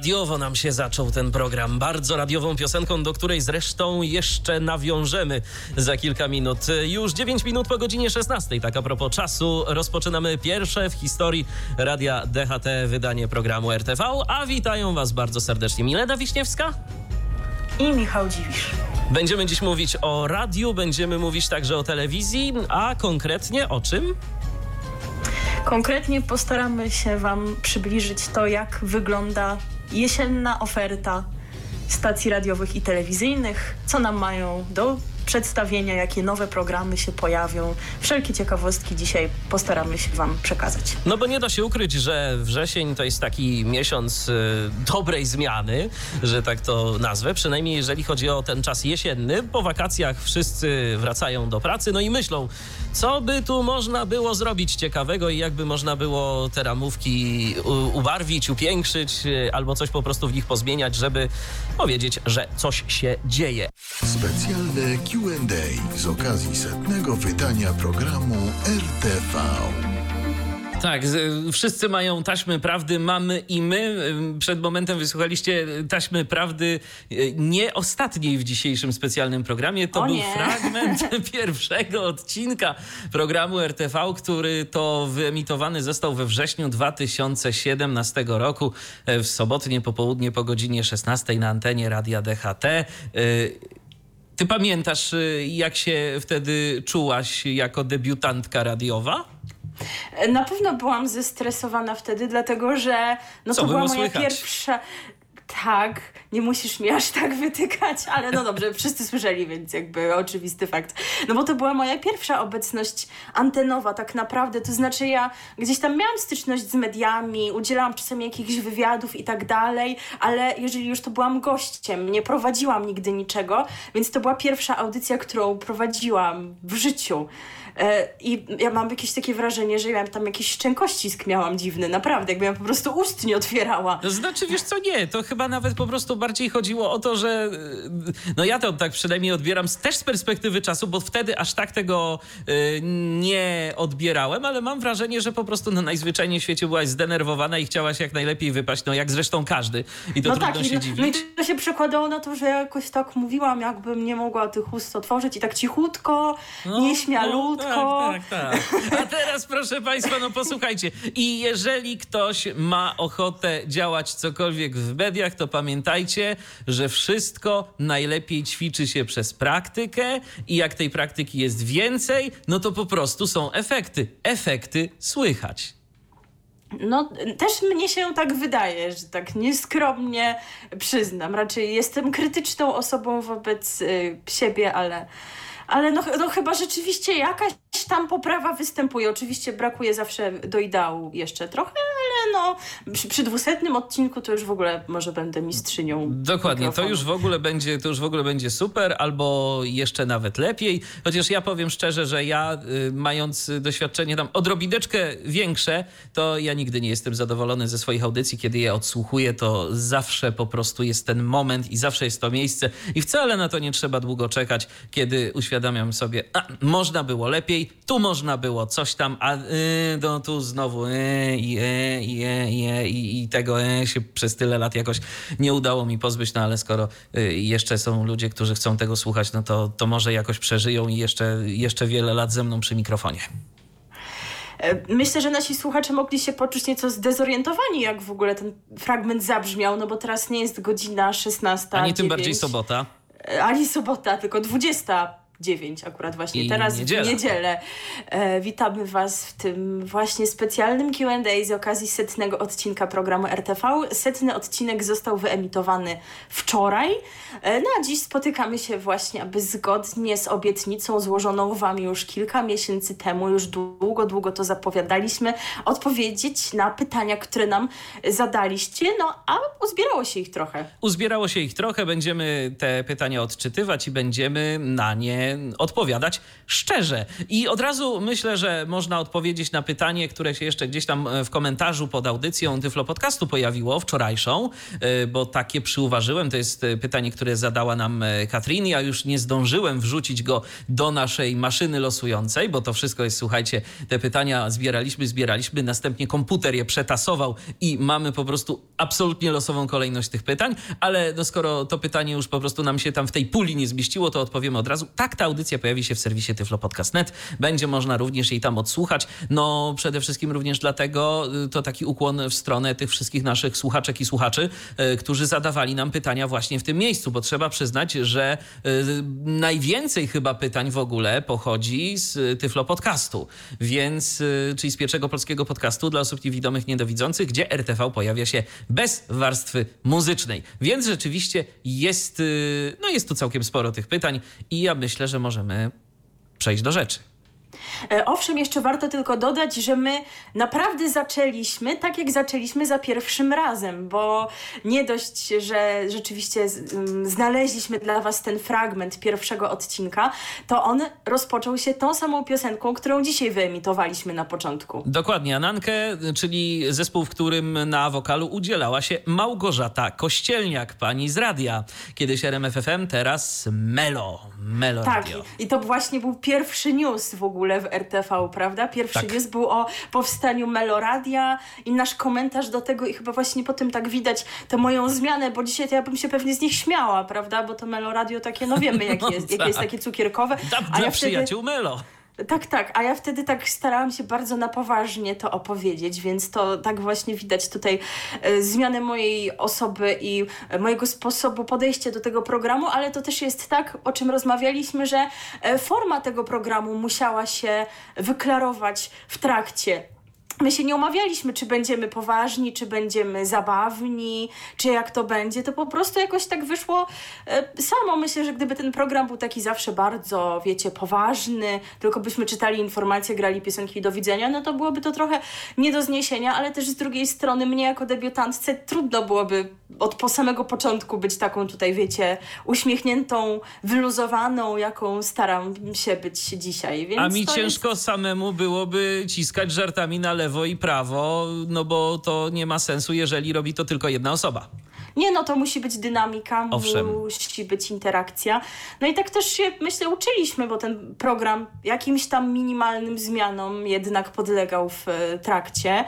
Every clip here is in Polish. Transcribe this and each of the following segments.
Radiowo nam się zaczął ten program, bardzo radiową piosenką, do której zresztą jeszcze nawiążemy za kilka minut. Już 9 minut po godzinie 16, tak a propos czasu, rozpoczynamy pierwsze w historii Radia DHT wydanie programu RTV, a witają Was bardzo serdecznie Milena Wiśniewska i Michał Dziwisz. Będziemy dziś mówić o radiu, będziemy mówić także o telewizji, a konkretnie o czym? Konkretnie postaramy się Wam przybliżyć to, jak wygląda jesienna oferta stacji radiowych i telewizyjnych, co nam mają do przedstawienia, jakie nowe programy się pojawią. Wszelkie ciekawostki dzisiaj postaramy się Wam przekazać. No bo nie da się ukryć, że wrzesień to jest taki miesiąc y, dobrej zmiany, że tak to nazwę, przynajmniej jeżeli chodzi o ten czas jesienny. Po wakacjach wszyscy wracają do pracy, no i myślą, co by tu można było zrobić ciekawego i jakby można było te ramówki ubarwić, upiększyć y, albo coś po prostu w nich pozmieniać, żeby powiedzieć, że coś się dzieje. Specjalne Q&A z okazji setnego wydania programu RTV. Tak, wszyscy mają taśmy prawdy, mamy i my. Przed momentem wysłuchaliście taśmy prawdy e, nie ostatniej w dzisiejszym specjalnym programie. To o był nie. fragment pierwszego odcinka programu RTV, który to wyemitowany został we wrześniu 2017 roku e, w sobotnie popołudnie po godzinie 16 na antenie Radia DHT. Ty pamiętasz, jak się wtedy czułaś jako debiutantka radiowa? Na pewno byłam zestresowana wtedy, dlatego że no Co to była moja słychać? pierwsza. Tak, nie musisz mi aż tak wytykać, ale no dobrze, wszyscy słyszeli, więc jakby oczywisty fakt. No bo to była moja pierwsza obecność antenowa tak naprawdę, to znaczy ja gdzieś tam miałam styczność z mediami, udzielałam czasami jakichś wywiadów i tak dalej, ale jeżeli już to byłam gościem, nie prowadziłam nigdy niczego, więc to była pierwsza audycja, którą prowadziłam w życiu. E, I ja mam jakieś takie wrażenie, że ja tam jakiś szczękościsk miałam dziwny, naprawdę, jakbym ja po prostu ust nie otwierała. To znaczy, wiesz co, nie, to chyba nawet po prostu bardziej chodziło o to, że no ja to tak przynajmniej odbieram też z perspektywy czasu, bo wtedy aż tak tego y, nie odbierałem, ale mam wrażenie, że po prostu no, najzwyczajniej w świecie byłaś zdenerwowana i chciałaś jak najlepiej wypaść, no jak zresztą każdy. I to no trudno tak, się i, dziwić. No i to się przekładało na to, że jakoś tak mówiłam, jakbym nie mogła tych ust otworzyć i tak cichutko, No, nieśmialutko. No, tak, tak, tak. A teraz proszę Państwa, no posłuchajcie. I jeżeli ktoś ma ochotę działać cokolwiek w mediach, to pamiętajcie, że wszystko najlepiej ćwiczy się przez praktykę i jak tej praktyki jest więcej, no to po prostu są efekty. Efekty słychać. No, też mnie się tak wydaje, że tak nieskromnie przyznam. Raczej jestem krytyczną osobą wobec y, siebie, ale, ale no, no chyba rzeczywiście jakaś tam poprawa występuje. Oczywiście brakuje zawsze do ideału jeszcze trochę, no przy, przy dwusetnym odcinku to już w ogóle może będę mistrzynią. Dokładnie, to mikrofonu. już w ogóle będzie, to już w ogóle będzie super, albo jeszcze nawet lepiej. Chociaż ja powiem szczerze, że ja y, mając doświadczenie tam odrobineczkę większe, to ja nigdy nie jestem zadowolony ze swoich audycji. Kiedy je odsłuchuję, to zawsze po prostu jest ten moment i zawsze jest to miejsce i wcale na to nie trzeba długo czekać, kiedy uświadamiam sobie, a można było lepiej, tu można było coś tam, a y, no tu znowu y, i, y, i, i, y, i, i tego y, się przez tyle lat jakoś nie udało mi pozbyć, no ale skoro y, jeszcze są ludzie, którzy chcą tego słuchać, no to, to może jakoś przeżyją i jeszcze, jeszcze wiele lat ze mną przy mikrofonie. E, Myślę, że nasi słuchacze mogli się poczuć nieco zdezorientowani, jak w ogóle ten fragment zabrzmiał, no bo teraz nie jest godzina 16. A nie tym bardziej sobota. E, Ani sobota, tylko 20. 9 akurat właśnie I teraz niedziela. w niedzielę. E, witamy Was w tym właśnie specjalnym Q&A z okazji setnego odcinka programu RTV. Setny odcinek został wyemitowany wczoraj, e, no a dziś spotykamy się właśnie, aby zgodnie z obietnicą złożoną Wam już kilka miesięcy temu, już długo, długo to zapowiadaliśmy, odpowiedzieć na pytania, które nam zadaliście, no a uzbierało się ich trochę. Uzbierało się ich trochę, będziemy te pytania odczytywać i będziemy na nie odpowiadać szczerze. I od razu myślę, że można odpowiedzieć na pytanie, które się jeszcze gdzieś tam w komentarzu pod audycją Tyflo Podcastu pojawiło, wczorajszą, y, bo takie przyuważyłem. To jest y, pytanie, które zadała nam Katrin. Ja już nie zdążyłem wrzucić go do naszej maszyny losującej, bo to wszystko jest, słuchajcie, te pytania zbieraliśmy, zbieraliśmy, następnie komputer je przetasował i mamy po prostu absolutnie losową kolejność tych pytań, ale no skoro to pytanie już po prostu nam się tam w tej puli nie zmieściło, to odpowiemy od razu. Tak, ta audycja pojawi się w serwisie tyflopodcast.net. Będzie można również jej tam odsłuchać. No przede wszystkim również dlatego y, to taki ukłon w stronę tych wszystkich naszych słuchaczek i słuchaczy, y, którzy zadawali nam pytania właśnie w tym miejscu, bo trzeba przyznać, że y, najwięcej chyba pytań w ogóle pochodzi z Tyflo Podcastu, więc, czyli z pierwszego polskiego podcastu dla osób niewidomych, niedowidzących, gdzie RTV pojawia się bez warstwy muzycznej. Więc rzeczywiście jest, no jest tu całkiem sporo tych pytań i ja myślę, że możemy przejść do rzeczy. E, Owszem, jeszcze warto tylko dodać, że my naprawdę zaczęliśmy tak, jak zaczęliśmy za pierwszym razem, bo nie dość, że rzeczywiście ym, znaleźliśmy dla Was ten fragment pierwszego odcinka, to on rozpoczął się tą samą piosenką, którą dzisiaj wyemitowaliśmy na początku. Dokładnie, Anankę, czyli zespół, w którym na wokalu udzielała się Małgorzata Kościelniak, pani z radia. Kiedyś RMFFM, teraz Melo, Melo Tak, Radio. i to właśnie był pierwszy news w ogóle w RTV, prawda? Pierwszy Tak. news był o powstaniu Meloradia i nasz komentarz do tego i chyba właśnie po tym tak widać tę moją zmianę, bo dzisiaj to ja bym się pewnie z nich śmiała, prawda? Bo to Meloradio takie, no wiemy jakie No jest, jakie jest tak. takie cukierkowe. Tam a dla ja wtedy, przyjaciół Melo. Tak, tak, a ja wtedy tak starałam się bardzo na poważnie to opowiedzieć, więc to tak właśnie widać tutaj e, zmianę mojej osoby i mojego sposobu podejścia do tego programu, ale to też jest tak, o czym rozmawialiśmy, że e, forma tego programu musiała się wyklarować w trakcie. My się nie umawialiśmy, czy będziemy poważni, czy będziemy zabawni, czy jak to będzie. To po prostu jakoś tak wyszło e, samo. Myślę, że gdyby ten program był taki zawsze bardzo, wiecie, poważny, tylko byśmy czytali informacje, grali piosenki do widzenia, no to byłoby to trochę nie do zniesienia, ale też z drugiej strony mnie jako debiutantce trudno byłoby od po samego początku być taką tutaj, wiecie, uśmiechniętą, wyluzowaną, jaką staram się być dzisiaj. Więc A mi ciężko samemu byłoby ciskać żartami na lewo i prawo, no bo to nie ma sensu, jeżeli robi to tylko jedna osoba. Nie, no to musi być dynamika, Owszem. musi być interakcja. No i tak też się, myślę, uczyliśmy, bo ten program jakimś tam minimalnym zmianom jednak podlegał w e, trakcie.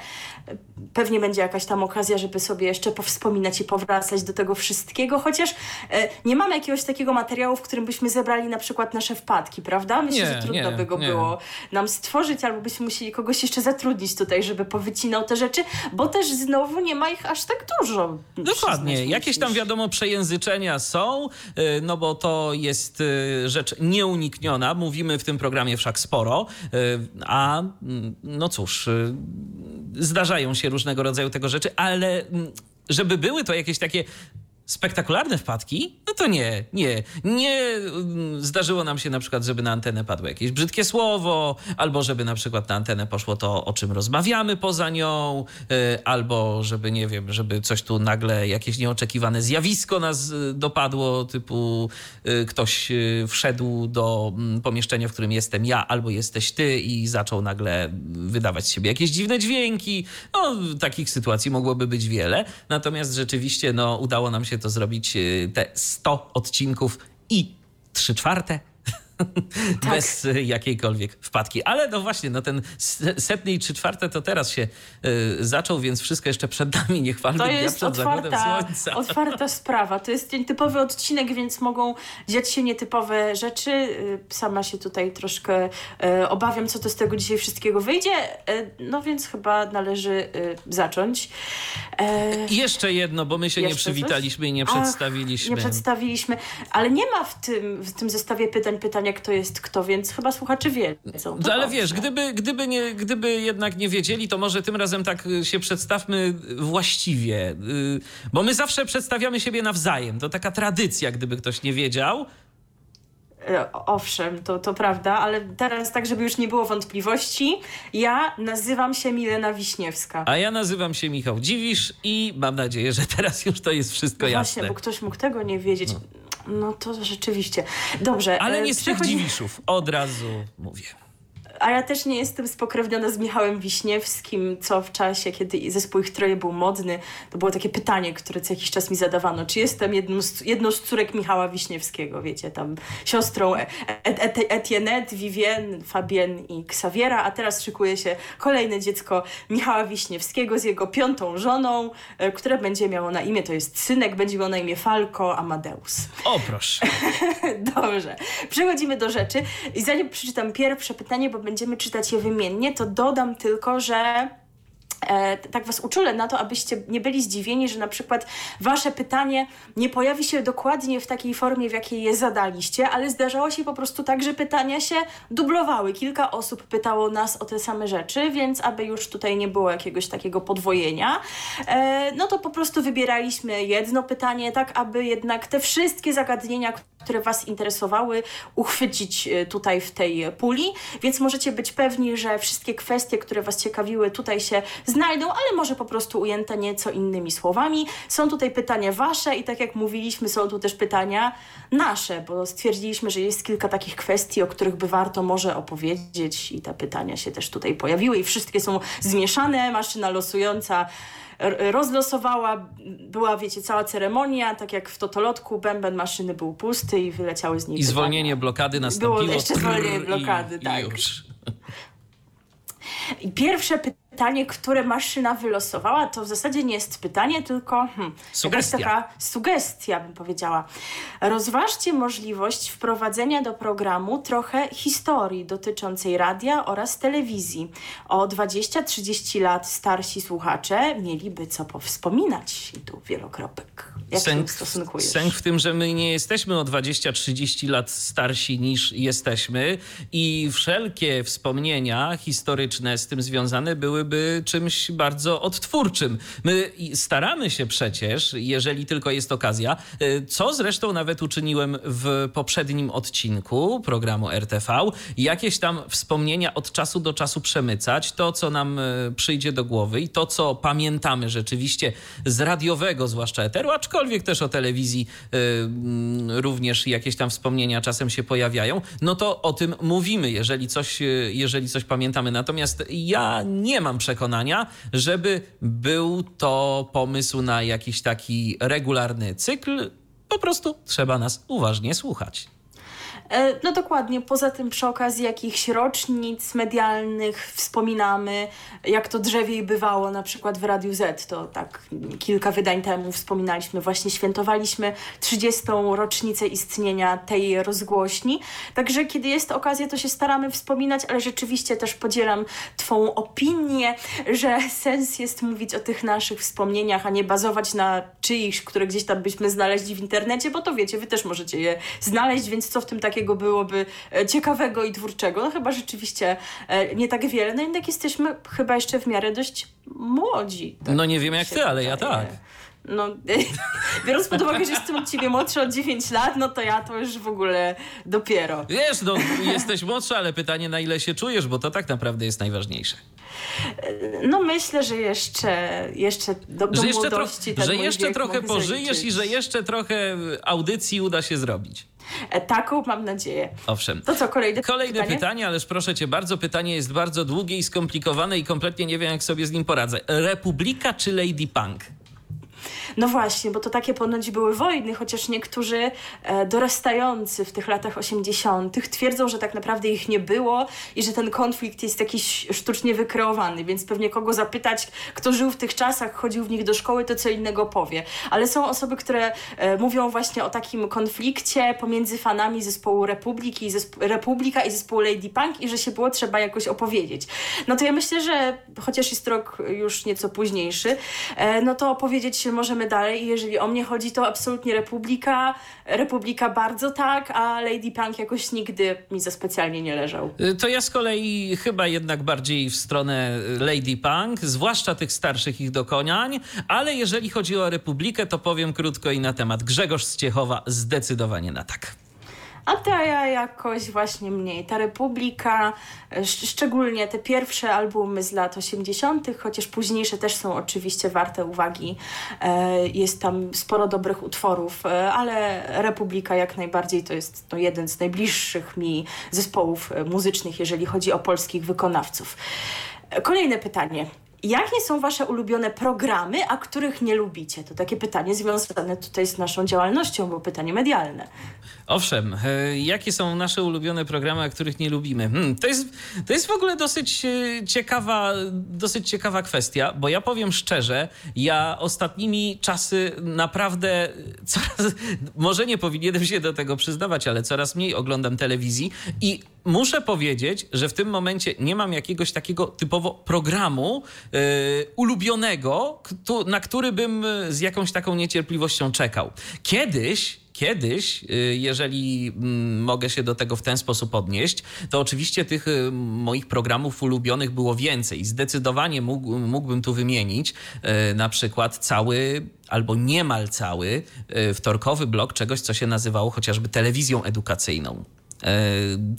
Pewnie będzie jakaś tam okazja, żeby sobie jeszcze powspominać i powracać do tego wszystkiego, chociaż e, nie mamy jakiegoś takiego materiału, w którym byśmy zebrali na przykład nasze wpadki, prawda? Myślę, Nie, że trudno nie, by go nie. było nam stworzyć, albo byśmy musieli kogoś jeszcze zatrudnić tutaj, żeby powycinał te rzeczy, bo też znowu nie ma ich aż tak dużo. Dokładnie. Jakieś tam wiadomo przejęzyczenia są, y, no bo to jest y, rzecz nieunikniona. Mówimy w tym programie wszak sporo, y, a mm, no cóż, zdarzają się różnego rodzaju tego rzeczy, ale mm, żeby były to jakieś takie spektakularne wpadki? No to nie, nie. Nie mm, zdarzyło nam się na przykład, żeby na antenę padło jakieś brzydkie słowo, albo żeby na przykład na antenę poszło to, o czym rozmawiamy poza nią, y, albo żeby, nie wiem, żeby coś tu nagle, jakieś nieoczekiwane zjawisko nas y, dopadło, typu y, ktoś wszedł do mm, pomieszczenia, w którym jestem ja, albo jesteś ty i zaczął nagle wydawać z siebie jakieś dziwne dźwięki. No, takich sytuacji mogłoby być wiele. Natomiast rzeczywiście no, udało nam się to zrobić y, te 100 odcinków i 3 czwarte. Bez y, jakiejkolwiek wpadki. Ale no właśnie, no ten setny i trzy czwarte to teraz się y, zaczął, więc wszystko jeszcze przed nami. Nie chwalmy To jest otwarta, otwarta sprawa. To jest nietypowy odcinek, więc mogą dziać się nietypowe rzeczy. Y, Sama się tutaj troszkę y, obawiam, co to z tego dzisiaj wszystkiego wyjdzie. Y, No więc chyba należy y, zacząć. Jeszcze jedno, bo my się nie Jeszcze coś? przywitaliśmy i nie Ach, przedstawiliśmy. Nie przedstawiliśmy, ale nie ma w tym, w tym zestawie pytań pytania, pytanie, kto jest kto, więc chyba słuchacze wiedzą. No, ale wiesz, gdyby, gdyby, nie, gdyby jednak nie wiedzieli, to może tym razem tak y, się przedstawmy właściwie. Y, bo my zawsze przedstawiamy siebie nawzajem. To taka tradycja, gdyby ktoś nie wiedział. E, owszem, to, to prawda, ale teraz tak, żeby już nie było wątpliwości, ja nazywam się Milena Wiśniewska. A ja nazywam się Michał Dziwisz i mam nadzieję, że teraz już to jest wszystko jasne. Właśnie, bo ktoś mógł tego nie wiedzieć. No, no to rzeczywiście. Dobrze. Ale nie z tych Dziwiszów, od razu mówię. A ja też nie jestem spokrewniona z Michałem Wiśniewskim, co w czasie, kiedy zespół ich troje był modny, to było takie pytanie, które co jakiś czas mi zadawano. Czy jestem jedną z, jedną z córek Michała Wiśniewskiego, wiecie, tam siostrą e, e, Etienne, Vivienne, Fabienne i Xaviera, a teraz szykuje się kolejne dziecko Michała Wiśniewskiego z jego piątą żoną, e, które będzie miało na imię, to jest synek, będzie miał na imię Falco Amadeus. O, proszę. Dobrze. Przechodzimy do rzeczy. I zanim przeczytam pierwsze pytanie, bo będziemy czytać je wymiennie, to dodam tylko, że E, tak was uczulę na to, abyście nie byli zdziwieni, że na przykład wasze pytanie nie pojawi się dokładnie w takiej formie, w jakiej je zadaliście, ale zdarzało się po prostu tak, że pytania się dublowały. Kilka osób pytało nas o te same rzeczy, więc aby już tutaj nie było jakiegoś takiego podwojenia, e, no to po prostu wybieraliśmy jedno pytanie, tak aby jednak te wszystkie zagadnienia, które Was interesowały, uchwycić e, tutaj w tej puli, więc możecie być pewni, że wszystkie kwestie, które Was ciekawiły, tutaj się znajdą, ale może po prostu ujęte nieco innymi słowami. Są tutaj pytania Wasze i tak jak mówiliśmy, są tu też pytania nasze, bo stwierdziliśmy, że jest kilka takich kwestii, o których by warto może opowiedzieć i te pytania się też tutaj pojawiły i wszystkie są zmieszane, maszyna losująca rozlosowała, była, wiecie, cała ceremonia, tak jak w Totolotku, bęben maszyny był pusty i wyleciały z niej I zwolnienie blokady nastąpiło. Było jeszcze zwolnienie blokady, i, tak. I już. I pierwsze pytanie, które maszyna wylosowała, to w zasadzie nie jest pytanie, tylko hmm, sugestia. taka sugestia, bym powiedziała. Rozważcie możliwość wprowadzenia do programu trochę historii dotyczącej radia oraz telewizji. O 20-30 lat starsi słuchacze mieliby co powspominać. I tu wielokropek. Jak sęk, się stosunkujesz? Sęk w tym, że my nie jesteśmy o 20-30 lat starsi niż jesteśmy i wszelkie wspomnienia historyczne z tym związane byłyby czymś bardzo odtwórczym. My staramy się przecież, jeżeli tylko jest okazja, y, co zresztą nawet uczyniłem w poprzednim odcinku programu RTV, jakieś tam wspomnienia od czasu do czasu przemycać, to co nam y, przyjdzie do głowy i to co pamiętamy rzeczywiście z radiowego zwłaszcza eteru, aczkolwiek też o telewizji y, mm, również jakieś tam wspomnienia czasem się pojawiają, no to o tym mówimy, jeżeli coś, jeżeli coś pamiętamy. Natomiast ja nie mam przekonania, żeby był to pomysł na jakiś taki regularny cykl. Po prostu trzeba nas uważnie słuchać. E, no dokładnie, poza tym przy okazji jakichś rocznic medialnych wspominamy, jak to drzewiej bywało na przykład w Radiu Z, to tak kilka wydań temu wspominaliśmy, właśnie świętowaliśmy 30. rocznicę istnienia tej rozgłośni, także kiedy jest okazja, to się staramy wspominać, ale rzeczywiście też podzielam Twą opinię, że sens jest mówić o tych naszych wspomnieniach, a nie bazować na czyichś, które gdzieś tam byśmy znaleźli w internecie, bo to wiecie, Wy też możecie je znaleźć, więc co w tym takiego takiego byłoby e, ciekawego i twórczego. No chyba rzeczywiście e, nie tak wiele. No jednak jesteśmy chyba jeszcze w miarę dość młodzi. Tak no nie wiem jak ty, ale ja tak. No, biorąc pod uwagę, że jestem od ciebie młodszy o 9 lat, no to ja to już w ogóle dopiero. Wiesz, no jesteś młodszy, ale pytanie na ile się czujesz, bo to tak naprawdę jest najważniejsze. No myślę, że jeszcze, jeszcze do, do że jeszcze młodości Że jeszcze trochę pożyjesz zaliczyć. i że jeszcze trochę audycji uda się zrobić. E, taką mam nadzieję. Owszem. To co, kolejne, kolejne pytanie? pytanie? ależ proszę cię bardzo, pytanie jest bardzo długie i skomplikowane i kompletnie nie wiem, jak sobie z nim poradzę. Republika czy Lady Punk? No właśnie, bo to takie ponoć były wojny, chociaż niektórzy e, dorastający w tych latach 80. twierdzą, że tak naprawdę ich nie było i że ten konflikt jest jakiś sztucznie wykreowany, więc pewnie kogo zapytać, kto żył w tych czasach, chodził w nich do szkoły, to co innego powie. Ale są osoby, które e, mówią właśnie o takim konflikcie pomiędzy fanami zespołu Republiki, zespo Republika i zespołu Lady Punk i że się było trzeba jakoś opowiedzieć. No to ja myślę, że chociaż jest rok już nieco późniejszy, e, no to opowiedzieć się możemy idziemy dalej i jeżeli o mnie chodzi, to absolutnie Republika, Republika bardzo tak, a Lady Punk jakoś nigdy mi za specjalnie nie leżał. Y, to ja z kolei chyba jednak bardziej w stronę Lady Punk, zwłaszcza tych starszych ich dokonań, ale jeżeli chodzi o Republikę, to powiem krótko i na temat. Grzegorz z Ciechowa zdecydowanie na tak. A ta ja jakoś właśnie mniej. Ta Republika, sz szczególnie te pierwsze albumy z lat 80., chociaż późniejsze też są oczywiście warte uwagi. E, jest tam sporo dobrych utworów, e, ale Republika jak najbardziej to jest no, jeden z najbliższych mi zespołów e, muzycznych, jeżeli chodzi o polskich wykonawców. Kolejne pytanie. Jakie są Wasze ulubione programy, a których nie lubicie? To takie pytanie związane tutaj z naszą działalnością, bo pytanie medialne. Owszem, e, jakie są nasze ulubione programy, a których nie lubimy? Hmm, to, jest, to jest w ogóle dosyć e, ciekawa, dosyć ciekawa kwestia, bo ja powiem szczerze, ja ostatnimi czasy naprawdę coraz, może nie powinienem się do tego przyznawać, ale coraz mniej oglądam telewizji i muszę powiedzieć, że w tym momencie nie mam jakiegoś takiego typowo programu yy, ulubionego, na który bym z jakąś taką niecierpliwością czekał. Kiedyś Kiedyś, y, jeżeli mm, mogę się do tego w ten sposób odnieść, to oczywiście tych y, moich programów ulubionych było więcej. Zdecydowanie mógł, mógłbym tu wymienić y, na przykład cały albo niemal cały wtorkowy blok czegoś, co się nazywało chociażby telewizją edukacyjną.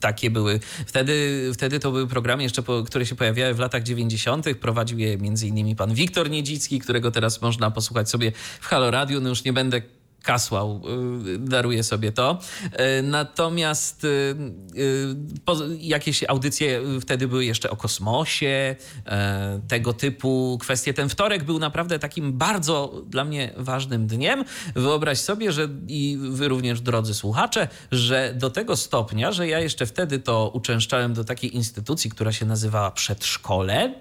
Takie były. Wtedy, wtedy to były programy jeszcze, które się pojawiały w latach 90. Prowadził je m.in. pan Wiktor Niedzicki, którego teraz można posłuchać sobie w Halo Radio. No już nie będę Kasłał y, daruje sobie to. Y, natomiast y, jakieś audycje wtedy były jeszcze o kosmosie, tego typu kwestie. Ten wtorek był naprawdę takim bardzo dla mnie ważnym dniem. Wyobraź sobie, że i wy również, drodzy słuchacze, że do tego stopnia, że ja jeszcze wtedy to uczęszczałem do takiej instytucji, która się nazywała Przedszkole.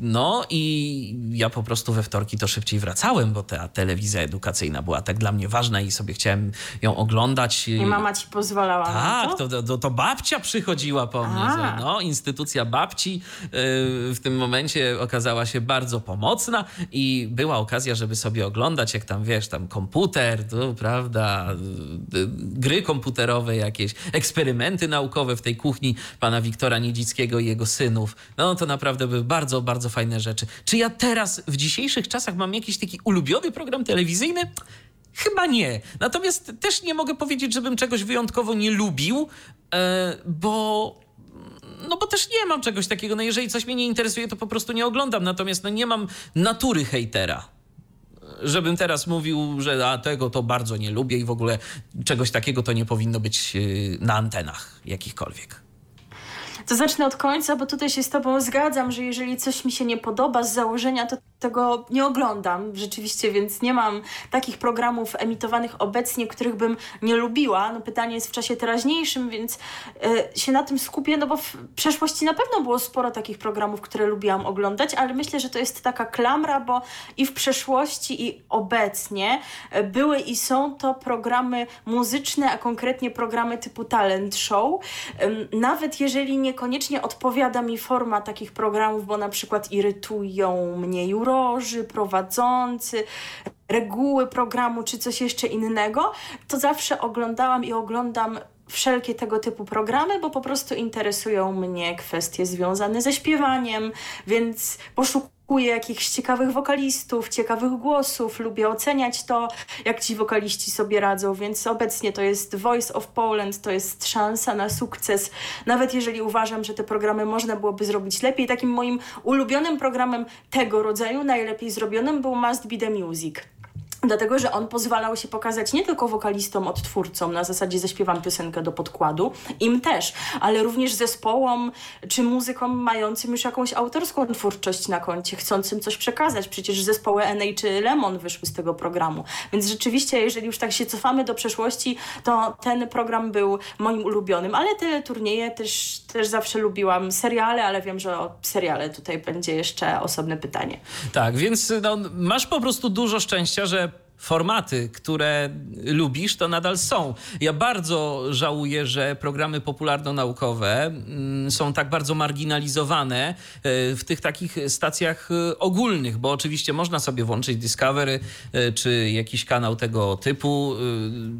No i ja po prostu we wtorki to szybciej wracałem, bo ta telewizja edukacyjna była tak dla mnie ważna i sobie chciałem ją oglądać. I mama ci pozwalała tak, to? to, to, to babcia przychodziła po mnie. No, instytucja babci yy, w tym momencie okazała się bardzo pomocna i była okazja, żeby sobie oglądać, jak tam, wiesz, tam komputer, to, prawda, yy, gry komputerowe jakieś, eksperymenty naukowe w tej kuchni pana Wiktora Niedzickiego i jego synów. No to naprawdę były bardzo, bardzo fajne rzeczy. Czy ja teraz w dzisiejszych czasach mam jakiś taki ulubiony program telewizyjny? Chyba nie. Natomiast też nie mogę powiedzieć, żebym czegoś wyjątkowo nie lubił, e, bo no bo też nie mam czegoś takiego. No jeżeli coś mnie nie interesuje, to po prostu nie oglądam. Natomiast no nie mam natury hejtera. Żebym teraz mówił, że a tego to bardzo nie lubię i w ogóle czegoś takiego to nie powinno być e, na antenach jakichkolwiek. To zacznę od końca, bo tutaj się z Tobą zgadzam, że jeżeli coś mi się nie podoba z założenia, to tego nie oglądam rzeczywiście, więc nie mam takich programów emitowanych obecnie, których bym nie lubiła. No pytanie jest w czasie teraźniejszym, więc y, się na tym skupię, no bo w przeszłości na pewno było sporo takich programów, które lubiłam oglądać, ale myślę, że to jest taka klamra, bo i w przeszłości, i obecnie y, były i są to programy muzyczne, a konkretnie programy typu talent show. Y, nawet jeżeli niekoniecznie odpowiada mi forma takich programów, bo na przykład irytują mnie jurorzy, prowadzący, reguły programu czy coś jeszcze innego, to zawsze oglądałam i oglądam wszelkie tego typu programy, bo po prostu interesują mnie kwestie związane ze śpiewaniem, więc poszukuję poszukuję jakichś ciekawych wokalistów, ciekawych głosów, lubię oceniać to, jak ci wokaliści sobie radzą, więc obecnie to jest Voice of Poland, to jest szansa na sukces. Nawet jeżeli uważam, że te programy można byłoby zrobić lepiej, takim moim ulubionym programem tego rodzaju, najlepiej zrobionym był Must Be The Music. Dlatego, że on pozwalał się pokazać nie tylko wokalistom, odtwórcom, na zasadzie zaśpiewam piosenkę do podkładu, im też, ale również zespołom czy muzykom mającym już jakąś autorską twórczość na koncie, chcącym coś przekazać. Przecież zespoły NA czy Lemon wyszły z tego programu. Więc rzeczywiście, jeżeli już tak się cofamy do przeszłości, to ten program był moim ulubionym, ale te turnieje też, też zawsze lubiłam. Seriale, ale wiem, że o seriale tutaj będzie jeszcze osobne pytanie. Tak, więc no, masz po prostu dużo szczęścia, że formaty, które lubisz, to nadal są. Ja bardzo żałuję, że programy popularno-naukowe mm, są tak bardzo marginalizowane e, w tych takich stacjach e, ogólnych, bo oczywiście można sobie włączyć Discovery e, czy jakiś kanał tego typu,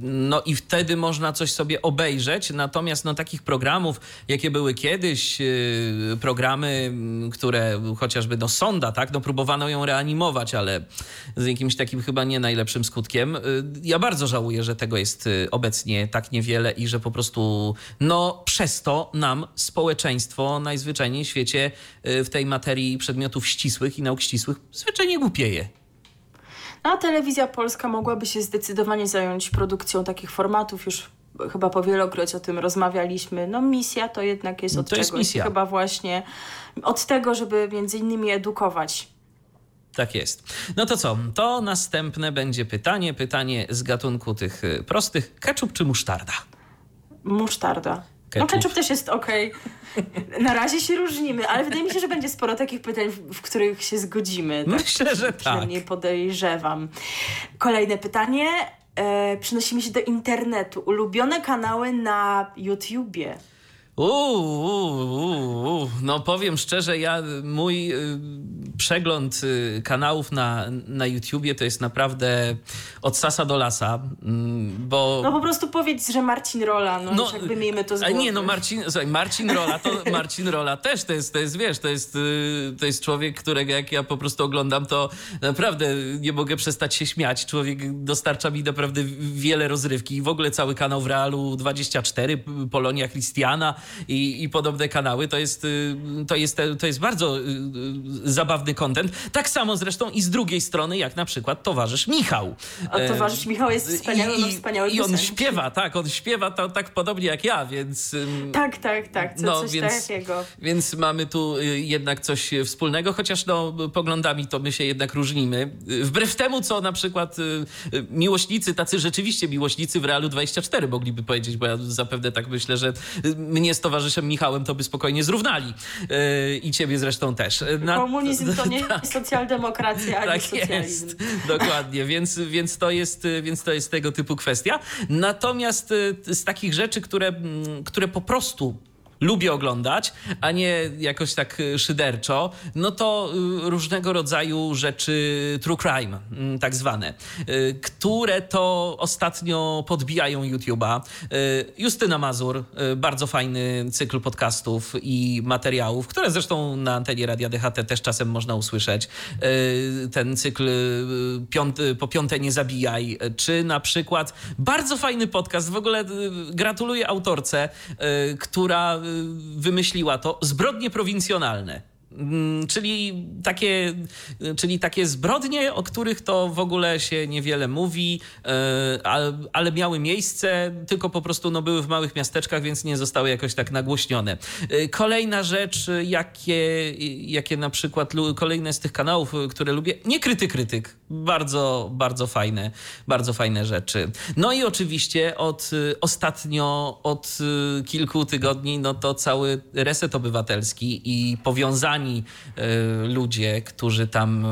no i wtedy można coś sobie obejrzeć, natomiast no takich programów, jakie były kiedyś, programy, które chociażby no Sonda, tak, no próbowano ją reanimować, ale z jakimś takim chyba nie najlepszym skutkiem. Ja bardzo żałuję, że tego jest obecnie tak niewiele i że po prostu no przez to nam społeczeństwo najzwyczajniej w świecie y, w tej materii przedmiotów ścisłych i nauk ścisłych zwyczajnie głupieje. A telewizja polska mogłaby się zdecydowanie zająć produkcją takich formatów już chyba powielokroć o tym rozmawialiśmy. No misja to jednak jest od to jest misja. chyba właśnie od tego, żeby między innymi edukować. Tak jest. No to co? To następne będzie pytanie. Pytanie z gatunku tych y, prostych. Ketchup czy musztarda? Musztarda. Ketchup. No ketchup też jest ok. Na razie się różnimy, ale wydaje mi się, że będzie sporo takich pytań, w, w których się zgodzimy. Tak? Myślę, że tak. Przynajmniej podejrzewam. Kolejne pytanie. E, przenosimy się do internetu. Ulubione kanały na YouTubie. Uuu, no powiem szczerze, ja mój y, przegląd y, kanałów na, na YouTubie to jest naprawdę od sasa do lasa, mm, bo... No po prostu powiedz, że Marcin Rola, no, no jakby miejmy to z głowy. Nie, no Marcin, słuchaj, Marcin Rola to Marcin Rola też, to jest, to jest wiesz, to jest, y, to jest człowiek, którego jak ja po prostu oglądam, to naprawdę nie mogę przestać się śmiać. Człowiek dostarcza mi naprawdę wiele rozrywki i w ogóle cały kanał w Realu 24, Polonia Christiana, i, i podobne kanały. To jest, y, to, jest, to jest bardzo y, y, zabawny kontent. Tak samo zresztą i z drugiej strony, jak na przykład towarzysz Michał. A towarzysz Michał jest wspaniały, I, wspaniały I on śpiewa, tak, on śpiewa to, tak podobnie jak ja, więc... Tak, tak, tak, co, no, coś więc, takiego. Więc mamy tu jednak coś wspólnego, chociaż no, poglądami to my się jednak różnimy. Wbrew temu, co na przykład miłośnicy, tacy rzeczywiście miłośnicy w Realu 24 mogliby powiedzieć, bo ja zapewne tak myślę, że mnie z towarzyszem Michałem to by spokojnie zrównali. Yy, I ciebie zresztą też. Na... Komunizm to nie tak. jest socjaldemokracja, ani tak socjalizm. Jest. Dokładnie, więc, więc, to jest, więc to jest tego typu kwestia. Natomiast y, z takich rzeczy, które, które po prostu lubię oglądać, a nie jakoś tak y, szyderczo, no to y, różnego rodzaju rzeczy true crime, mm, tak zwane, y, które to ostatnio podbijają YouTube'a. Justyna Mazur, bardzo fajny cykl podcastów i materiałów, które zresztą na antenie Radia DHT też czasem można usłyszeć. Ten cykl po piąte nie zabijaj, czy na przykład bardzo fajny podcast, w ogóle gratuluję autorce, która wymyśliła to zbrodnie prowincjonalne. Mm, czyli takie, czyli takie zbrodnie, o których to w ogóle się niewiele mówi, e, ale miały miejsce, tylko po prostu no, były w małych miasteczkach, więc nie zostały jakoś tak nagłośnione. E, kolejna rzecz, jakie, jakie na przykład kolejne z tych kanałów, które lubię, nie kryty krytyk, bardzo, bardzo fajne, bardzo fajne rzeczy. No i oczywiście od ostatnio, od kilku tygodni, no to cały reset obywatelski i powiązanie E, ludzie, którzy tam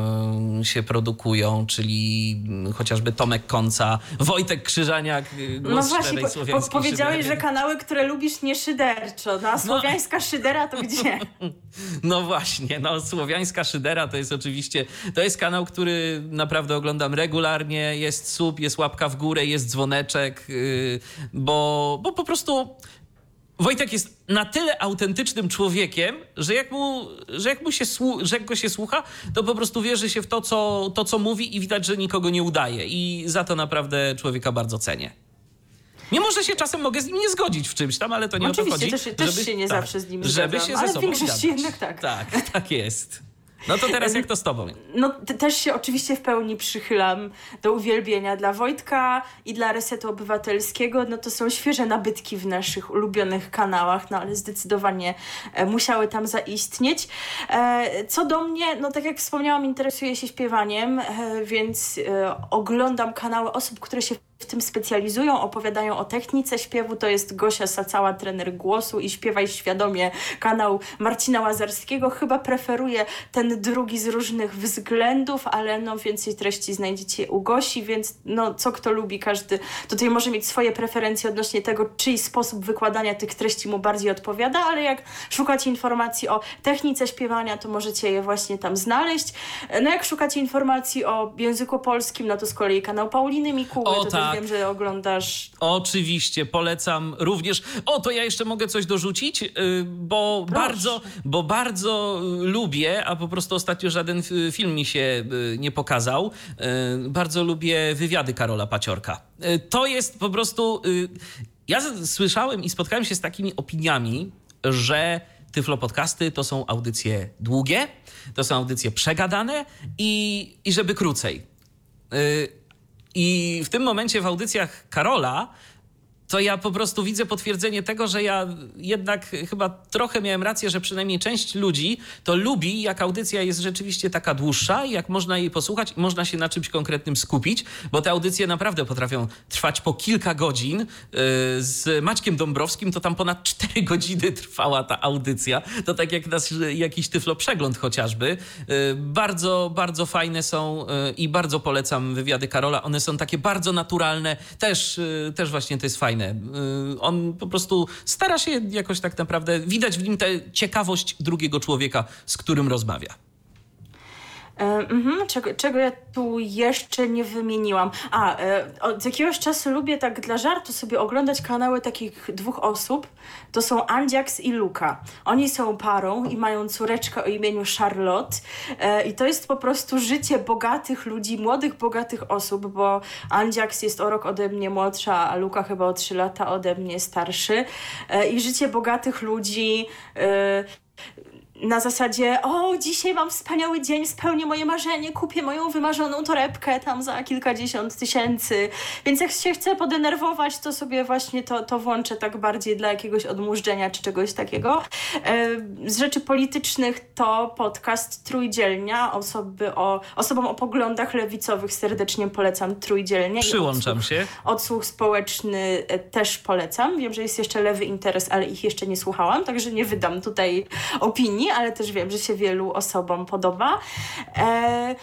e, się produkują, czyli chociażby Tomek Konca, Wojtek Krzyżaniak, e, głos No właśnie, po, po, powiedziałeś, szydery. że kanały, które lubisz nie szyderczo, no a słowiańska no. szydera to gdzie? No właśnie, no słowiańska szydera to jest oczywiście, to jest kanał, który naprawdę oglądam regularnie, jest sub, jest łapka w górę, jest dzwoneczek, bo, bo po prostu Wojtek jest na tyle autentycznym człowiekiem, że jak mu, że jak mu się, że jak go się słucha, to po prostu wierzy się w to co, to, co mówi i widać, że nikogo nie udaje. I za to naprawdę człowieka bardzo cenię. Mimo, że się czasem mogę z nim nie zgodzić w czymś tam, ale to nie Oczywiście, o to chodzi. Oczywiście, też, też się nie tak, zawsze z nim Żeby zgadzam, się ze ale sobą w większości jednak tak. Tak, tak jest. No to teraz jak to z tobą? No też się oczywiście w pełni przychylam do uwielbienia dla Wojtka i dla Resetu Obywatelskiego. No to są świeże nabytki w naszych ulubionych kanałach, no ale zdecydowanie e, musiały tam zaistnieć. E, co do mnie, no tak jak wspomniałam, interesuję się śpiewaniem, e, więc oglądam kanały osób, które się w tym specjalizują, opowiadają o technice śpiewu. To jest Gosia Sacała, trener głosu i Śpiewaj Świadomie, kanał Marcina Łazarskiego. Chyba preferuję ten drugi z różnych względów, ale no więcej treści znajdziecie u Gosi, więc no co kto lubi, każdy tutaj może mieć swoje preferencje odnośnie tego, czyj sposób wykładania tych treści mu bardziej odpowiada, ale jak szukacie informacji o technice śpiewania, to możecie je właśnie tam znaleźć. No jak szukacie informacji o języku polskim, no to z kolei kanał Pauliny Mikuły, O, to tak. Też wiem, że oglądasz. Oczywiście, polecam również. O, to ja jeszcze mogę coś dorzucić, y, bo Proszę. bardzo, bo bardzo y, lubię, a po prostu ostatnio żaden film mi się y, nie pokazał. Bardzo lubię wywiady Karola Paciorka. To jest po prostu. Ja słyszałem i spotkałem się z takimi opiniami, że Tyflo Podcasty to są audycje długie, to są audycje przegadane i, i żeby krócej. I w tym momencie w audycjach Karola to ja po prostu widzę potwierdzenie tego, że ja jednak chyba trochę miałem rację, że przynajmniej część ludzi to lubi, jak audycja jest rzeczywiście taka dłuższa jak można jej posłuchać i można się na czymś konkretnym skupić, bo te audycje naprawdę potrafią trwać po kilka godzin. Yy, Z Maćkiem Dąbrowskim to tam ponad 4 godziny trwała ta audycja. To tak jak nas, jakiś tyflo przegląd chociażby. Yy, Bardzo, bardzo fajne są yy, i bardzo polecam wywiady Karola. One są takie bardzo naturalne. Też, też właśnie to jest fajne. Yy, On po prostu stara się jakoś tak naprawdę, widać w nim tę ciekawość drugiego człowieka, z którym rozmawia. E, mhm, czego, czego ja tu jeszcze nie wymieniłam? A, e, od jakiegoś czasu lubię tak dla żartu sobie oglądać kanały takich dwóch osób. To są Andziaks i Luka. Oni są parą i mają córeczkę o imieniu Charlotte. E, I to jest po prostu życie bogatych ludzi, młodych, bogatych osób, bo Andziaks jest o rok ode mnie młodsza, a Luka chyba o trzy lata ode mnie starszy. I życie bogatych ludzi. Na zasadzie, o, dzisiaj mam wspaniały dzień, spełnię moje marzenie, kupię moją wymarzoną torebkę tam za kilkadziesiąt tysięcy. Więc jak się chcę podenerwować, to sobie właśnie to, to włączę tak bardziej dla jakiegoś odmurzdzenia czy czegoś takiego. E, Z rzeczy politycznych to podcast Trójdzielnia, osoby o, osobom o poglądach lewicowych serdecznie polecam Trójdzielnie. Przyłączam odsłuch- się. Odsłuch społeczny e, też polecam. Wiem, że jest jeszcze lewy interes, ale ich jeszcze nie słuchałam, także nie wydam tutaj opinii, ale też wiem, że się wielu osobom podoba. E,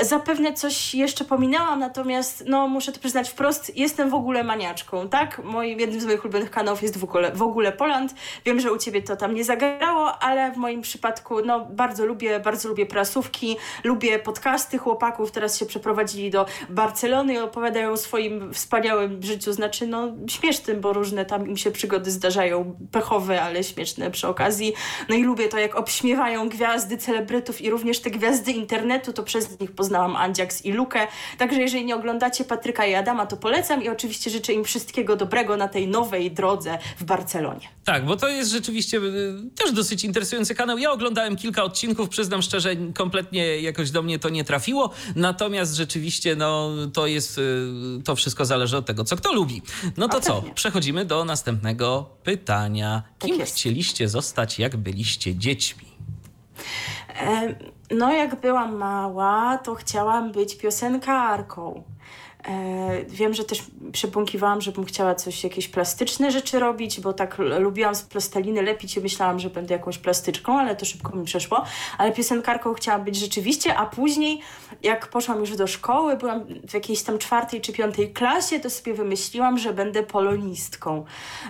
zapewne coś jeszcze pominęłam, natomiast no, muszę to przyznać wprost, jestem w ogóle maniaczką, tak? Moim, jednym z moich ulubionych kanałów jest w ogóle, w ogóle Poland. Wiem, że u ciebie to tam nie zagrało, ale w moim przypadku no, bardzo lubię, bardzo lubię prasówki, lubię podcasty chłopaków, teraz się przeprowadzili do Barcelony i opowiadają o swoim wspaniałym życiu, znaczy no śmiesznym, bo różne tam im się przygody zdarzają, pechowe, ale śmieszne przy okazji. No i lubię to, jak obśmiewają gwiazdy celebrytów i również te gwiazdy internetu, to przez nich poznałam Andziaks i Lukę. Także jeżeli nie oglądacie Patryka i Adama, to polecam i oczywiście życzę im wszystkiego dobrego na tej nowej drodze w Barcelonie. Tak, bo to jest rzeczywiście y, też dosyć interesujący kanał. Ja oglądałem kilka odcinków, przyznam szczerze, kompletnie jakoś do mnie to nie trafiło. Natomiast rzeczywiście, no, to jest, y, to wszystko zależy od tego, co kto lubi. No to co? Przechodzimy do następnego pytania. Tak Kim jest. chcieliście zostać, jak byliście dziećmi? No, jak byłam mała, to chciałam być piosenkarką. E, wiem, że też przebąkiwałam, żebym chciała coś, jakieś plastyczne rzeczy robić, bo tak lubiłam z plasteliny lepić i myślałam, że będę jakąś plastyczką, ale to szybko mi przeszło. Ale piosenkarką chciałam być rzeczywiście, a później, jak poszłam już do szkoły, byłam w jakiejś tam czwartej czy piątej klasie, to sobie wymyśliłam, że będę polonistką.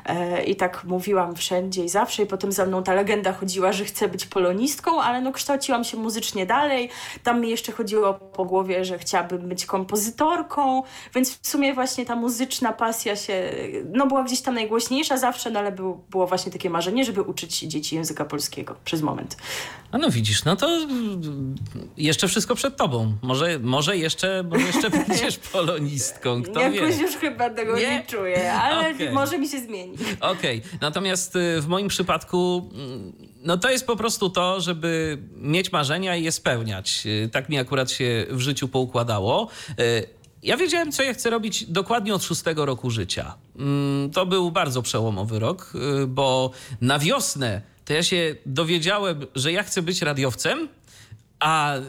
E, I tak mówiłam wszędzie i zawsze, i potem za mną ta legenda chodziła, że chcę być polonistką, ale no kształciłam się muzycznie dalej. Tam mi jeszcze chodziło po głowie, że chciałabym być kompozytorką, więc w sumie właśnie ta muzyczna pasja się, no była gdzieś tam najgłośniejsza zawsze, no ale było, było właśnie takie marzenie, żeby uczyć dzieci języka polskiego przez moment. A no widzisz, no to jeszcze wszystko przed tobą. Może, może jeszcze, może jeszcze będziesz polonistką, kto wie. Jakoś już chyba tego nie, Nie? czuję, ale Okej. może mi się zmieni. Okej, natomiast y, w moim przypadku mm, no to jest po prostu to, żeby mieć marzenia i je spełniać. Y, Tak mi akurat się w życiu poukładało. Ja wiedziałem, co ja chcę robić dokładnie od szóstego roku życia. Mm, To był bardzo przełomowy rok, y, bo na wiosnę to ja się dowiedziałem, że ja chcę być radiowcem, A y,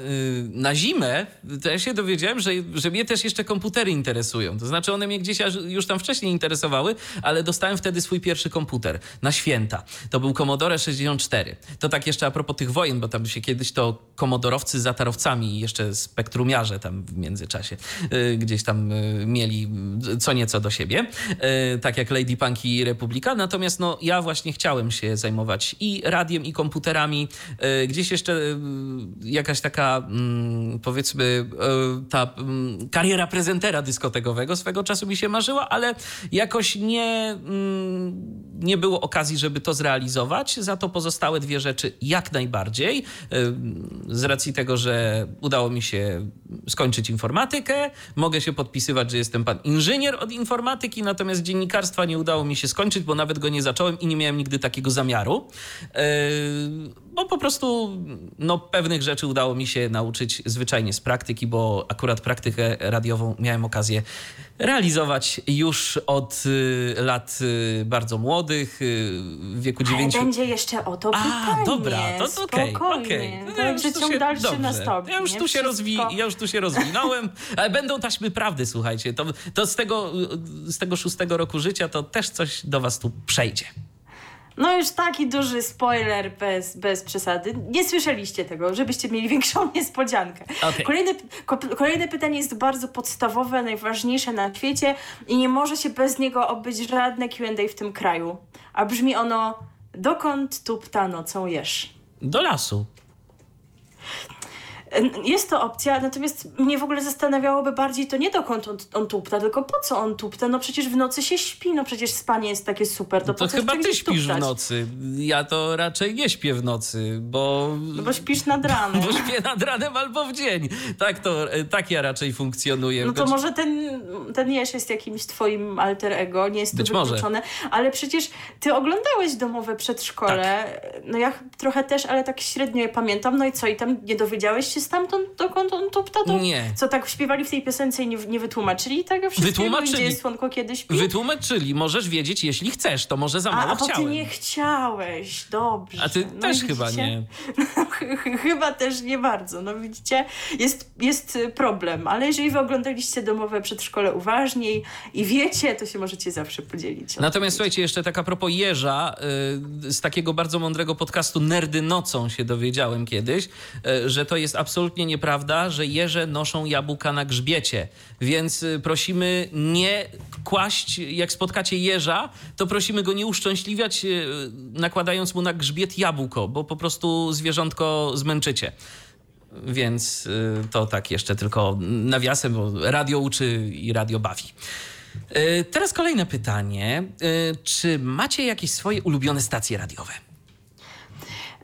na zimę to ja się dowiedziałem, że, że mnie też jeszcze komputery interesują. To znaczy one mnie gdzieś już tam wcześniej interesowały, ale dostałem wtedy swój pierwszy komputer na święta. To był Commodore 64. To tak jeszcze a propos tych wojen, bo tam się kiedyś to komodorowcy z zatarowcami i jeszcze spektrumiarze tam w międzyczasie y, gdzieś tam y, mieli co nieco do siebie. Tak jak Lady Punk i Republika. Natomiast no, ja właśnie chciałem się zajmować i radiem, i komputerami. Gdzieś jeszcze jakaś taka, mm, powiedzmy, e, ta mm, kariera prezentera dyskotekowego swego czasu mi się marzyła, ale jakoś nie, mm, nie było okazji, żeby to zrealizować. Za to pozostałe dwie rzeczy jak najbardziej. E, z racji tego, że udało mi się skończyć informatykę, mogę się podpisywać, że jestem pan inżynier od informatyki, natomiast dziennikarstwa nie udało mi się skończyć, bo nawet go nie zacząłem i nie miałem nigdy takiego zamiaru. Bo po prostu no, pewnych rzeczy udało mi się nauczyć zwyczajnie z praktyki, bo akurat praktykę radiową miałem okazję realizować już od y, lat y, bardzo młodych, y, w wieku 9 Ale będzie jeszcze o to pytanie. A, dobra, to, to okej, Spokojnie. okej. To Ja już Także tu ciąg się- dalszy dobrze. nastąpi. Ja już, tu się rozwi, ja już tu się rozwinąłem, ale będą taśmy prawdy, słuchajcie. To, to z, tego, z tego szóstego roku życia to też coś do was tu przejdzie. No już taki duży spoiler bez, bez przesady. Nie słyszeliście tego, żebyście mieli większą niespodziankę. Okej. Kolejne, ko- kolejne pytanie jest bardzo podstawowe, najważniejsze na świecie i nie może się bez niego odbyć żadne Q&A w tym kraju. A brzmi ono, dokąd tupta nocą jesz? Do lasu. Jest to opcja, natomiast mnie w ogóle zastanawiałoby bardziej to nie dokąd on, on tupta, tylko po co on tupta? No przecież w nocy się śpi, no przecież spanie jest takie super, to, To, po co chyba ty śpisz w tuptać? nocy. Ja to raczej nie śpię w nocy, bo... No bo śpisz nad ranem. Bo śpię nad ranem albo w dzień. Tak, to, tak ja raczej funkcjonuję. No to może ten, ten Jesz jest jakimś twoim alter ego, nie jest to Być może. wykluczone, ale przecież ty oglądałeś domowe przedszkole, Tak. no ja trochę też, ale tak średnio je pamiętam, no i co, i tam nie dowiedziałeś się stamtąd, dokąd on tupta? To, Nie. Co, tak śpiewali w tej piosence i nie, nie wytłumaczyli tego wszystkiego, Wytłumaczyli. gdzie jest słonko kiedy śpi? Wytłumaczyli, możesz wiedzieć, jeśli chcesz, to może za a, mało a to ty chciałem. nie chciałeś, dobrze. A ty No też chyba nie. Chyba też nie bardzo. No widzicie, jest, jest y, problem, ale jeżeli wy oglądaliście domowe przedszkole uważniej i wiecie, to się możecie zawsze podzielić. Natomiast słuchajcie, jeszcze tak a propos jeża, y, z takiego bardzo mądrego podcastu Nerdy Nocą się dowiedziałem kiedyś, y, że to jest absolutnie nieprawda, że jeże noszą jabłka na grzbiecie. Więc y, prosimy nie kłaść, jak spotkacie jeża, to prosimy go nie uszczęśliwiać, y, nakładając mu na grzbiet jabłko, bo po prostu zwierzątko zmęczycie. Więc y, to tak jeszcze tylko nawiasem, bo radio uczy i radio bawi. Teraz kolejne pytanie. Czy macie jakieś swoje ulubione stacje radiowe?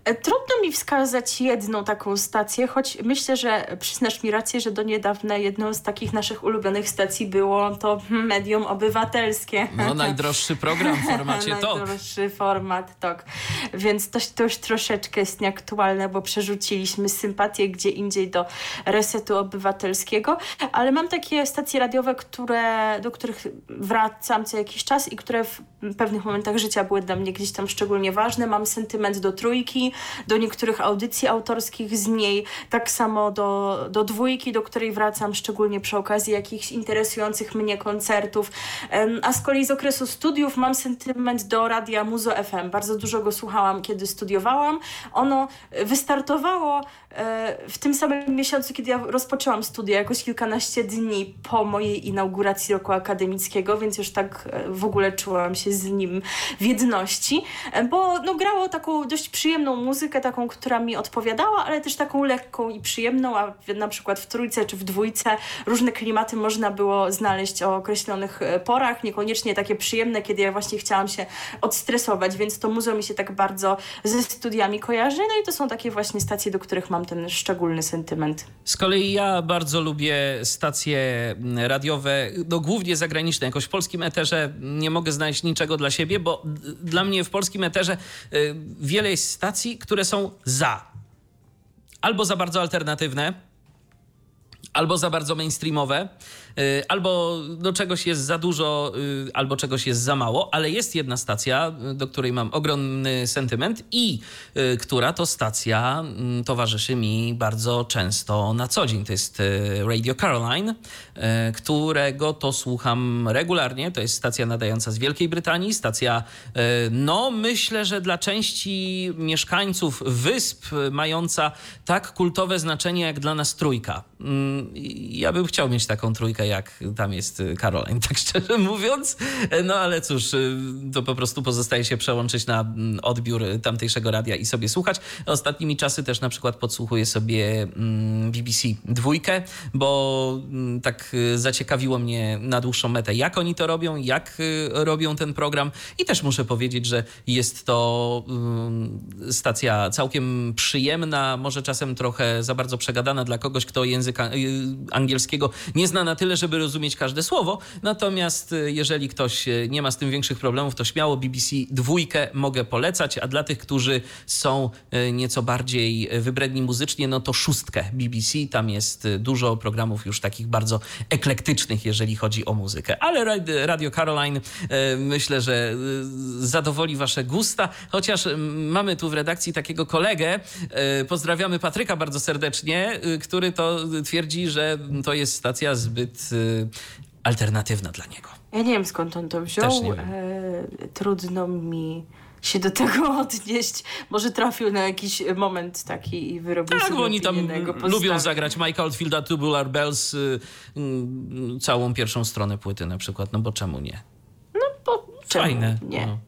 E, Trudno mi wskazać jedną taką stację, choć myślę, że przyznasz mi rację, że do niedawna jedną z takich naszych ulubionych stacji było to medium obywatelskie. No, najdroższy program w formacie TOK. Najdroższy format TOK. Więc to, to już troszeczkę jest nieaktualne, bo przerzuciliśmy sympatię gdzie indziej do resetu obywatelskiego, ale mam takie stacje radiowe, które, do których wracam co jakiś czas i które w pewnych momentach życia były dla mnie gdzieś tam szczególnie ważne. Mam sentyment do trójki, do niektórych audycji autorskich z niej, tak samo do, do dwójki, do której wracam szczególnie przy okazji jakichś interesujących mnie koncertów. A z kolei z okresu studiów mam sentyment do radia Muzo FM. Bardzo dużo go słuchałam, kiedy studiowałam. Ono e, wystartowało w tym samym miesiącu, kiedy ja rozpoczęłam studia, jakoś kilkanaście dni po mojej inauguracji roku akademickiego, więc już tak e, w ogóle czułam się z nim w jedności, e, bo no, grało taką dość przyjemną muzykę, taką, która mi odpowiadała, ale też taką lekką i przyjemną, a na przykład w trójce czy w dwójce różne klimaty można było znaleźć o określonych e, porach, niekoniecznie takie przyjemne, kiedy ja właśnie chciałam się odstresować, więc to muzeum mi się tak bardzo ze studiami kojarzy, no i to są takie właśnie stacje, do których mam ten szczególny sentyment. Z kolei ja bardzo lubię stacje radiowe, no głównie zagraniczne. Jakoś w polskim eterze nie mogę znaleźć niczego dla siebie, bo dla mnie w polskim eterze y, wiele jest stacji, które są za. Albo za bardzo alternatywne, albo za bardzo mainstreamowe, albo do czegoś jest za dużo, y, albo czegoś jest za mało, ale jest jedna stacja, y, do której mam ogromny sentyment i która to stacja mm, towarzyszy mi bardzo często na co dzień. To jest Radio Caroline, którego to słucham regularnie. To jest stacja nadająca z Wielkiej Brytanii, stacja, no myślę, że dla części mieszkańców wysp mająca tak kultowe znaczenie jak dla nas trójka. Mm, ja bym chciał mieć taką trójkę, jak tam jest Caroline, tak szczerze mówiąc. No ale cóż, to po prostu pozostaje się przełączyć na mm, odbiór tamtejszego radia i sobie słuchać. Ostatnimi czasy też na przykład podsłuchuję sobie mm, BBC dwójkę, bo mm, tak zaciekawiło mnie na dłuższą metę, jak oni to robią, jak robią ten program i też muszę powiedzieć, że jest to stacja całkiem przyjemna, może czasem trochę za bardzo przegadana dla kogoś, kto języka angielskiego nie zna na tyle, żeby rozumieć każde słowo. Natomiast e, jeżeli ktoś e, nie ma z tym większych problemów, to śmiało BBC dwójkę mogę polecać, a dla tych, którzy są e, nieco bardziej wybredni muzycznie, no to szóstkę BBC. Tam jest dużo programów już takich bardzo eklektycznych, jeżeli chodzi o muzykę. Ale Radio Caroline myślę, że zadowoli wasze gusta, chociaż mamy tu w redakcji takiego kolegę, pozdrawiamy Patryka bardzo serdecznie, który to twierdzi, że to jest stacja zbyt y, alternatywna dla niego. Ja nie wiem skąd on to wziął. E, trudno mi się do tego odnieść. Może trafił na jakiś moment taki i wyrobił tak, sobie oni tam lubią zagrać Michael Oldfielda, Tubular Bells, y, y, całą pierwszą stronę płyty na przykład, no bo czemu nie? No bo czemu Fajne. nie? No.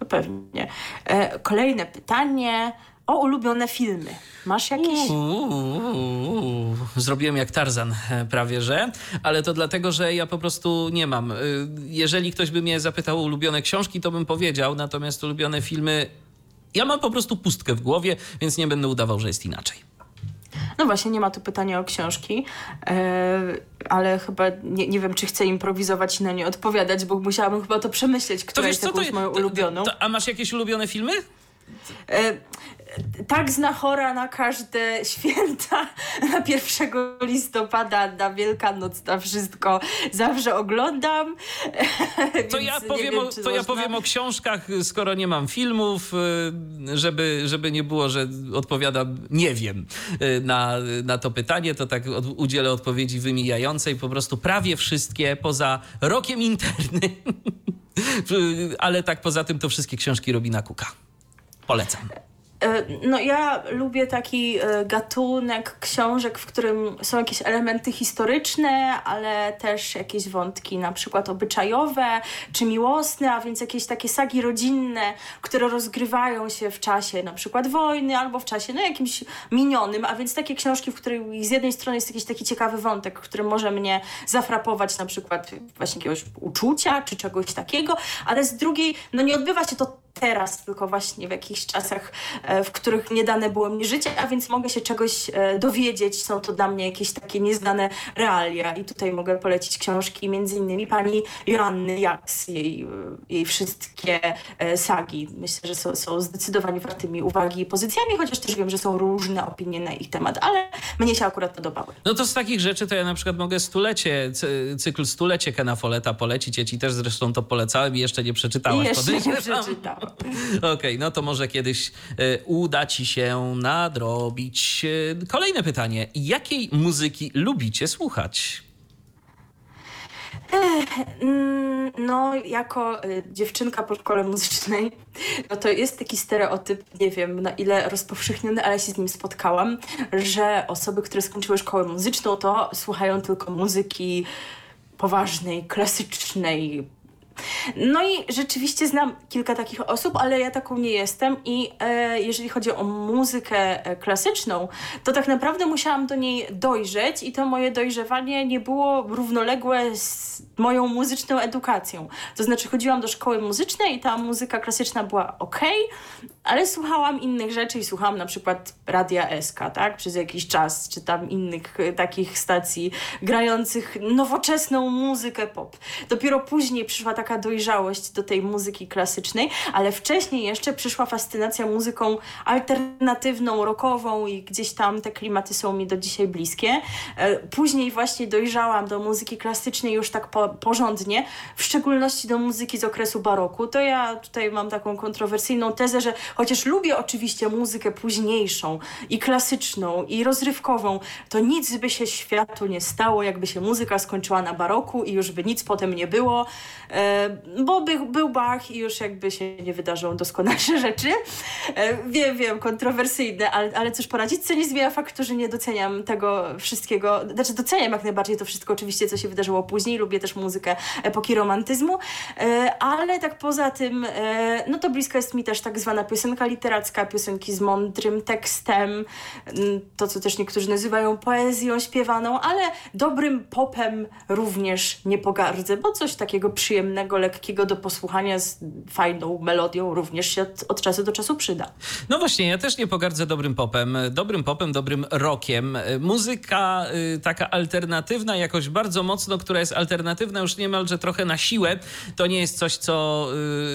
no pewnie. E, kolejne pytanie o ulubione filmy. Masz jakieś? Uuu, zrobiłem jak Tarzan e, prawie, że, ale to dlatego, że ja po prostu nie mam. Y, jeżeli ktoś by mnie zapytał o ulubione książki, to bym powiedział, natomiast ulubione filmy, ja mam po prostu pustkę w głowie, więc nie będę udawał, że jest inaczej. No właśnie, nie ma tu pytania o książki, e, ale chyba nie, nie wiem, czy chcę improwizować i na nie odpowiadać, bo musiałabym chyba to przemyśleć, która to wiesz, jest jakąś moją ulubioną. A masz jakieś ulubione filmy? Tak zna chora na każde święta, na 1 listopada, na Wielkanoc, na wszystko zawsze oglądam. To, ja powiem, wiem, o, to ja powiem o książkach, skoro nie mam filmów, y, żeby, żeby nie było, że odpowiadam nie wiem y, na, na to pytanie, to tak od, udzielę odpowiedzi wymijającej. Po prostu prawie wszystkie poza rokiem interny. Ale tak poza tym to wszystkie książki Robina Kuka. Polecam. E, no ja lubię taki e, gatunek książek, w którym są jakieś elementy historyczne, ale też jakieś wątki na przykład obyczajowe czy miłosne, a więc jakieś takie sagi rodzinne, które rozgrywają się w czasie na przykład wojny albo w czasie no jakimś minionym, a więc takie książki, w których z jednej strony jest jakiś taki ciekawy wątek, który może mnie zafrapować na przykład właśnie jakiegoś uczucia czy czegoś takiego, ale z drugiej no nie odbywa się to teraz, tylko właśnie w jakichś czasach, e, w których nie dane było mi życie, a więc mogę się czegoś e, dowiedzieć. Są to dla mnie jakieś takie nieznane realia. I tutaj mogę polecić książki między innymi pani Joanny Jaks, jej, e, jej wszystkie sagi. Myślę, że są, są zdecydowanie wartymi uwagi i pozycjami, chociaż też wiem, że są różne opinie na ich temat, ale mnie się akurat podobały. No to z takich rzeczy to ja na przykład mogę stulecie, cykl stulecie Kena Folletta polecić. Ja ci też zresztą to polecałem i jeszcze nie przeczytałaś. I jeszcze nie przeczytałam. Okej, okay, no to może kiedyś e, uda ci się nadrobić. E, kolejne pytanie. Jakiej muzyki lubicie słuchać? Mm, no, jako e, dziewczynka po szkole muzycznej, no to jest taki stereotyp, nie wiem na ile rozpowszechniony, ale się z nim spotkałam, że osoby, które skończyły szkołę muzyczną, to słuchają tylko muzyki poważnej, klasycznej, no i rzeczywiście znam kilka takich osób, ale ja taką nie jestem i e, jeżeli chodzi o muzykę e, klasyczną, to tak naprawdę musiałam do niej dojrzeć i to moje dojrzewanie nie było równoległe z moją muzyczną edukacją. To znaczy chodziłam do szkoły muzycznej i ta muzyka klasyczna była ok, ale słuchałam innych rzeczy i słuchałam na przykład Radia SK, tak, przez jakiś czas, czy tam innych e, takich stacji grających nowoczesną muzykę pop. Dopiero później przyszła taka taka dojrzałość do tej muzyki klasycznej, ale wcześniej jeszcze przyszła fascynacja muzyką alternatywną, rockową i gdzieś tam te klimaty są mi do dzisiaj bliskie. E, później właśnie dojrzałam do muzyki klasycznej już tak po, porządnie, w szczególności do muzyki z okresu baroku. To ja tutaj mam taką kontrowersyjną tezę, że chociaż lubię oczywiście muzykę późniejszą i klasyczną i rozrywkową, to nic by się światu nie stało, jakby się muzyka skończyła na baroku i już by nic potem nie było, e, bo by, był Bach i już jakby się nie wydarzą doskonalsze rzeczy. E, wiem, wiem, kontrowersyjne, ale, ale cóż poradzić, co nie zmienia faktu, że nie doceniam tego wszystkiego, znaczy doceniam jak najbardziej to wszystko oczywiście, co się wydarzyło później, lubię też muzykę epoki romantyzmu, e, ale tak poza tym, no to blisko jest mi też tak zwana piosenka literacka, piosenki z mądrym tekstem, to co też niektórzy nazywają poezją śpiewaną, ale dobrym popem również nie pogardzę, bo coś takiego przyjemnego, lekkiego do posłuchania z fajną melodią również się od, od czasu do czasu przyda. No właśnie, ja też nie pogardzę dobrym popem, dobrym popem, dobrym rockiem. Muzyka y, taka alternatywna, jakoś bardzo mocno, która jest alternatywna już niemalże trochę na siłę, to nie jest coś, co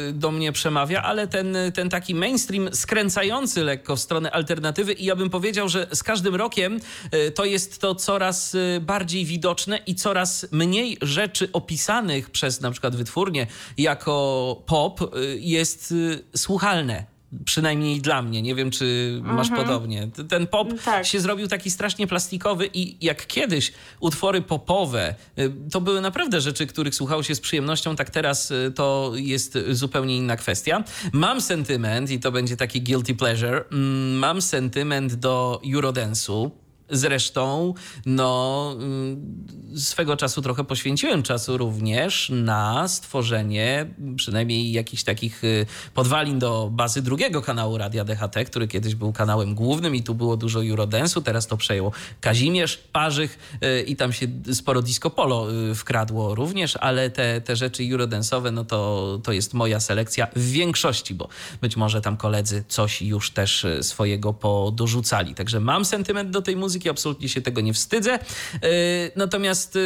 y, do mnie przemawia, ale ten, ten taki mainstream skręcający lekko w stronę alternatywy i ja bym powiedział, że z każdym rokiem y, to jest to coraz bardziej widoczne i coraz mniej rzeczy opisanych przez na przykład jako pop y, jest y, słuchalne. Przynajmniej dla mnie. Nie wiem, czy masz mhm. podobnie. Ten pop tak. się zrobił taki strasznie plastikowy i jak kiedyś utwory popowe y, to były naprawdę rzeczy, których słuchało się z przyjemnością, tak teraz to jest zupełnie inna kwestia. Mam sentyment i to będzie taki guilty pleasure. Mm, mam sentyment do Eurodance'u Zresztą, no, mm, swego czasu trochę poświęciłem czasu również na stworzenie przynajmniej jakichś takich y, podwalin do bazy drugiego kanału Radia DHT, który kiedyś był kanałem głównym i tu było dużo Eurodensu, teraz to przejął Kazimierz Parzych y, i tam się sporo disco polo y, wkradło również, ale te, te rzeczy eurodensowe, no to, to jest moja selekcja w większości, bo być może tam koledzy coś już też swojego podorzucali. Także mam sentyment do tej muzyki, muzyki, absolutnie się tego nie wstydzę. E, natomiast e,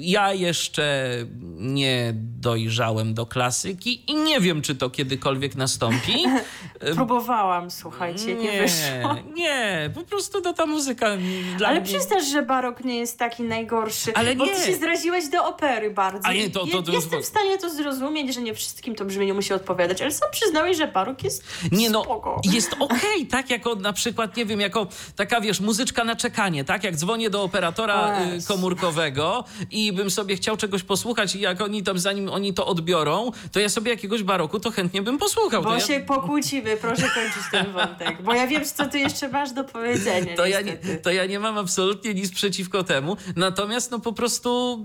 ja jeszcze nie dojrzałem do klasyki i nie wiem, czy to kiedykolwiek nastąpi. Próbowałam, słuchajcie, nie, nie wyszło. Nie, po prostu to ta muzyka dla Ale mnie... przyznasz, że barok nie jest taki najgorszy. Ale bo nie. ty się zraziłeś do opery bardzo. A nie, to, to, to Jestem w stanie to zrozumieć, że nie wszystkim to brzmienie musi odpowiadać, ale sam przyznałeś, że barok jest Nie no, spoko. jest okej, okay, tak jako na przykład, nie wiem, jako taka, wiesz, muzyczka na na czekanie, tak? Jak dzwonię do operatora yes. komórkowego i bym sobie chciał czegoś posłuchać i jak oni tam, zanim oni to odbiorą, to ja sobie jakiegoś baroku to chętnie bym posłuchał. Bo ja... się pokłócimy, proszę kończyć ten wątek, bo ja wiem, co ty jeszcze masz do powiedzenia. To ja, nie, to ja nie mam absolutnie nic przeciwko temu, natomiast no po prostu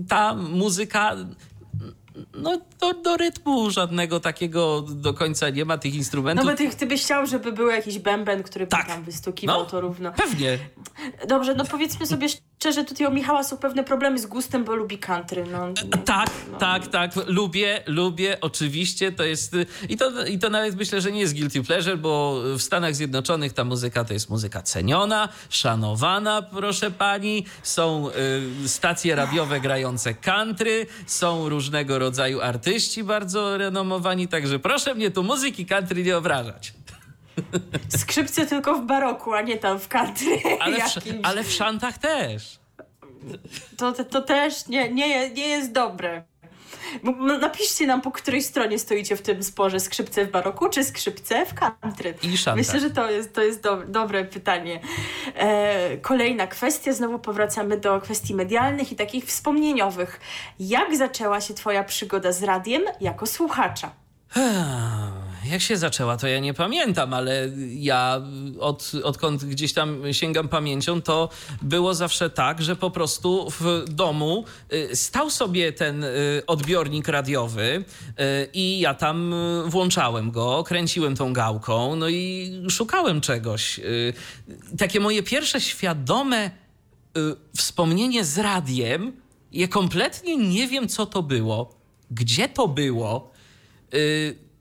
y, ta muzyka no do, do rytmu żadnego takiego do końca nie ma tych instrumentów. No bo ty, ty byś chciał, żeby był jakiś bęben, który by tak. tam wystukiwał no, to równo. Pewnie. Dobrze, no powiedzmy sobie szczerze, tutaj u Michała są pewne problemy z gustem, bo lubi country. No, no tak, no. tak, tak. Lubię, lubię, oczywiście. To jest i to, i to nawet myślę, że nie jest guilty pleasure, bo w Stanach Zjednoczonych ta muzyka to jest muzyka ceniona, szanowana, proszę pani. Są y, stacje radiowe grające country, są różnego rodzaju artyści bardzo renomowani, także proszę mnie tu muzyki country nie obrażać. Skrzypce tylko w baroku, a nie tam w country. Ale, w, ale w szantach też. To, to, to też nie, nie, nie jest dobre. Napiszcie nam, po której stronie stoicie w tym sporze, skrzypce w baroku czy skrzypce w country. I. Myślę, że to jest, to jest do, dobre pytanie. E, kolejna kwestia, znowu powracamy do kwestii medialnych i takich wspomnieniowych. Jak zaczęła się twoja przygoda z radiem jako słuchacza? Jak się zaczęła, to ja nie pamiętam, ale ja od, odkąd gdzieś tam sięgam pamięcią, to było zawsze tak, że po prostu w domu y, stał sobie ten y, odbiornik radiowy y, i ja tam włączałem go, kręciłem tą gałką, no i szukałem czegoś. Takie moje pierwsze świadome wspomnienie z radiem, ja kompletnie nie wiem, co to było, gdzie to było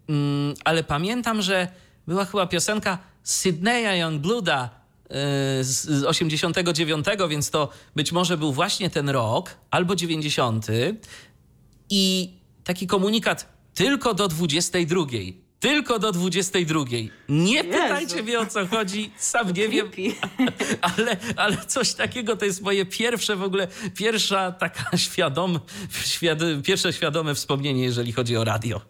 Mm, ale pamiętam, że była chyba piosenka Sydneya Youngbluda y, z 89, więc to być może był właśnie ten rok, albo 90. I taki komunikat tylko do 22. Tylko do 22. Nie Jezu. pytajcie mnie o co chodzi, sam nie wiem, ale, ale coś takiego to jest moje pierwsze w ogóle, pierwsza taka świadome, świad- pierwsze świadome wspomnienie, jeżeli chodzi o radio.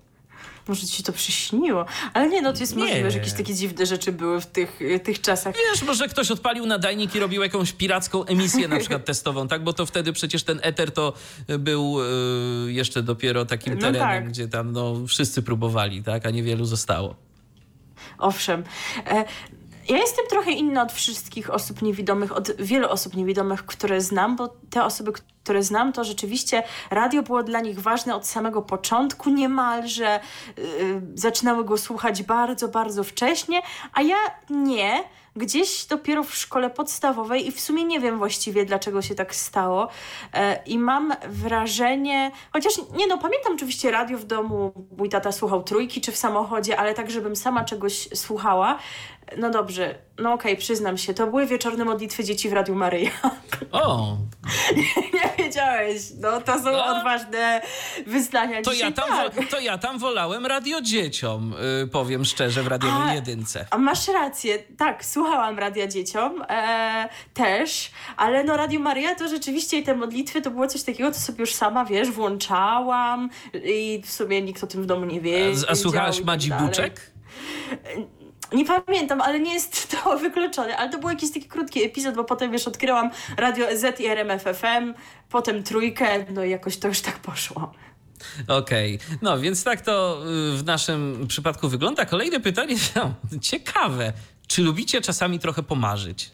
Może ci to przyśniło. Ale nie, no to jest Nie. możliwe, że jakieś takie dziwne rzeczy były w tych, tych czasach. Wiesz, może ktoś odpalił nadajnik i robił jakąś piracką emisję na przykład testową, tak? Bo to wtedy przecież ten eter to był y, jeszcze dopiero takim No terenem, tak. gdzie tam no, wszyscy próbowali, tak? A niewielu zostało. Owszem. E, Ja jestem trochę inna od wszystkich osób niewidomych, od wielu osób niewidomych, które znam, bo te osoby, które znam, to rzeczywiście radio było dla nich ważne od samego początku, niemalże yy, zaczynały go słuchać bardzo, bardzo wcześnie, a ja nie. Gdzieś dopiero w szkole podstawowej i w sumie nie wiem właściwie, dlaczego się tak stało. E, I mam wrażenie, chociaż nie no, pamiętam oczywiście radio w domu, mój tata słuchał trójki czy w samochodzie, ale tak, żebym sama czegoś słuchała. No dobrze, no okej, przyznam się, to były wieczorne modlitwy dzieci w Radiu Maryja. O, nie wiedziałeś, no to są No. odważne wyznania to dzisiaj. ja, tam tak. wo- to ja tam wolałem radio dzieciom, y, powiem szczerze, w radiowej A- jedynce. A masz rację, tak, słuchałam radia dzieciom e, też, ale no Radio Maria to rzeczywiście te modlitwy to było coś takiego, co sobie już sama, wiesz, włączałam i w sumie nikt o tym w domu nie wie. A, a słuchałaś tak Madzi. Buczek? Nie pamiętam, ale nie jest to wykluczone, ale to był jakiś taki krótki epizod, bo potem wiesz, odkryłam Radio Z i RMF FM, potem trójkę, no i jakoś to już tak poszło. Okej, no więc tak to y, w naszym przypadku wygląda. Kolejne pytanie, ciekawe. Czy lubicie czasami trochę pomarzyć?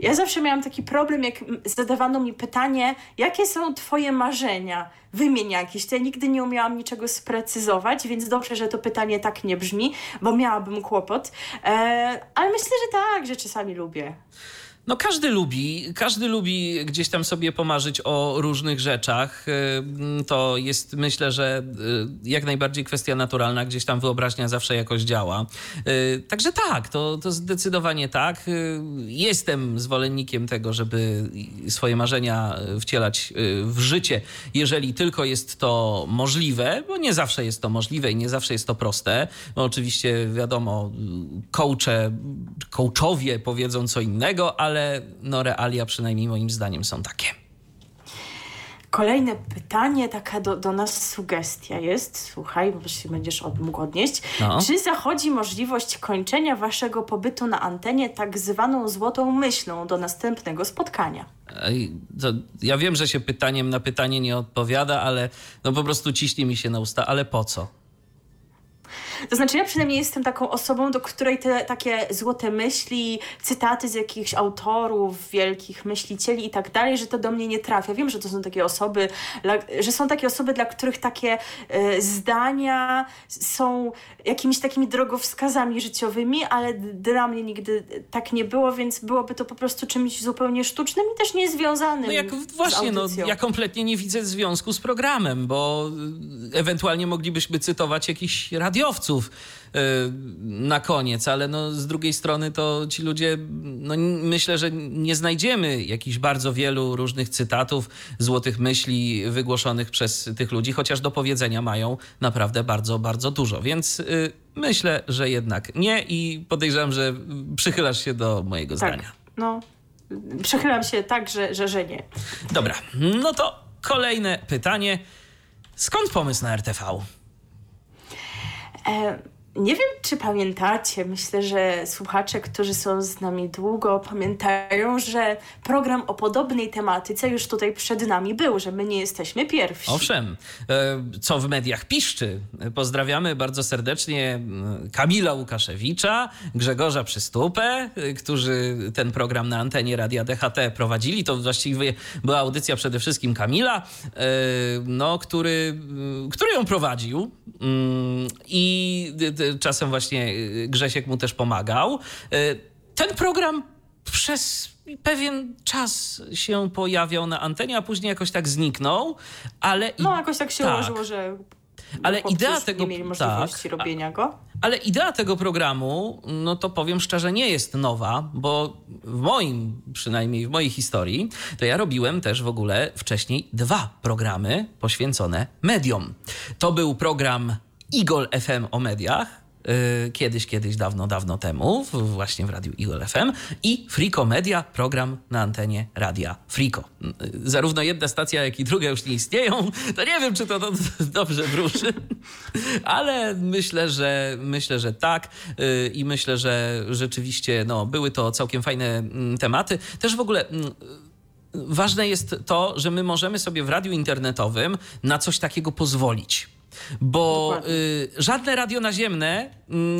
Ja zawsze miałam taki problem, jak zadawano mi pytanie, jakie są twoje marzenia? Wymień jakieś. To ja nigdy nie umiałam niczego sprecyzować, więc dobrze, że to pytanie tak nie brzmi, bo miałabym kłopot. E, ale myślę, że tak, że czasami lubię. No każdy lubi, każdy lubi gdzieś tam sobie pomarzyć o różnych rzeczach. Ym, To jest myślę, że y, jak najbardziej kwestia naturalna, gdzieś tam wyobraźnia zawsze jakoś działa. Y, Także tak, to, to zdecydowanie tak. Y, Jestem zwolennikiem tego, żeby swoje marzenia wcielać y, w życie, jeżeli tylko jest to możliwe, bo nie zawsze jest to możliwe i nie zawsze jest to proste. Oczywiście wiadomo, coache, coachowie powiedzą co innego, ale no realia przynajmniej moim zdaniem są takie. Kolejne pytanie, taka do, do nas sugestia jest, słuchaj, bo się będziesz od- mógł odnieść. No. Czy zachodzi możliwość kończenia waszego pobytu na antenie tak zwaną złotą myślą do następnego spotkania? Ja wiem, że się pytaniem na pytanie nie odpowiada, ale no po prostu ciśnie mi się na usta, ale po co? To znaczy, ja przynajmniej jestem taką osobą, do której te takie złote myśli, cytaty z jakichś autorów, wielkich myślicieli i tak dalej, że to do mnie nie trafia. Wiem, że to są takie osoby, że są takie osoby, dla których takie e, zdania są jakimiś takimi drogowskazami życiowymi, ale dla mnie nigdy tak nie było, więc byłoby to po prostu czymś zupełnie sztucznym i też niezwiązanym No jak właśnie, no ja kompletnie nie widzę związku z programem, bo y, ewentualnie moglibyśmy cytować jakichś radiowców y, na koniec, ale no z drugiej strony to ci ludzie, no myślę, że nie znajdziemy jakichś bardzo wielu różnych cytatów, złotych myśli wygłoszonych przez tych ludzi, chociaż do powiedzenia mają naprawdę bardzo, bardzo dużo, więc y, myślę, że jednak nie i podejrzewam, że przychylasz się do mojego Tak, zdania. no. Przechylam się tak, że, że, że nie. Dobra, no to kolejne pytanie. Skąd pomysł na RTV? E, nie wiem, czy pamiętacie, myślę, że słuchacze, którzy są z nami długo, pamiętają, że program o podobnej tematyce już tutaj przed nami był, że my nie jesteśmy pierwsi. Owszem, e, co w mediach piszczy. Pozdrawiamy bardzo serdecznie m, Kamila Łukaszewicza, Grzegorza Przystupę, e, którzy ten program na antenie Radia DHT prowadzili. To właściwie była audycja przede wszystkim Kamila, e, no, który, który ją prowadził Mm, i czasem właśnie e, Grzesiek mu też pomagał. E, Ten program przez pewien czas się pojawiał na antenie, a później jakoś tak zniknął, ale No, jakoś tak się Tak. ułożyło, że Ale idea tego- Nie mieli możliwości tak. robienia go. Ale idea tego programu, no to powiem szczerze, nie jest nowa, bo w moim, przynajmniej w mojej historii, to ja robiłem też w ogóle wcześniej dwa programy poświęcone mediom. To był program Igol FM o mediach. yy, Kiedyś, kiedyś, dawno, dawno temu, właśnie w radiu Igol FM i Friko Media, program na antenie radia Friko. Yy, Zarówno jedna stacja, jak i druga już nie istnieją. To nie wiem, czy to, dobrze wróży, ale myślę, że myślę, że tak yy, i myślę, że rzeczywiście no, były to całkiem fajne mm, tematy. Też w ogóle mm, ważne jest to, że my możemy sobie w radiu internetowym na coś takiego pozwolić. Bo y, żadne radio naziemne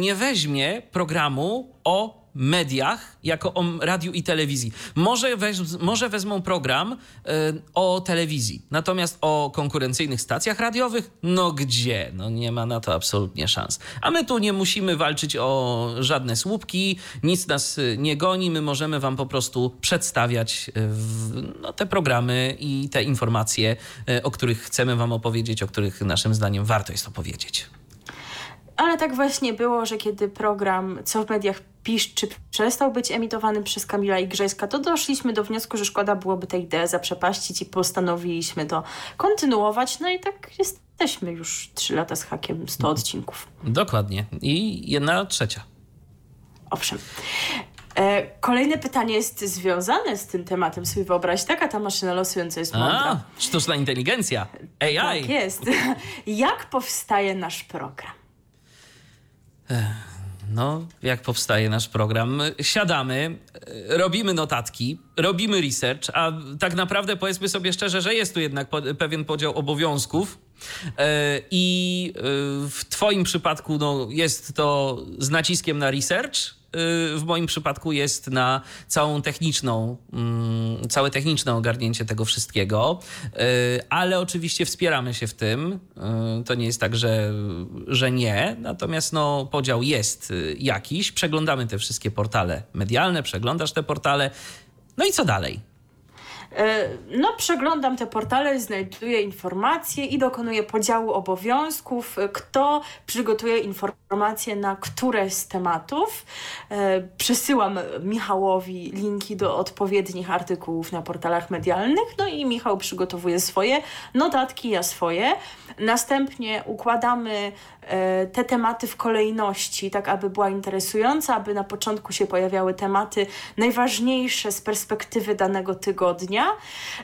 nie weźmie programu o mediach jako o radiu i telewizji. Może, weź, może wezmą program y, o telewizji, natomiast o konkurencyjnych stacjach radiowych, no gdzie? No nie ma na to absolutnie szans. A my tu nie musimy walczyć o żadne słupki, nic nas y, nie goni, my możemy wam po prostu przedstawiać y, w, no, te programy i te informacje, y, o których chcemy wam opowiedzieć, o których naszym zdaniem warto jest opowiedzieć. Ale tak właśnie było, że kiedy program Co w mediach piszczy przestał być emitowany przez Kamila i Grześka, to doszliśmy do wniosku, że szkoda byłoby tę ideę zaprzepaścić i postanowiliśmy to kontynuować. No i tak jesteśmy już trzy lata z hakiem, 100 odcinków. Dokładnie. I jedna trzecia. Owszem. E, kolejne pytanie jest związane z tym tematem. Sobie wyobraź, taka ta maszyna losująca jest mądra. A, sztuczna inteligencja. AI. Tak jest. Jak powstaje nasz program? No, jak powstaje nasz program? Siadamy, robimy notatki, robimy research, a tak naprawdę powiedzmy sobie szczerze, że jest tu jednak pewien podział obowiązków. E, I e, w Twoim przypadku no, jest to z naciskiem na research. E, W moim przypadku jest na całą techniczną, mm, całe techniczne ogarnięcie tego wszystkiego, E, ale oczywiście wspieramy się w tym. E, To nie jest tak, że, że nie, natomiast no, podział jest jakiś. Przeglądamy te wszystkie portale medialne, przeglądasz te portale. No i co dalej? E, No, przeglądam te portale, znajduję informacje i dokonuję podziału obowiązków. E, Kto przygotuje informacje na które z tematów. E, Przesyłam Michałowi linki do odpowiednich artykułów na portalach medialnych, no i Michał przygotowuje swoje notatki, ja swoje. Następnie układamy te tematy w kolejności, tak aby była interesująca, aby na początku się pojawiały tematy najważniejsze z perspektywy danego tygodnia.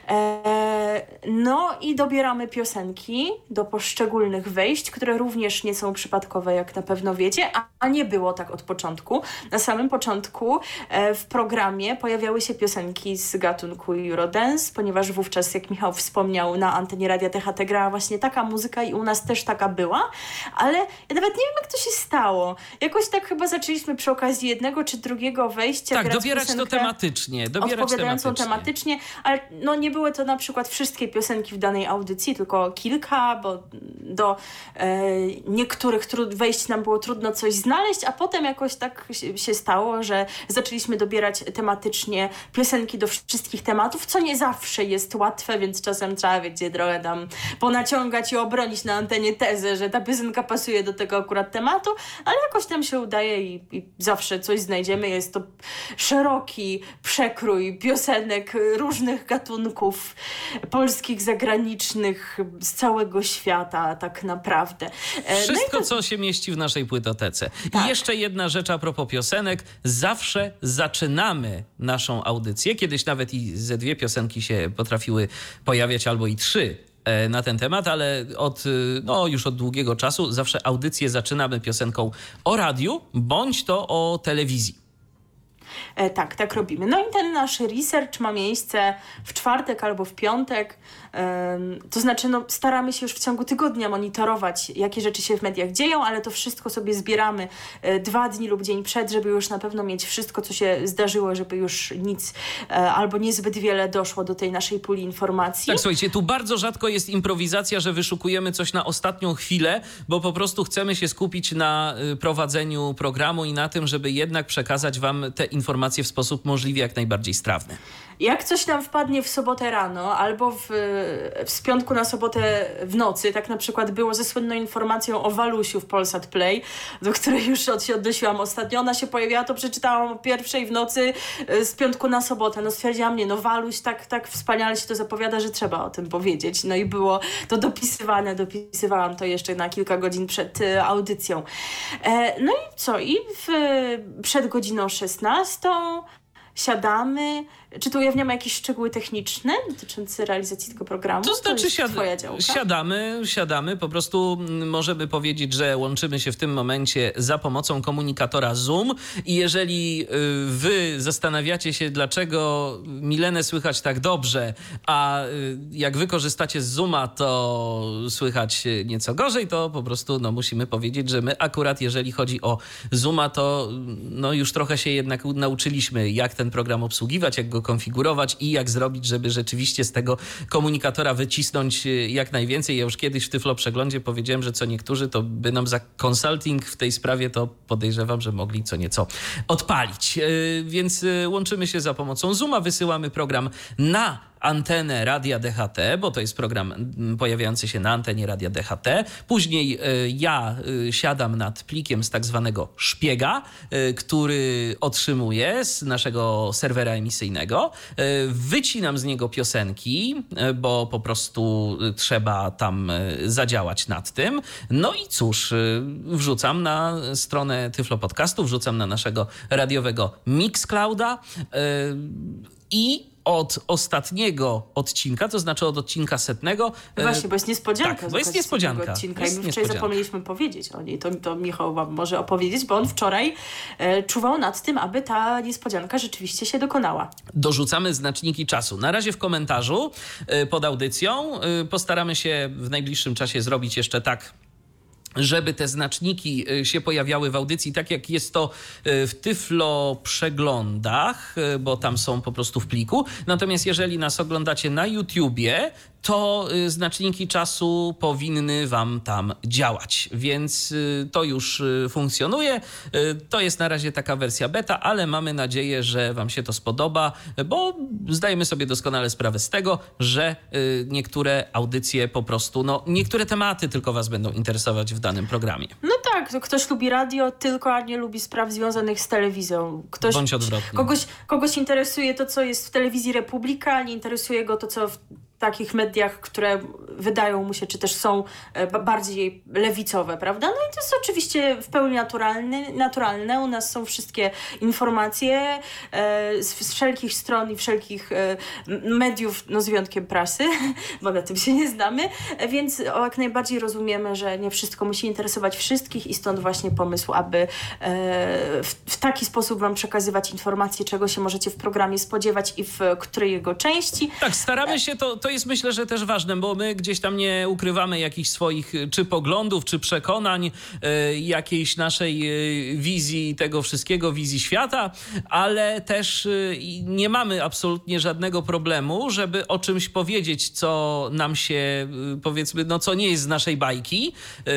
E, No i dobieramy piosenki do poszczególnych wejść, które również nie są przypadkowe, jak na pewno wiecie, a- a nie było tak od początku. Na samym początku e, w programie pojawiały się piosenki z gatunku Eurodance, ponieważ wówczas, jak Michał wspomniał, na antenie Radia THT grała właśnie taka muzyka i u nas też taka była, ale ja nawet nie wiem, jak to się stało. Jakoś tak chyba zaczęliśmy przy okazji jednego czy drugiego wejścia Tak, dobierać to tematycznie. Dobierać odpowiadającą tematycznie. tematycznie, ale no nie były to na przykład wszystkie piosenki w danej audycji, tylko kilka, bo do e, niektórych trud- wejść nam było trudno coś znaleźć, a potem jakoś tak się, się stało, że zaczęliśmy dobierać tematycznie piosenki do wszystkich tematów, co nie zawsze jest łatwe, więc czasem trzeba, wiecie, trochę tam ponaciągać i obronić na antenie tezę, że ta piosenka pasuje do tego akurat tematu, ale jakoś nam się udaje i, i zawsze coś znajdziemy. Jest to szeroki przekrój piosenek różnych gatunków polskich, zagranicznych, z całego świata tak naprawdę. E, no i Wszystko, to- co się mieści w naszej płytotece. I Tak. jeszcze jedna rzecz a propos piosenek. Zawsze zaczynamy naszą audycję. Kiedyś nawet i ze dwie piosenki się potrafiły pojawiać, albo i trzy na ten temat, ale od, y, no, już od długiego czasu zawsze audycję zaczynamy piosenką o radiu, bądź to o telewizji. E, tak, tak robimy. No i ten nasz research ma miejsce w czwartek albo w piątek. To znaczy, no, staramy się już w ciągu tygodnia monitorować, jakie rzeczy się w mediach dzieją, ale to wszystko sobie zbieramy e, dwa dni lub dzień przed, żeby już na pewno mieć wszystko, co się zdarzyło, żeby już nic e, albo niezbyt wiele doszło do tej naszej puli informacji. Tak, słuchajcie, tu bardzo rzadko jest improwizacja, że wyszukujemy coś na ostatnią chwilę, bo po prostu chcemy się skupić na y, prowadzeniu programu i na tym, żeby jednak przekazać wam te informacje w sposób możliwie jak najbardziej strawny. Jak coś nam wpadnie w sobotę rano albo w, w piątku na sobotę w nocy, tak na przykład było ze słynną informacją o Walusiu w Polsat Play, do której już od się odnosiłam ostatnio. Ona się pojawiła, to przeczytałam o pierwszej w nocy e, z piątku na sobotę. No stwierdziłam, nie, no Waluś tak, tak wspaniale się to zapowiada, że trzeba o tym powiedzieć. No i było to dopisywane, dopisywałam to jeszcze na kilka godzin przed e, audycją. E, no i co? I w, przed godziną 16 siadamy. Czy tu ujawniamy jakieś szczegóły techniczne dotyczące realizacji tego programu? To znaczy to siad siadamy, siadamy, po prostu mm, możemy powiedzieć, że łączymy się w tym momencie za pomocą komunikatora Zoom. I jeżeli y, wy zastanawiacie się, dlaczego Milenę słychać tak dobrze, a y, jak wy korzystacie z Zooma, to słychać nieco gorzej, to po prostu no, musimy powiedzieć, że my akurat jeżeli chodzi o Zooma, to no, już trochę się jednak nauczyliśmy, jak ten program obsługiwać, jak go konfigurować i jak zrobić, żeby rzeczywiście z tego komunikatora wycisnąć y, jak najwięcej. Ja już kiedyś w Tyflo Przeglądzie powiedziałem, że co niektórzy to by nam za consulting w tej sprawie to podejrzewam, że mogli co nieco odpalić. Y, więc y, łączymy się za pomocą Zooma, wysyłamy program na antenę Radia DHT, bo to jest program pojawiający się na antenie Radia DHT. Później y, ja y, siadam nad plikiem z tak zwanego szpiega, y, który otrzymuję z naszego serwera emisyjnego. Wycinam z niego piosenki, bo po prostu trzeba tam zadziałać nad tym. No i cóż, wrzucam na stronę Tyflo Podcastu, wrzucam na naszego radiowego Mixclouda i od ostatniego odcinka, to znaczy od odcinka setnego. No właśnie, bo jest niespodzianka. Tak, bo jest niespodzianka. Odcinka. Jest I my wczoraj zapomnieliśmy powiedzieć o niej. To, to Michał wam może opowiedzieć, bo on wczoraj e, czuwał nad tym, aby ta niespodzianka rzeczywiście się dokonała. Dorzucamy znaczniki czasu. Na razie w komentarzu e, pod audycją. E, postaramy się w najbliższym czasie zrobić jeszcze tak żeby te znaczniki y, się pojawiały w audycji, tak jak jest to y, w Tyflo przeglądach, y, bo tam są po prostu w pliku. Natomiast jeżeli nas oglądacie na YouTubie, to y, znaczniki czasu powinny Wam tam działać. Więc y, to już y, funkcjonuje. To jest na razie taka wersja beta, ale mamy nadzieję, że Wam się to spodoba, bo zdajemy sobie doskonale sprawę z tego, że niektóre audycje po prostu, no niektóre tematy tylko Was będą interesować w danym programie. No tak, to ktoś lubi radio tylko, a nie lubi spraw związanych z telewizją. Ktoś, Bądź odwrotnie. Kogoś, kogoś interesuje to, co jest w telewizji Republika, a nie interesuje go to, co w takich mediach, które wydają mu się, czy też są e, bardziej lewicowe, prawda? No i to jest oczywiście w pełni naturalne. naturalne. U nas są wszystkie informacje e, z, wszelkich stron i wszelkich e, mediów, no z wyjątkiem prasy, bo na tym się nie znamy, więc jak najbardziej rozumiemy, że nie wszystko musi interesować wszystkich i stąd właśnie pomysł, aby w, w taki sposób Wam przekazywać informacje, czego się możecie w programie spodziewać i w której jego części. Tak, staramy się to to jest myślę, że też ważne, bo my gdzieś tam nie ukrywamy jakichś swoich y, czy poglądów, czy przekonań, y, jakiejś naszej y, wizji tego wszystkiego, wizji świata, ale też nie mamy absolutnie żadnego problemu, żeby o czymś powiedzieć, co nam się powiedzmy, no co nie jest z naszej bajki,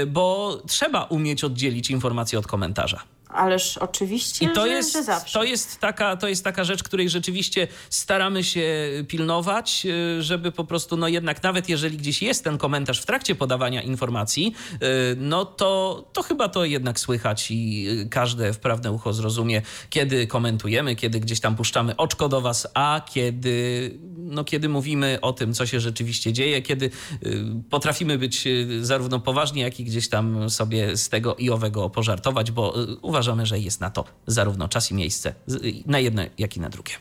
bo trzeba umieć oddzielić informację od komentarza. Ależ oczywiście, I to że, jest, że zawsze. To jest, taka, to jest taka rzecz, której rzeczywiście staramy się pilnować, y, żeby po prostu, no jednak nawet jeżeli gdzieś jest ten komentarz w trakcie podawania informacji, y, no to, to chyba to jednak słychać i y, każde wprawne ucho zrozumie, kiedy komentujemy, kiedy gdzieś tam puszczamy oczko do was, a kiedy, no kiedy mówimy o tym, co się rzeczywiście dzieje, kiedy potrafimy być zarówno poważni, jak i gdzieś tam sobie z tego i owego pożartować, bo uważam, uważamy, że jest na to zarówno czas i miejsce, na jedno, jak i na drugie.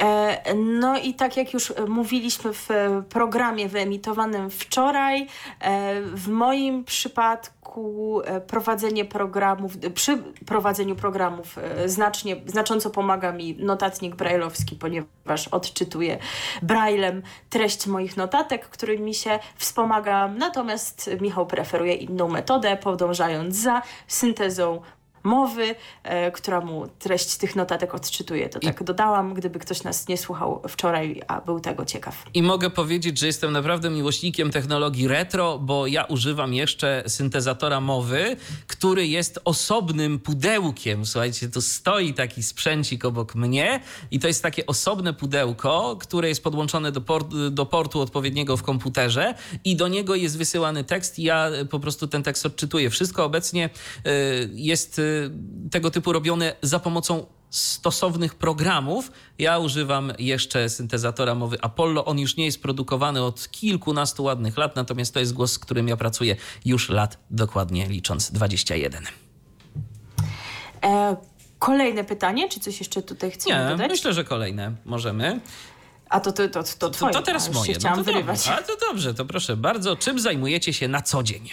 E, no i tak jak już mówiliśmy w programie wyemitowanym wczoraj, e, w moim przypadku e, prowadzenie programów, przy prowadzeniu programów znacznie, znacząco pomaga mi notatnik brajlowski, ponieważ odczytuję braillem treść moich notatek, którymi się wspomagam. Natomiast Michał preferuje inną metodę, podążając za syntezą mowy, e, która mu treść tych notatek odczytuje. To tak dodałam, gdyby ktoś nas nie słuchał wczoraj, a był tego ciekaw. I mogę powiedzieć, że jestem naprawdę miłośnikiem technologii retro, bo ja używam jeszcze syntezatora mowy, który jest osobnym pudełkiem. Słuchajcie, tu stoi taki sprzęcik obok mnie i to jest takie osobne pudełko, które jest podłączone do, port, do portu odpowiedniego w komputerze i do niego jest wysyłany tekst i ja po prostu ten tekst odczytuję. Wszystko obecnie y, jest tego typu robione za pomocą stosownych programów. Ja używam jeszcze syntezatora mowy Apollo. On już nie jest produkowany od kilkunastu ładnych lat, natomiast to jest głos, z którym ja pracuję już lat dokładnie licząc 21. E, kolejne pytanie, czy coś jeszcze tutaj chcemy Nie, dodać? myślę, że kolejne możemy. A to, to, to, to To, twoje, to teraz a już moje. Chciałam no to wyrywać. dobrze. A to dobrze, to proszę bardzo. Czym zajmujecie się na co dzień?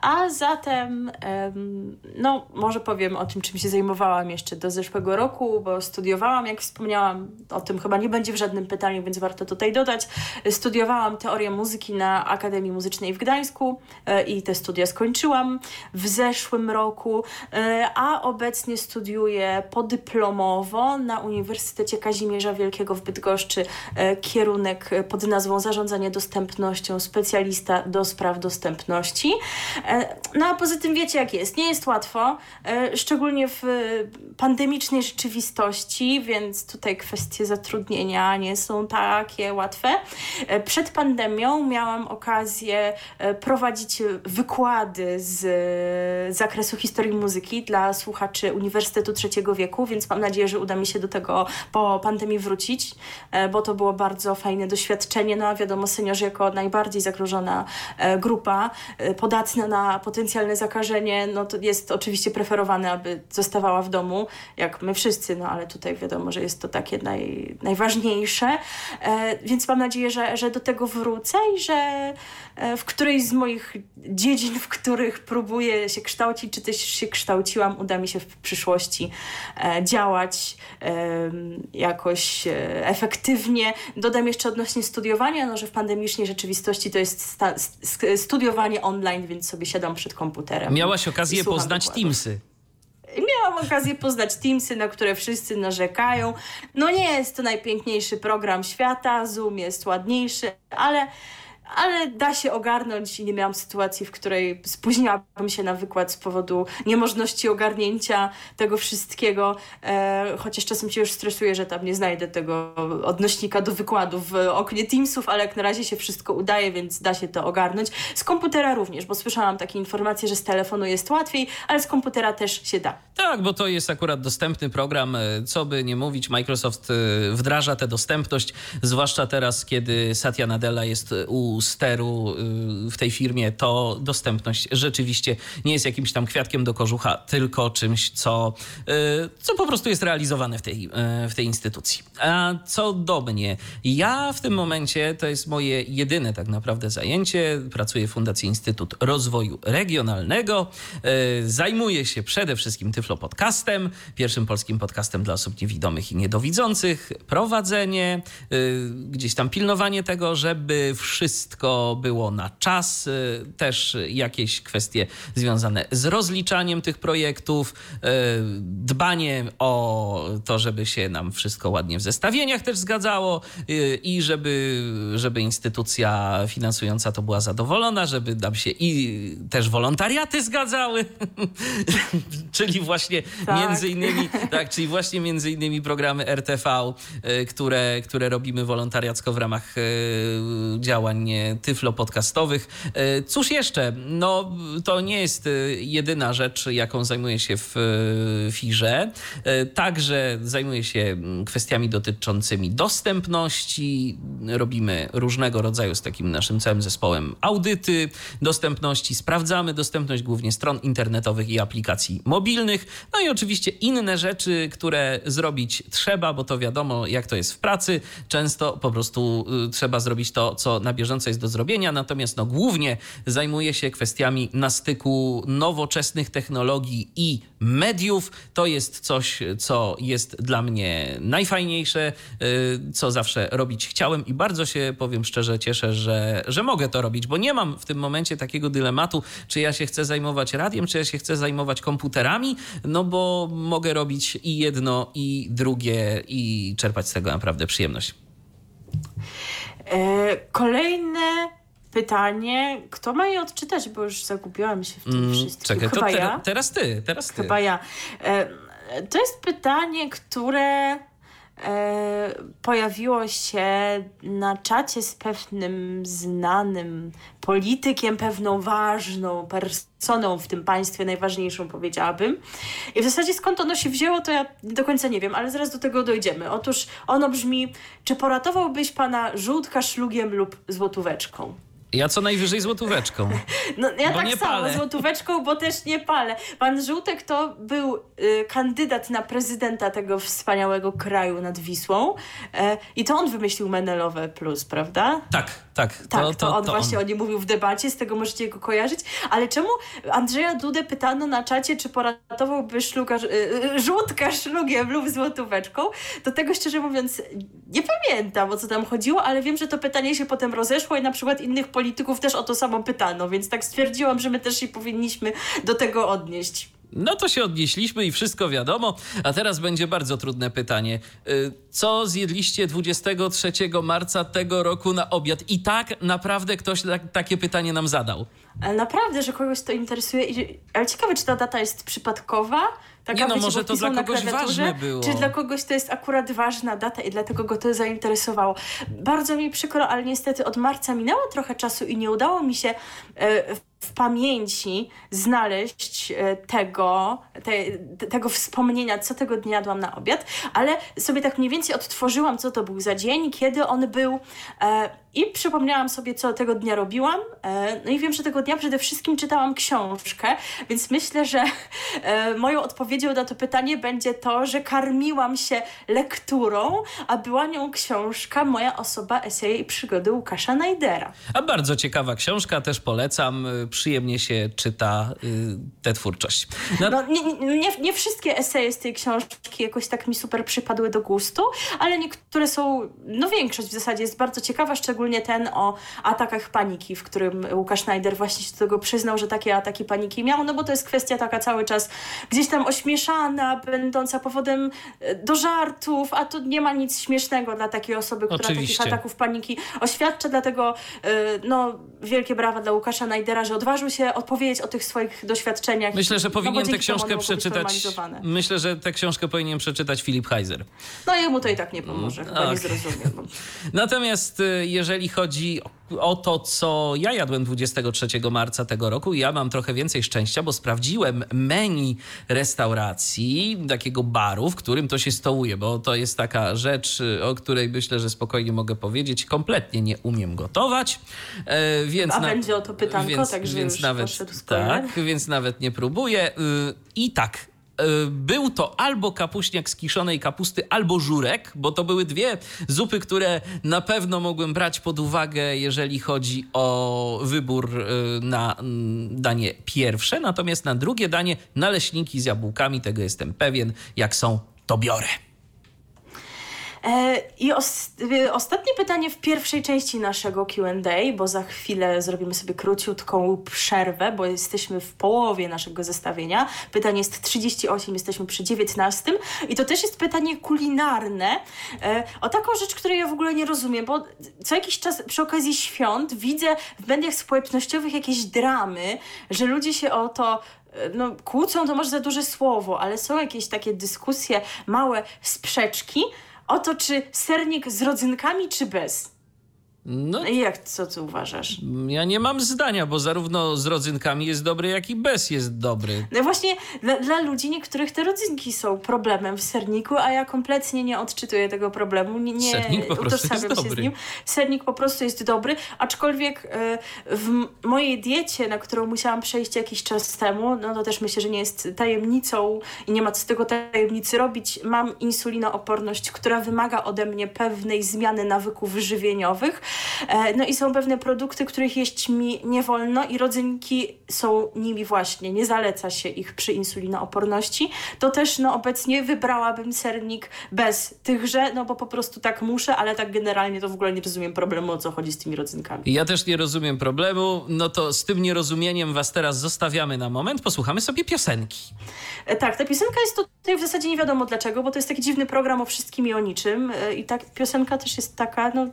A zatem, em, no może powiem o tym, czym się zajmowałam jeszcze do zeszłego roku, bo studiowałam, jak wspomniałam, o tym chyba nie będzie w żadnym pytaniu, więc warto tutaj dodać. Studiowałam teorię muzyki na Akademii Muzycznej w Gdańsku e, i te studia skończyłam w zeszłym roku, e, a obecnie studiuję podyplomowo na Uniwersytecie Kazimierza Wielkiego w Bydgoszczy e, kierunek pod nazwą Zarządzanie dostępnością, specjalista do spraw dostępności. E, No a poza tym wiecie jak jest, nie jest łatwo, e, szczególnie w e, pandemicznej rzeczywistości, więc tutaj kwestie zatrudnienia nie są takie łatwe. Przed pandemią miałam okazję prowadzić wykłady z zakresu historii muzyki dla słuchaczy Uniwersytetu Trzeciego Wieku, więc mam nadzieję, że uda mi się do tego po pandemii wrócić, bo to było bardzo fajne doświadczenie. No a wiadomo, seniorzy jako najbardziej zagrożona grupa, podatna na potencjalne zakażenie, no to jest oczywiście preferowane, aby zostawała w domu, jak my wszyscy, no ale tutaj wiadomo, że jest to takie naj, najważniejsze. E, więc mam nadzieję, że, że do tego wrócę i że w którejś z moich dziedzin, w których próbuję się kształcić, czy też się kształciłam, uda mi się w przyszłości e, działać jakoś e, efektywnie. Dodam jeszcze odnośnie studiowania, no, że w pandemicznej rzeczywistości to jest studiowanie online, więc sobie siadam przed komputerem. Miałaś okazję poznać wykładów. Teamsy. Miałam okazję poznać Teamsy, na które wszyscy narzekają. No nie jest to najpiękniejszy program świata, Zoom jest ładniejszy, ale, ale da się ogarnąć i nie miałam sytuacji, w której spóźniłabym się na wykład z powodu niemożności ogarnięcia tego wszystkiego, e, chociaż czasem się już stresuję, że tam nie znajdę tego odnośnika do wykładu w oknie Teamsów, ale jak na razie się wszystko udaje, więc da się to ogarnąć. Z komputera również, bo słyszałam takie informacje, że z telefonu jest łatwiej, ale z komputera też się da. Tak, bo to jest akurat dostępny program. e, Co by nie mówić, Microsoft e, wdraża tę dostępność, zwłaszcza teraz, kiedy Satya Nadella jest u steru e, w tej firmie, to dostępność rzeczywiście nie jest jakimś tam kwiatkiem do kożucha, tylko czymś, co, e, co po prostu jest realizowane w tej, e, w tej instytucji. A co do mnie, ja w tym momencie, to jest moje jedyne tak naprawdę zajęcie, pracuję w Fundacji Instytut Rozwoju Regionalnego, zajmuję się przede wszystkim Tyflo Podcastem, pierwszym polskim podcastem dla osób niewidomych i niedowidzących, prowadzenie, y, gdzieś tam pilnowanie tego, żeby wszystko było na czas, y, też jakieś kwestie związane z rozliczaniem tych projektów, y, dbanie o to, żeby się nam wszystko ładnie w zestawieniach też zgadzało y, i żeby, żeby instytucja finansująca to była zadowolona, żeby nam się i też wolontariaty zgadzały, czyli właśnie Tak. między innymi, tak, czyli właśnie między innymi programy RTV, które, które robimy wolontariacko w ramach działań e, tyflo podcastowych. Y, Cóż jeszcze? No, to nie jest y, jedyna rzecz, jaką zajmuję się w y, firze. Także zajmuję się mm, kwestiami dotyczącymi dostępności. Robimy różnego rodzaju z takim naszym całym zespołem audyty dostępności, sprawdzamy dostępność głównie stron internetowych i aplikacji mobilnych. No i oczywiście inne rzeczy, które zrobić trzeba, bo to wiadomo, jak to jest w pracy. Często po prostu y, trzeba zrobić to, co na bieżąco co jest do zrobienia, natomiast no, głównie zajmuję się kwestiami na styku nowoczesnych technologii i mediów. To jest coś, co jest dla mnie najfajniejsze, y, co zawsze robić chciałem i bardzo się, powiem szczerze, cieszę, że, że mogę to robić, bo nie mam w tym momencie takiego dylematu, czy ja się chcę zajmować radiem, czy ja się chcę zajmować komputerami, no bo mogę robić i jedno, i drugie i czerpać z tego naprawdę przyjemność. E, kolejne pytanie. Kto ma je odczytać, bo już zagubiłam się w tym mm, wszystkim. Czekaj, Chyba to te, ja? teraz ty, teraz ty. Chyba ja. E, to jest pytanie, które pojawiło się na czacie z pewnym znanym politykiem, pewną ważną personą w tym państwie, najważniejszą powiedziałabym. I w zasadzie skąd ono się wzięło, to ja do końca nie wiem, ale zaraz do tego dojdziemy. Otóż ono brzmi, czy poratowałbyś pana żółtka szlugiem lub złotóweczką? Ja co najwyżej złotóweczką. No, ja tak samo, palę. złotóweczką, bo też nie palę. Pan Żółtek to był y, kandydat na prezydenta tego wspaniałego kraju nad Wisłą y, i to on wymyślił Menelowe Plus, prawda? Tak, tak. Tak, to, to, to on to właśnie on. o nim mówił w debacie, z tego możecie go kojarzyć. Ale czemu Andrzeja Dudę pytano na czacie, czy poratowałby szluga, y, y, żółtka szlugiem lub złotóweczką? To tego szczerze mówiąc nie pamiętam, o co tam chodziło, ale wiem, że to pytanie się potem rozeszło i na przykład innych polityków też o to samo pytano, więc tak stwierdziłam, że my też się powinniśmy do tego odnieść. No to się odnieśliśmy i wszystko wiadomo. A teraz będzie bardzo trudne pytanie. Y, co zjedliście 23 marca tego roku na obiad? I tak naprawdę ktoś tak, takie pytanie nam zadał. Naprawdę, że kogoś to interesuje. Ale ciekawe, czy ta data jest przypadkowa? Taka, nie no, może to dla kogoś ważne było. Czy dla kogoś to jest akurat ważna data i dlatego go to zainteresowało. Bardzo mi przykro, ale niestety od marca minęło trochę czasu i nie udało mi się e, w pamięci znaleźć e, tego, te, tego wspomnienia, co tego dnia jadłam na obiad, ale sobie tak mniej więcej odtworzyłam, co to był za dzień, kiedy on był e, i przypomniałam sobie, co tego dnia robiłam. E, no i wiem, że tego dnia przede wszystkim czytałam książkę, więc myślę, że e, moją odpowiedzią na to pytanie będzie to, że karmiłam się lekturą, a była nią książka Moja osoba, eseje i przygody Łukasza Najdera. A bardzo ciekawa książka, też polecam. Przyjemnie się czyta y, tę twórczość. No, no nie, nie, nie wszystkie eseje z tej książki jakoś tak mi super przypadły do gustu, ale niektóre są, no większość w zasadzie jest bardzo ciekawa, szczególnie ten o atakach paniki, w którym Łukasz Schneider właśnie się do tego przyznał, że takie ataki paniki miał, no bo to jest kwestia taka cały czas gdzieś tam ośmieszana, będąca powodem e, do żartów, a tu nie ma nic śmiesznego dla takiej osoby, która Oczywiście. takich ataków paniki oświadcza, dlatego e, no, wielkie brawa dla Łukasza Schneidera, że odważył się odpowiedzieć o tych swoich doświadczeniach. Myślę, że powinien no, tę książkę przeczytać. Myślę, że tę książkę powinien przeczytać Filip Heiser. No jemu to i tak nie pomoże, chyba okay. nie zrozumie. Natomiast jeżeli jeżeli chodzi o to, co ja jadłem 23 marca tego roku, ja mam trochę więcej szczęścia, bo sprawdziłem menu restauracji, takiego baru, w którym to się stołuje, bo to jest taka rzecz, o której myślę, że spokojnie mogę powiedzieć. Kompletnie nie umiem gotować, e, więc... A na, będzie o to pytanko, więc, także więc nawet, Tak, więc nawet nie próbuję. Y, I tak, był to albo kapuśniak z kiszonej kapusty, albo żurek, bo to były dwie zupy, które na pewno mogłem brać pod uwagę, jeżeli chodzi o wybór e, na mm, danie pierwsze. Natomiast na drugie danie naleśniki z jabłkami, tego jestem pewien. Jak są, to biorę. E, I y, ostatnie pytanie w pierwszej części naszego QA, bo za chwilę zrobimy sobie króciutką przerwę, bo jesteśmy w połowie naszego zestawienia. Pytanie jest 38, jesteśmy przy 19. I to też jest pytanie kulinarne e, o taką rzecz, której ja w ogóle nie rozumiem, bo co jakiś czas przy okazji świąt widzę w mediach społecznościowych jakieś dramy, że ludzie się o to e, no, kłócą, to może za duże słowo, ale są jakieś takie dyskusje, małe sprzeczki o to, czy sernik z rodzynkami, czy bez. No, I jak, co ty uważasz? Ja nie mam zdania, bo zarówno z rodzynkami jest dobry, jak i bez jest dobry. No właśnie, dla, dla ludzi niektórych te rodzynki są problemem w serniku, a ja kompletnie nie odczytuję tego problemu. Nie, nie Sernik po prostu jest dobry. z nim. Sernik po prostu jest dobry, aczkolwiek e, w mojej diecie, na którą musiałam przejść jakiś czas temu, no to też myślę, że nie jest tajemnicą i nie ma co z tego tajemnicy robić, mam insulinooporność, która wymaga ode mnie pewnej zmiany nawyków żywieniowych no i są pewne produkty, których jeść mi nie wolno i rodzynki są nimi właśnie. Nie zaleca się ich przy insulinooporności. To też no, obecnie wybrałabym sernik bez tychże, no bo po prostu tak muszę, ale tak generalnie to w ogóle nie rozumiem problemu, o co chodzi z tymi rodzynkami. Ja też nie rozumiem problemu. No to z tym nierozumieniem was teraz zostawiamy na moment. Posłuchamy sobie piosenki. E, tak, ta piosenka jest tutaj w zasadzie nie wiadomo dlaczego, bo to jest taki dziwny program o wszystkim i o niczym. E, I ta piosenka też jest taka, no,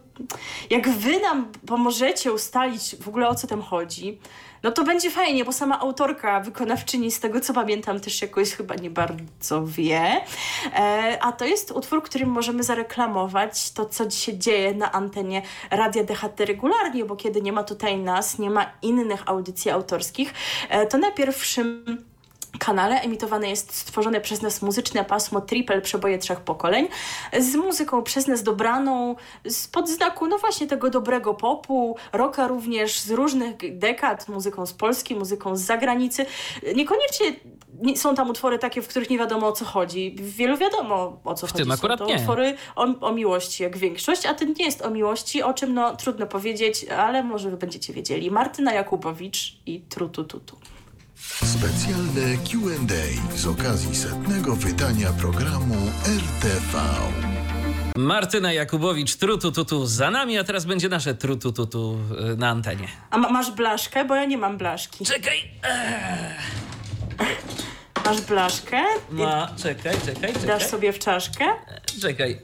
jak wy nam pomożecie ustalić w ogóle o co tam chodzi, no to będzie fajnie, bo sama autorka, wykonawczyni, z tego co pamiętam, też jakoś chyba nie bardzo wie. E, a to jest utwór, którym możemy zareklamować to, co się dzieje na antenie Radia DHT regularnie, bo kiedy nie ma tutaj nas, nie ma innych audycji autorskich, e, to na pierwszym kanale emitowane jest stworzone przez nas muzyczne pasmo triple przeboje trzech pokoleń z muzyką przez nas dobraną z podznaku no właśnie tego dobrego popu, rocka również z różnych dekad, muzyką z Polski, muzyką z zagranicy. Niekoniecznie są tam utwory takie, w których nie wiadomo o co chodzi. W wielu wiadomo o co w chodzi. Tym akurat są to nie. utwory o, o miłości jak większość, a ten nie jest o miłości, o czym no trudno powiedzieć, ale może wy będziecie wiedzieli. Martyna Jakubowicz i Trutu Tutu. Specjalne Q&A z okazji setnego wydania programu RTV. Martyna Jakubowicz, trutu tutu za nami, a teraz będzie nasze trutu tutu y, na antenie. A ma, masz blaszkę? Bo ja nie mam blaszki. Czekaj! Masz blaszkę? Ma, czekaj, czekaj, Dasz czekaj. sobie w czaszkę? Czekaj.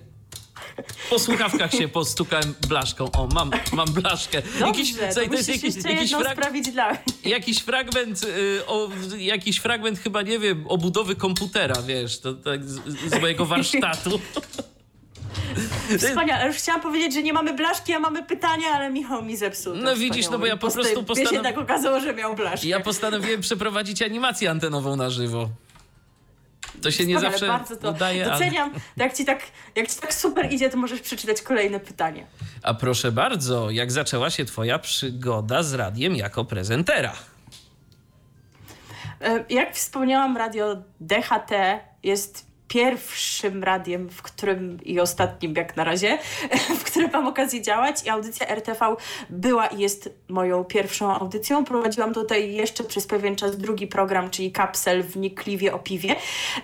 Po słuchawkach się postukałem blaszką. O, mam, mam blaszkę. Dobrze, słuchaj, to to jest jakiś, jakiś, frag, dla jakiś fragment, y, o, jakiś fragment chyba, nie wiem, obudowy komputera, wiesz, to tak z, z mojego warsztatu. Wspaniale. Już chciałam powiedzieć, że nie mamy blaszki, a mamy pytania, ale Michał mi zepsuł. No widzisz, no bo ja po prostu Wiesz, postanow- jednak okazało, że miał blaszkę. Ja postanowiłem przeprowadzić animację antenową na żywo. To się nie Wspaniale, zawsze bardzo to udaje, ale... doceniam. Jak ci, tak, jak ci tak super idzie, to możesz przeczytać kolejne pytanie. A proszę bardzo, jak zaczęła się twoja przygoda z radiem jako prezentera? E, Jak wspomniałam, radio DHT jest pierwszym radiem, w którym i ostatnim jak na razie, w którym mam okazję działać i audycja RTV była i jest moją pierwszą audycją. Prowadziłam tutaj jeszcze przez pewien czas drugi program, czyli Kapsel wnikliwie o piwie.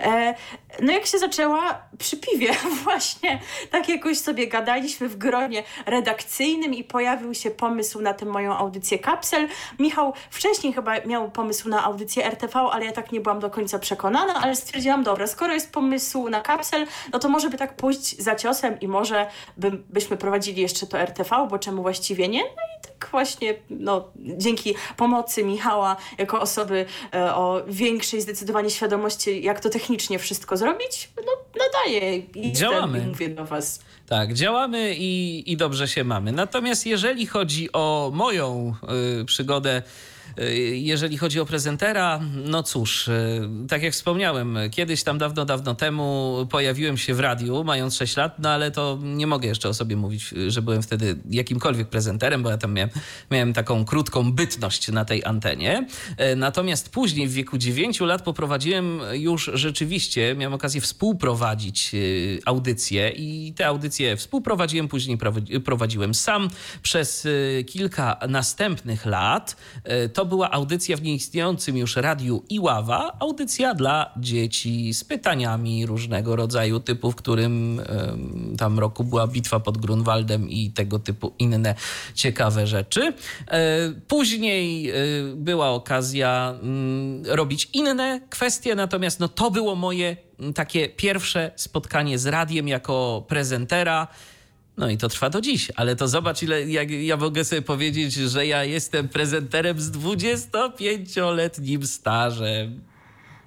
E, No jak się zaczęła przy piwie właśnie, tak jakoś sobie gadaliśmy w gronie redakcyjnym i pojawił się pomysł na tę moją audycję Kapsel. Michał wcześniej chyba miał pomysł na audycję RTV, ale ja tak nie byłam do końca przekonana, ale stwierdziłam, dobra, skoro jest pomysł na Kapsel, no to może by tak pójść za ciosem i może by, byśmy prowadzili jeszcze to RTV, bo czemu właściwie nie? No i tak właśnie, no dzięki pomocy Michała jako osoby e, o większej zdecydowanie świadomości, jak to technicznie wszystko zrobić, no nadaje i Działamy. mówię do was. Tak, działamy i, i dobrze się mamy. Natomiast jeżeli chodzi o moją y, przygodę, jeżeli chodzi o prezentera, no cóż, y, tak jak wspomniałem, kiedyś tam dawno, dawno temu pojawiłem się w radiu, mając 6 lat, no ale to nie mogę jeszcze o sobie mówić, y, że byłem wtedy jakimkolwiek prezenterem, bo ja tam miałem, miałem taką krótką bytność na tej antenie. Y, Natomiast później w wieku 9 lat poprowadziłem już rzeczywiście, miałem okazję współprowadzić y, audycje i te audycje współprowadziłem, później prowadzi- prowadziłem sam przez y, kilka następnych lat. Y, To była audycja w nieistniejącym już radiu Iława, audycja dla dzieci z pytaniami różnego rodzaju typu, w którym em, tam roku była bitwa pod Grunwaldem i tego typu inne ciekawe rzeczy. E, Później e, była okazja mm, robić inne kwestie, natomiast no, to było moje takie pierwsze spotkanie z radiem jako prezentera. No i to trwa do dziś, ale to zobacz, ile jak ja mogę sobie powiedzieć, że ja jestem prezenterem z 25-letnim stażem.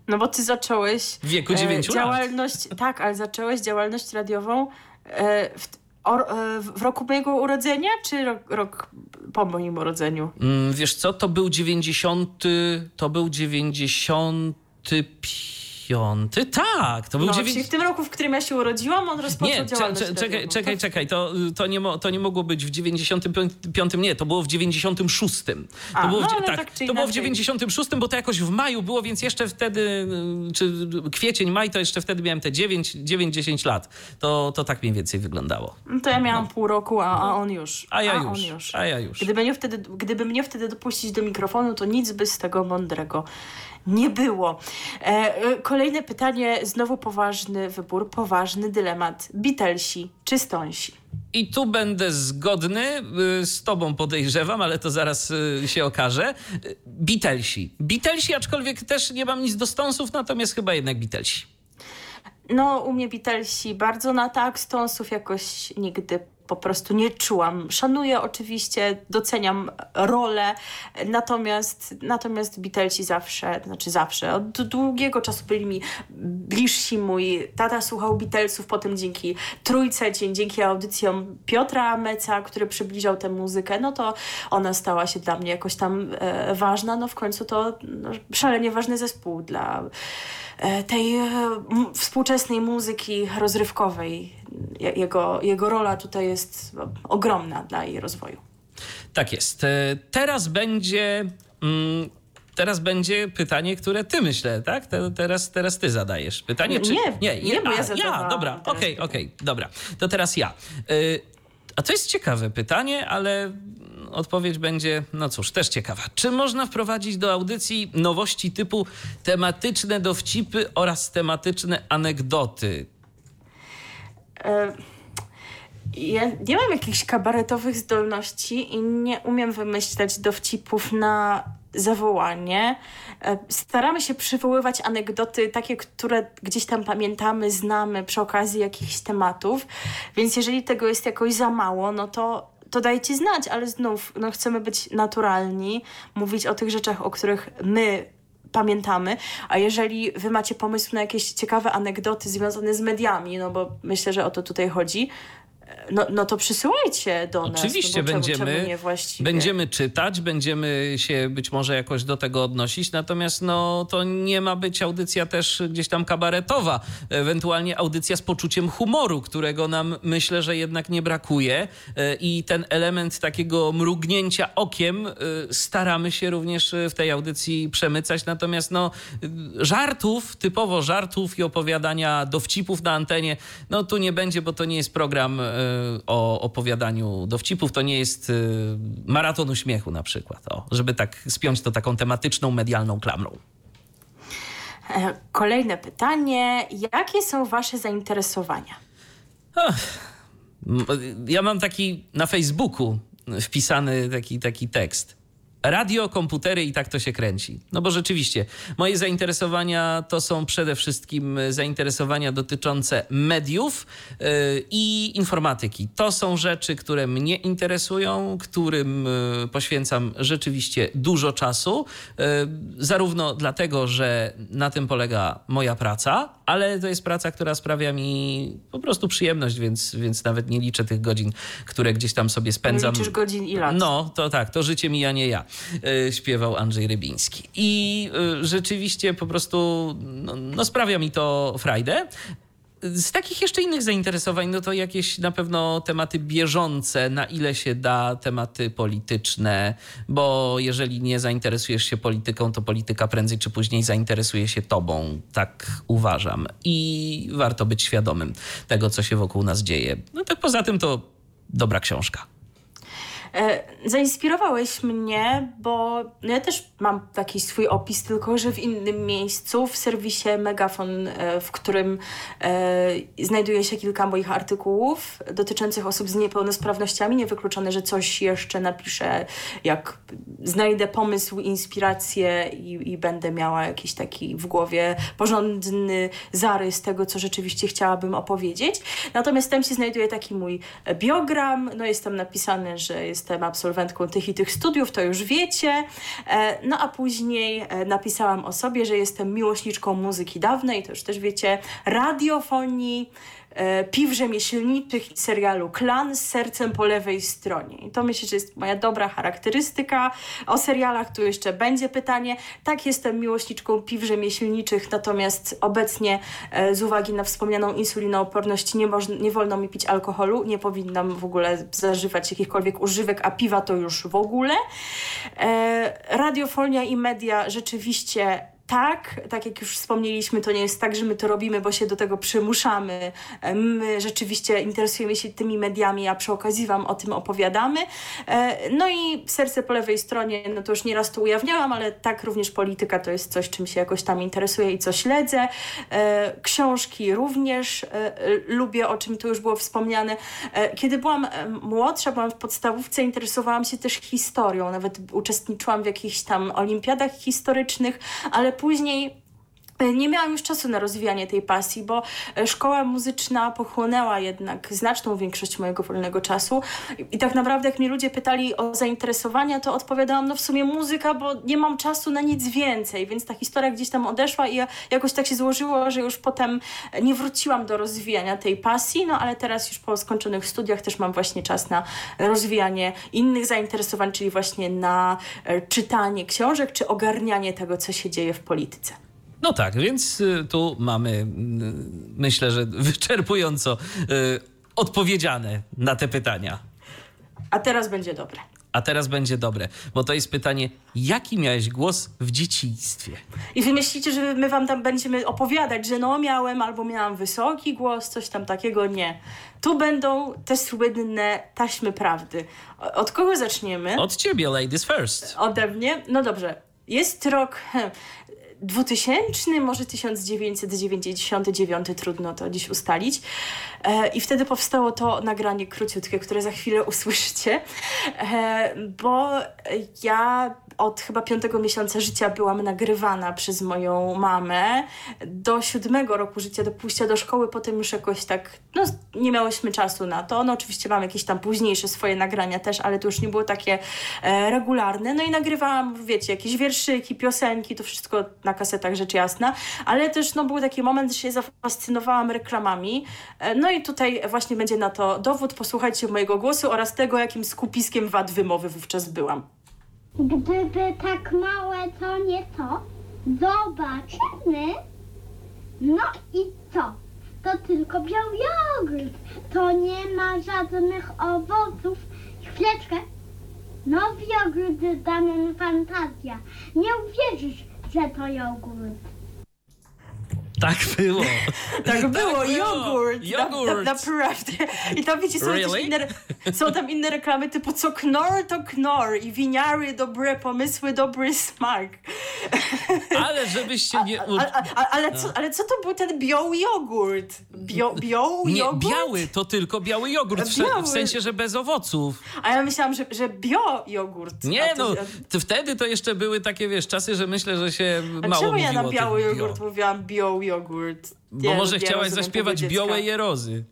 No bo ty zacząłeś... W wieku dziewięciu lat. działalność, Tak, ale zacząłeś działalność radiową e, w, o, e, w roku mojego urodzenia, czy rok, rok po moim urodzeniu? Mm, Wiesz co, to był 90, to był 95 tak, to był No, czyli w tym roku, w którym ja się urodziłam, on rozpoczął Nie, działalność cze, czekaj, czekaj, czekaj, to, to, nie mo, to nie mogło być w 95, nie, to było w 96. To A, było w, no, ale tak, tak to było w inaczej. 96, bo to jakoś w maju było, więc jeszcze wtedy, y, czy kwiecień, maj, to jeszcze wtedy miałem te 9, 9-10 lat. To, to tak mniej więcej wyglądało. No to ja miałam pół roku, a, a on już. A ja on już, już. a ja już. Gdyby mnie, wtedy, gdyby mnie wtedy dopuścić do mikrofonu, to nic by z tego mądrego nie było. E, e, kolejne pytanie, znowu poważny wybór, poważny dylemat. Beatlesi czy Stonsi? I tu będę zgodny y, z tobą, podejrzewam, ale to zaraz y, się okaże. Y, Beatlesi. Beatlesi, aczkolwiek też nie mam nic do Stonesów, natomiast chyba jednak Beatlesi. No, u mnie Beatlesi bardzo na tak, Stonesów jakoś nigdy po prostu nie czułam. Szanuję oczywiście, doceniam rolę, natomiast, natomiast Beatlesi zawsze, znaczy zawsze, od długiego czasu byli mi bliżsi. Mój tata słuchał Beatlesów, potem dzięki Trójce, dzięki audycjom Piotra Meca, który przybliżał tę muzykę, no to ona stała się dla mnie jakoś tam e, ważna. No w końcu to no, szalenie ważny zespół dla tej e, współczesnej muzyki rozrywkowej. Je- Jego, jego rola tutaj jest ogromna dla jej rozwoju. Tak jest. E, Teraz będzie. Mm, teraz będzie pytanie, które ty myślę, tak? Te, teraz, teraz ty zadajesz. Pytanie, czy. Nie, nie, bo ja a, ja, dobra, teraz okej, pytanie. okej, dobra. To teraz ja. E, A to jest ciekawe pytanie, ale odpowiedź będzie, no cóż, też ciekawa. Czy można wprowadzić do audycji nowości typu tematyczne dowcipy oraz tematyczne anegdoty? E, Ja nie mam jakichś kabaretowych zdolności i nie umiem wymyślać dowcipów na zawołanie. E, Staramy się przywoływać anegdoty takie, które gdzieś tam pamiętamy, znamy przy okazji jakichś tematów, więc jeżeli tego jest jakoś za mało, no to to dajcie znać, ale znów no, chcemy być naturalni, mówić o tych rzeczach, o których my pamiętamy, a jeżeli wy macie pomysł na jakieś ciekawe anegdoty związane z mediami, no bo myślę, że o to tutaj chodzi, no, no to przysyłajcie do nas. Oczywiście no bo czemu- będziemy, będziemy czytać, będziemy się być może jakoś do tego odnosić, natomiast no, to nie ma być audycja też gdzieś tam kabaretowa, ewentualnie audycja z poczuciem humoru, którego nam myślę, że jednak nie brakuje E, i ten element takiego mrugnięcia okiem e, staramy się również w tej audycji przemycać, natomiast no, żartów, typowo żartów i opowiadania dowcipów na antenie, no tu nie będzie, bo to nie jest program e, o opowiadaniu dowcipów, to nie jest e, maraton uśmiechu na przykład, o, żeby tak spiąć to taką tematyczną, medialną klamrą. E, Kolejne pytanie. Jakie są wasze zainteresowania? M- Ja mam taki na Facebooku wpisany taki, taki tekst. Radio, komputery i tak to się kręci. No bo rzeczywiście, moje zainteresowania to są przede wszystkim zainteresowania dotyczące mediów yy, i informatyki. To są rzeczy, które mnie interesują, którym yy, poświęcam rzeczywiście dużo czasu. Yy, zarówno dlatego, że na tym polega moja praca, ale to jest praca, która sprawia mi po prostu przyjemność, więc, więc nawet nie liczę tych godzin, które gdzieś tam sobie spędzam. Liczysz godzin i lat. No, to tak, to życie mi, a nie ja, śpiewał Andrzej Rybiński. I y, rzeczywiście po prostu no, no, sprawia mi to frajdę. Z takich jeszcze innych zainteresowań, no to jakieś na pewno tematy bieżące, na ile się da, tematy polityczne, bo jeżeli nie zainteresujesz się polityką, to polityka prędzej czy później zainteresuje się tobą. Tak uważam. I warto być świadomym tego, co się wokół nas dzieje. No tak poza tym to dobra książka. E, Zainspirowałeś mnie, bo no ja też mam taki swój opis, tylko że w innym miejscu, w serwisie Megafon, e, w którym e, znajduje się kilka moich artykułów dotyczących osób z niepełnosprawnościami. Niewykluczone, że coś jeszcze napiszę, jak znajdę pomysł, inspirację i, i będę miała jakiś taki w głowie porządny zarys tego, co rzeczywiście chciałabym opowiedzieć. Natomiast tam się znajduje taki mój biogram. No jest tam napisane, że jestem absolwentką tych i tych studiów, to już wiecie. E, No a później e, napisałam o sobie, że jestem miłośniczką muzyki dawnej, to już też wiecie, radiofonii, piw rzemieślniczych i serialu Klan z sercem po lewej stronie. I to myślę, że jest moja dobra charakterystyka. O serialach tu jeszcze będzie pytanie. Tak, jestem miłośniczką piw rzemieślniczych, natomiast obecnie e, z uwagi na wspomnianą insulinooporność nie, nie wolno mi pić alkoholu, nie powinnam w ogóle zażywać jakichkolwiek używek, a piwa to już w ogóle. E, radiofonia i media rzeczywiście tak, tak jak już wspomnieliśmy, to nie jest tak, że my to robimy, bo się do tego przymuszamy. My rzeczywiście interesujemy się tymi mediami, a przy okazji Wam o tym opowiadamy. E, no i serce po lewej stronie, no to już nieraz to ujawniałam, ale tak również polityka to jest coś, czym się jakoś tam interesuje i co śledzę. E, książki również e, lubię, o czym tu już było wspomniane. Kiedy byłam młodsza, byłam w podstawówce, interesowałam się też historią, nawet uczestniczyłam w jakichś tam olimpiadach historycznych, ale później nie miałam już czasu na rozwijanie tej pasji, bo e, szkoła muzyczna pochłonęła jednak znaczną większość mojego wolnego czasu. I, tak naprawdę, jak mnie ludzie pytali o zainteresowania, to odpowiadałam, no w sumie muzyka, bo nie mam czasu na nic więcej, więc ta historia gdzieś tam odeszła i jakoś tak się złożyło, że już potem nie wróciłam do rozwijania tej pasji, no ale teraz już po skończonych studiach też mam właśnie czas na rozwijanie innych zainteresowań, czyli właśnie na e, czytanie książek, czy ogarnianie tego, co się dzieje w polityce. No tak, więc y, tu mamy, y, myślę, że wyczerpująco y, odpowiedziane na te pytania. A teraz będzie dobre. A teraz będzie dobre, bo to jest pytanie, jaki miałeś głos w dzieciństwie? I wy myślicie, że my wam tam będziemy opowiadać, że no miałem albo miałam wysoki głos, coś tam takiego? Nie. Tu będą te słynne taśmy prawdy. Od kogo zaczniemy? Od ciebie, ladies first. Ode mnie? No dobrze. Jest rok 2000, może 1999, trudno to dziś ustalić. E, I wtedy powstało to nagranie króciutkie, które za chwilę usłyszycie, e, bo ja od chyba piątego miesiąca życia byłam nagrywana przez moją mamę. Do siódmego roku życia, do pójścia do szkoły, potem już jakoś tak, no nie miałyśmy czasu na to. No oczywiście mam jakieś tam późniejsze swoje nagrania też, ale to już nie było takie e, regularne. No i nagrywałam, wiecie, jakieś wierszyki, piosenki, to wszystko na kasetach, rzecz jasna. Ale też no, był taki moment, że się zafascynowałam reklamami. E, no i tutaj właśnie będzie na to dowód. Posłuchajcie mojego głosu oraz tego, jakim skupiskiem wad wymowy wówczas byłam. Gdyby tak małe, to nie to. Zobaczymy. No i co? To tylko biały jogurt. To nie ma żadnych owoców. Chwileczkę. No w jogurt Damian Fantazja. Nie uwierzysz, że to jogurt. Tak było. tak było, było. jogurt. Jogurt. Na, na, naprawdę. I tam wiecie, są, really? inne, są tam inne reklamy typu co knor, to knor i winiary, dobre pomysły, dobry smak. Ale żebyś się nie... A, a, a, ale, co, ale co to był ten biały jogurt? Bio, biał nie, jogurt? biały to tylko biały jogurt, w, biały. w sensie, że bez owoców. A ja myślałam, że, że bio jogurt. Nie to, no, wtedy to jeszcze były takie, wiesz, czasy, że myślę, że się a mało czemu ja na biały jogurt bio? mówiłam bio jogurt? Bo może chciałaś zaśpiewać białe jerozy.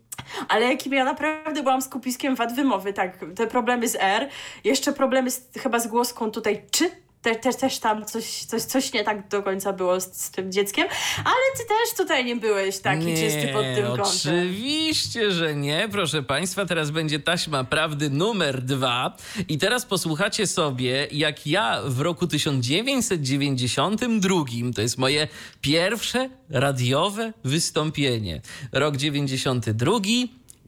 Ale jakim ja naprawdę byłam skupiskiem wad wymowy, tak, te problemy z R, jeszcze problemy z, chyba z głoską tutaj czy te, te, też tam coś, coś, coś nie tak do końca było z, z, tym dzieckiem, ale ty też tutaj nie byłeś taki nie, czysty pod tym kątem. Oczywiście, że nie, proszę Państwa. Teraz będzie taśma prawdy numer dwa. I teraz posłuchacie sobie, jak ja w roku 1992, to jest moje pierwsze radiowe wystąpienie. Rok 92,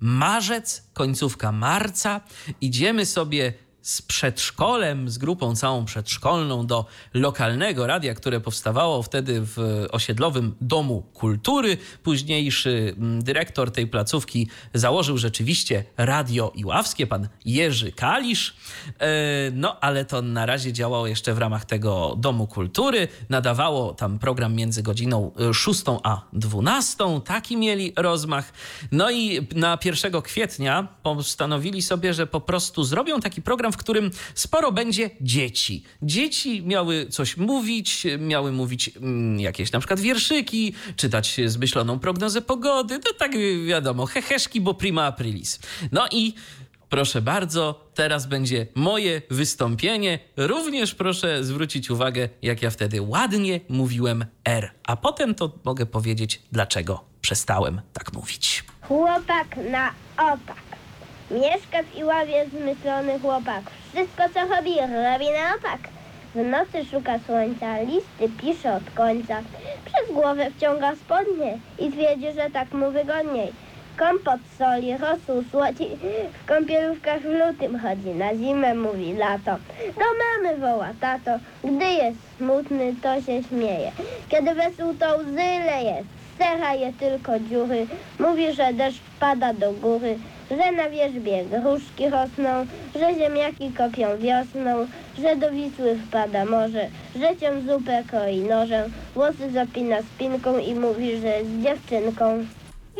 marzec, końcówka marca. Idziemy sobie z przedszkolem, z grupą całą przedszkolną do lokalnego radia, które powstawało wtedy w osiedlowym Domu Kultury. Późniejszy mm, dyrektor tej placówki założył rzeczywiście Radio Iławskie, pan Jerzy Kalisz. E, no, ale to na razie działało jeszcze w ramach tego Domu Kultury. Nadawało tam program między godziną 6 a 12. Taki mieli rozmach. No i na 1 kwietnia postanowili sobie, że po prostu zrobią taki program, w którym sporo będzie dzieci. Dzieci miały coś mówić, miały mówić mm, jakieś na przykład wierszyki, czytać zmyśloną prognozę pogody, no tak wiadomo, heheszki, bo prima aprilis. No i proszę bardzo, teraz będzie moje wystąpienie. Również proszę zwrócić uwagę, jak ja wtedy ładnie mówiłem R, a potem to mogę powiedzieć, dlaczego przestałem tak mówić. Chłopak na opak. Mieszka w Iławie zmyślony chłopak. Wszystko co robi, robi na opak. W nocy szuka słońca, listy pisze od końca. Przez głowę wciąga spodnie i twierdzi, że tak mu wygodniej. Kompot soli, rosół słodzi, w kąpielówkach w lutym chodzi, na zimę mówi lato. Do mamy woła tato, gdy jest smutny to się śmieje. Kiedy wesół to łzy leje, Stera je tylko dziury, mówi, że deszcz pada do góry, że na wierzbie gruszki rosną, że ziemniaki kopią wiosną, że do Wisły wpada morze, że cię zupę kroi nożem, włosy zapina spinką i mówi, że z dziewczynką.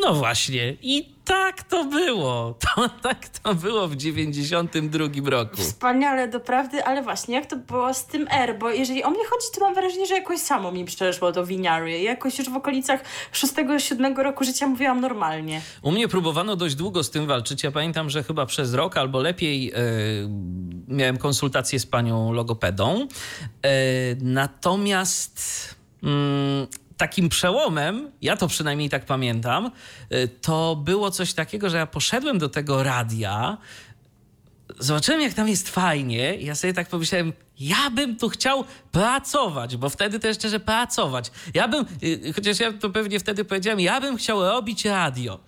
No właśnie, i tak to było. To, tak to było w 92 roku. Wspaniale, doprawdy, ale właśnie jak to było z tym R, bo jeżeli o mnie chodzi, to mam wrażenie, że jakoś samo mi przeszło do winiary. Jakoś już w okolicach 6-7 roku życia mówiłam normalnie. U mnie próbowano dość długo z tym walczyć. Ja pamiętam, że chyba przez rok albo lepiej e, miałem konsultację z panią logopedą. E, natomiast mm, takim przełomem, ja to przynajmniej tak pamiętam, e, to było coś takiego, że ja poszedłem do tego radia, zobaczyłem, jak tam jest fajnie. i Ja sobie tak pomyślałem, ja bym tu chciał pracować, bo wtedy też szczerze pracować. Ja bym, y, chociaż ja to pewnie wtedy powiedziałem, ja bym chciał robić radio.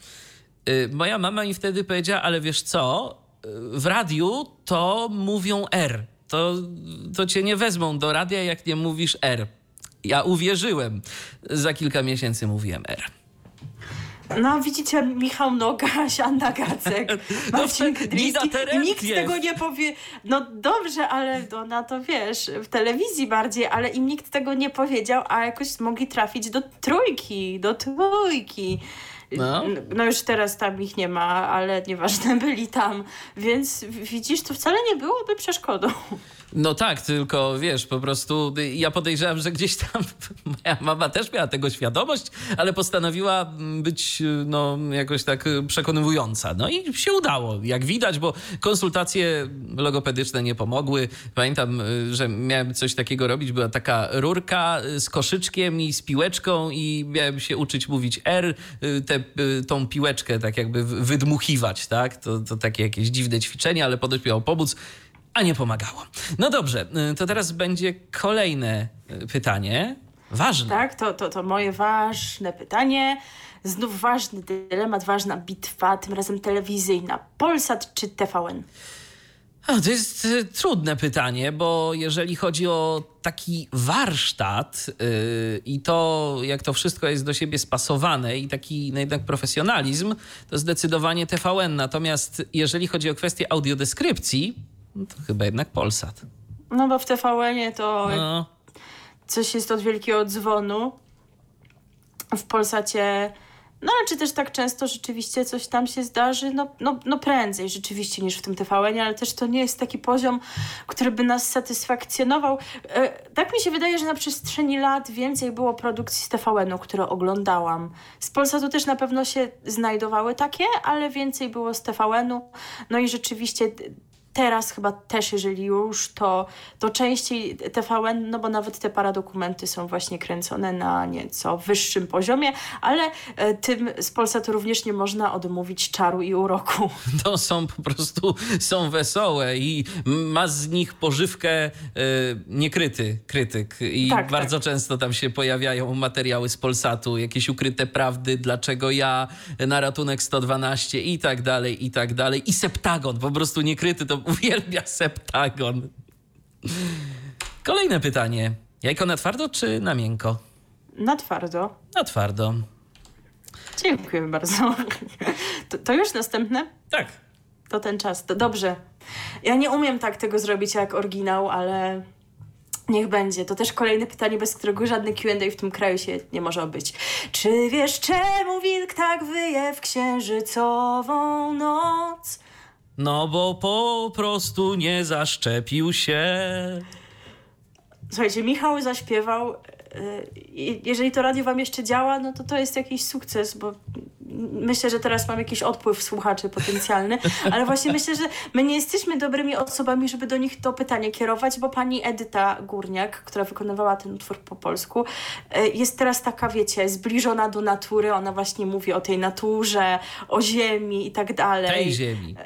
Y, Moja mama mi wtedy powiedziała, ale wiesz co, y, w radiu to mówią R. To, to cię nie wezmą do radia, jak nie mówisz R. Ja uwierzyłem. Za kilka miesięcy mówiłem R. No widzicie, Michał Nogaś, Anna Gacek, No, Marcin Kydryński nikt tego nie powie. No dobrze, ale ona to wiesz, w telewizji bardziej, ale im nikt tego nie powiedział, a jakoś mogli trafić do trójki, do trójki. No. no już teraz tam ich nie ma, ale nieważne, byli tam. Więc widzisz, to wcale nie byłoby przeszkodą. No tak, tylko wiesz, po prostu y, ja podejrzewam, że gdzieś tam moja mama też miała tego świadomość, ale postanowiła mm, być y, no, jakoś tak y, przekonywująca. No i się udało, jak widać, bo konsultacje logopedyczne nie pomogły. Pamiętam, że miałem coś takiego robić, była taka rurka z koszyczkiem i z piłeczką i miałem się uczyć mówić R, y, tą piłeczkę tak jakby wy- wydmuchiwać, tak? To, to takie jakieś dziwne ćwiczenie, ale ponoć miało pomóc a nie pomagało. No dobrze, y, to teraz będzie kolejne y, pytanie. Ważne. Tak, to, to, to moje ważne pytanie. Znów ważny dylemat, ważna bitwa, tym razem telewizyjna. Polsat czy TVN? O, to jest y, trudne pytanie, bo jeżeli chodzi o taki warsztat i to, jak to wszystko jest do siebie spasowane i taki no jednak profesjonalizm, to zdecydowanie TVN. Natomiast jeżeli chodzi o kwestię audiodeskrypcji, no to chyba jednak Polsat. No bo w TVN-ie to No, coś jest od wielkiego dzwonu. W Polsacie, no ale czy też tak często rzeczywiście coś tam się zdarzy? No, no, no prędzej rzeczywiście niż w tym TVN-ie, ale też to nie jest taki poziom, który by nas satysfakcjonował. E, tak mi się wydaje, że na przestrzeni lat więcej było produkcji z TVN-u, które oglądałam. Z Polsatu też na pewno się znajdowały takie, ale więcej było z TVN-u. No i rzeczywiście teraz chyba też, jeżeli już, to, to częściej TVN, no bo nawet te paradokumenty są właśnie kręcone na nieco wyższym poziomie, ale e, tym z Polsatu również nie można odmówić czaru i uroku. to są po prostu, są wesołe i ma z nich pożywkę y, niekryty krytyk. I Tak, bardzo tak. często tam się pojawiają materiały z Polsatu, jakieś ukryte prawdy, dlaczego ja, na ratunek 112 i tak dalej, i tak dalej. I Septagon, po prostu niekryty, to uwielbia Septagon. Kolejne pytanie. Jajko na twardo czy na miękko? Na twardo. Na twardo. Dziękuję bardzo. To, to już następne? Tak. To ten czas. To dobrze. Ja nie umiem tak tego zrobić jak oryginał, ale niech będzie. To też kolejne pytanie, bez którego żadny Q&A w tym kraju się nie może obyć. Czy wiesz, czemu wilk tak wyje w księżycową noc? No bo po prostu nie zaszczepił się. Słuchajcie, Michał zaśpiewał. I Jeżeli to radio wam jeszcze działa, no to to jest jakiś sukces, bo myślę, że teraz mam jakiś odpływ słuchaczy potencjalny, ale właśnie myślę, że my nie jesteśmy dobrymi osobami, żeby do nich to pytanie kierować, bo pani Edyta Górniak, która wykonywała ten utwór po polsku, e, jest teraz taka, wiecie, zbliżona do natury. Ona właśnie mówi o tej naturze, o ziemi i tak dalej. Tej ziemi.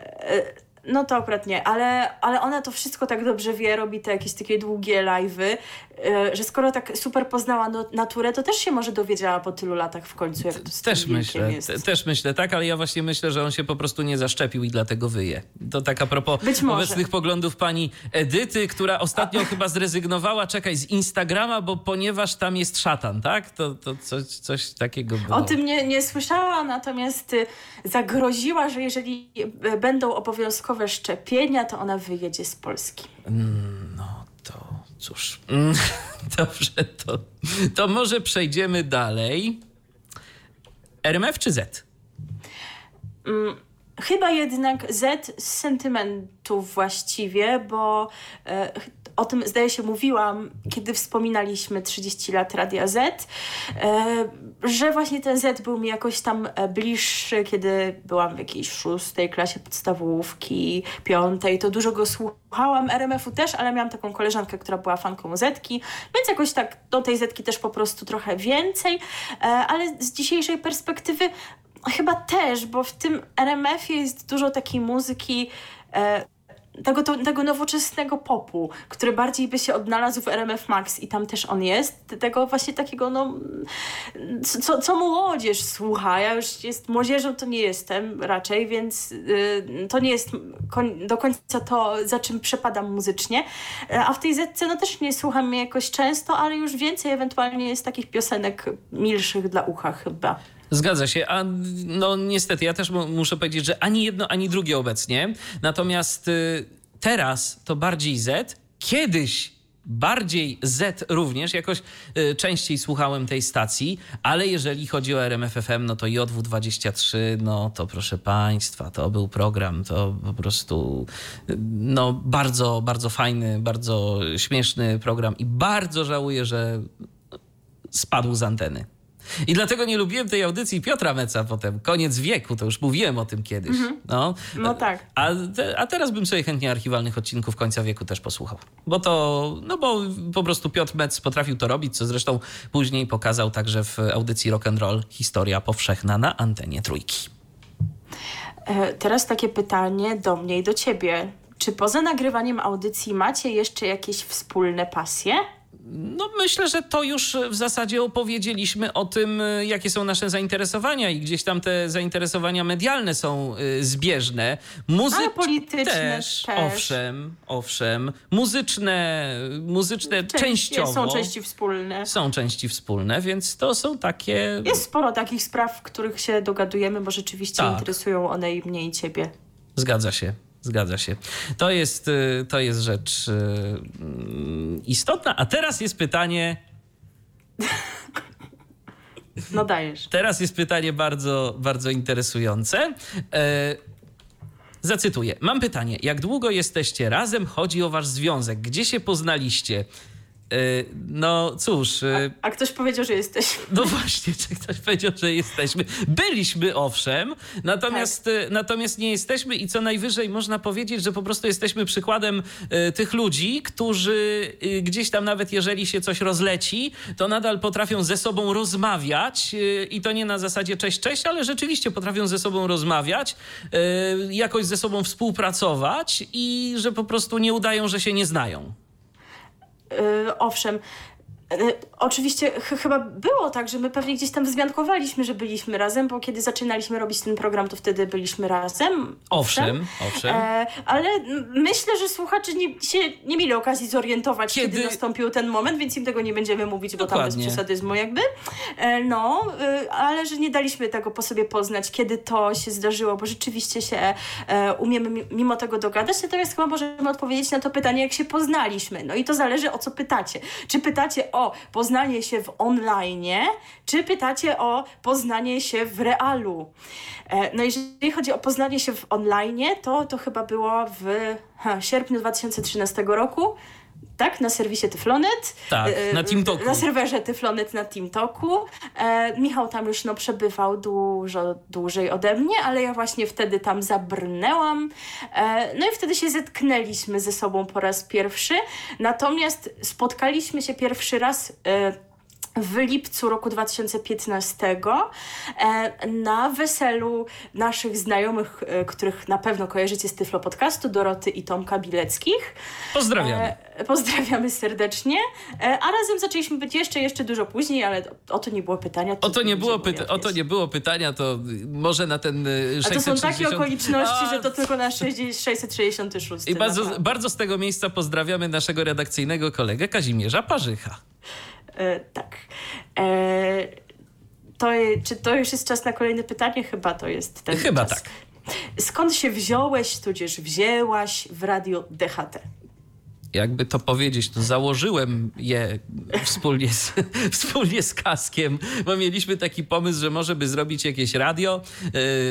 E, no to akurat nie, ale, ale ona to wszystko tak dobrze wie, robi te jakieś takie długie live'y, yy, że skoro tak super poznała no, naturę, to też się może dowiedziała po tylu latach w końcu, jak to z Też myślę, jest. te- też myślę, tak, ale ja właśnie myślę, że on się po prostu nie zaszczepił i dlatego wyje. To tak a propos obecnych poglądów pani Edyty, która ostatnio chyba zrezygnowała, czekaj, z Instagrama, bo ponieważ tam jest szatan, tak? To, to coś, coś takiego było. O tym nie, nie słyszała, natomiast y, zagroziła, że jeżeli y, będą obowiązkowe szczepienia, to ona wyjedzie z Polski. No to cóż. Mm, Dobrze, to, to może przejdziemy dalej. RMF czy Z? Chyba jednak Z z sentymentów właściwie, bo e, o tym zdaje się mówiłam, kiedy wspominaliśmy 30 lat Radia Z, e, że właśnie ten Z był mi jakoś tam e, bliższy, kiedy byłam w jakiejś szóstej klasie podstawówki, piątej, to dużo go słuchałam, RMF-u też, ale miałam taką koleżankę, która była fanką Zetki, więc jakoś tak do tej Zetki też po prostu trochę więcej, e, ale z dzisiejszej perspektywy Chyba też, bo w tym RMF-ie jest dużo takiej muzyki, tego, to, tego nowoczesnego popu, który bardziej by się odnalazł w RMF Max i tam też on jest. Tego właśnie takiego, no, co, co młodzież słucha. Ja już jest młodzieżą, to nie jestem raczej, więc y, to nie jest do końca to, za czym przepadam muzycznie. A w tej zetce, no też nie słucham jej jakoś często, ale już więcej ewentualnie jest takich piosenek milszych dla ucha chyba. Zgadza się, a no niestety ja też mu- muszę powiedzieć, że ani jedno, ani drugie obecnie. Natomiast y, teraz to bardziej Z. Kiedyś bardziej Z również, jakoś y, częściej słuchałem tej stacji, ale jeżeli chodzi o RMF FM, no to JW23, no to proszę Państwa, to był program, to po prostu y, no bardzo, bardzo fajny, bardzo śmieszny program i bardzo żałuję, że spadł z anteny. I dlatego nie lubiłem tej audycji Piotra Meca potem. Koniec wieku, to już mówiłem o tym kiedyś. No, No tak. A, te, a teraz bym sobie chętnie archiwalnych odcinków końca wieku też posłuchał. Bo to, no bo po prostu Piotr Mec potrafił to robić, co zresztą później pokazał także w audycji Rock and Roll Historia Powszechna na antenie Trójki. E, Teraz takie pytanie do mnie i do ciebie. Czy poza nagrywaniem audycji macie jeszcze jakieś wspólne pasje? No myślę, że to już w zasadzie opowiedzieliśmy o tym, y, jakie są nasze zainteresowania i gdzieś tam te zainteresowania medialne są y, zbieżne. Ale polityczne też, też. Owszem, owszem. Muzyczne, muzyczne Część- częściowo. Są części wspólne. Są części wspólne, więc to są takie... Jest sporo takich spraw, w których się dogadujemy, bo rzeczywiście Tak. interesują one i mnie i ciebie. Zgadza się. Zgadza się. To jest, y, to jest rzecz y, mm, istotna. A teraz jest pytanie, No dajesz. Teraz jest pytanie bardzo, bardzo interesujące. E, zacytuję. Mam pytanie. Jak długo jesteście razem? Chodzi o wasz związek. Gdzie się poznaliście? E, no cóż, e, A ktoś powiedział, że jesteś. no właśnie, czy ktoś powiedział, że jesteśmy. Byliśmy owszem, natomiast, Tak. e, natomiast nie jesteśmy i co najwyżej można powiedzieć, że po prostu jesteśmy przykładem tych ludzi, którzy gdzieś tam nawet jeżeli się coś rozleci, to nadal potrafią ze sobą rozmawiać i to nie na zasadzie cześć, cześć, ale rzeczywiście potrafią ze sobą rozmawiać, jakoś ze sobą współpracować i że po prostu nie udają, że się nie znają. Yy, owszem. Yy, Oczywiście ch- chyba było tak, że my pewnie gdzieś tam wzmiankowaliśmy, że byliśmy razem, bo kiedy zaczynaliśmy robić ten program, to wtedy byliśmy razem. Owszem, owszem. E, ale myślę, że słuchacze nie, się nie mieli okazji zorientować, kiedy... Kiedy- nastąpił ten moment, więc im tego nie będziemy mówić, bo tam Dokładnie. bez przesadyzmu jakby. E, no, e, ale że nie daliśmy tego po sobie poznać, kiedy to się zdarzyło, bo rzeczywiście się e, umiemy mi- mimo tego dogadać, natomiast chyba możemy odpowiedzieć na to pytanie, jak się poznaliśmy. No i to zależy o co pytacie. Czy pytacie o poznanie się w online, czy pytacie o poznanie się w realu? E, No jeżeli chodzi o poznanie się w online, to, to chyba było w ha, sierpniu 2013 roku. Tak, na serwisie Tyflonet. Tak, E, na TeamTalku. Na serwerze Tyflonet na TeamTalku. E, Michał tam już no, przebywał dużo dłużej ode mnie, ale ja właśnie wtedy tam zabrnęłam. E, no i wtedy się zetknęliśmy ze sobą po raz pierwszy. Natomiast spotkaliśmy się pierwszy raz. E, w lipcu roku 2015 e, na weselu naszych znajomych, e, których na pewno kojarzycie z Tyflo Podcastu, Doroty i Tomka Bileckich. Pozdrawiamy. E, pozdrawiamy serdecznie. A razem zaczęliśmy być jeszcze, jeszcze dużo później, ale o to nie było pytania. O to, nie było pyta- o to nie było pytania, to może na ten y, A to są takie 660 okoliczności, A, że to tylko na 60, 666. I bardzo, bardzo z tego miejsca pozdrawiamy naszego redakcyjnego kolegę Kazimierza Parzycha. E, tak. E, to, czy to już jest czas na kolejne pytanie? Chyba to jest ten Chyba czas. tak. Skąd się wziąłeś, tudzież wzięłaś w radio DHT? Jakby to powiedzieć, to założyłem je wspólnie z, wspólnie z Kaskiem, bo mieliśmy taki pomysł, że może by zrobić jakieś radio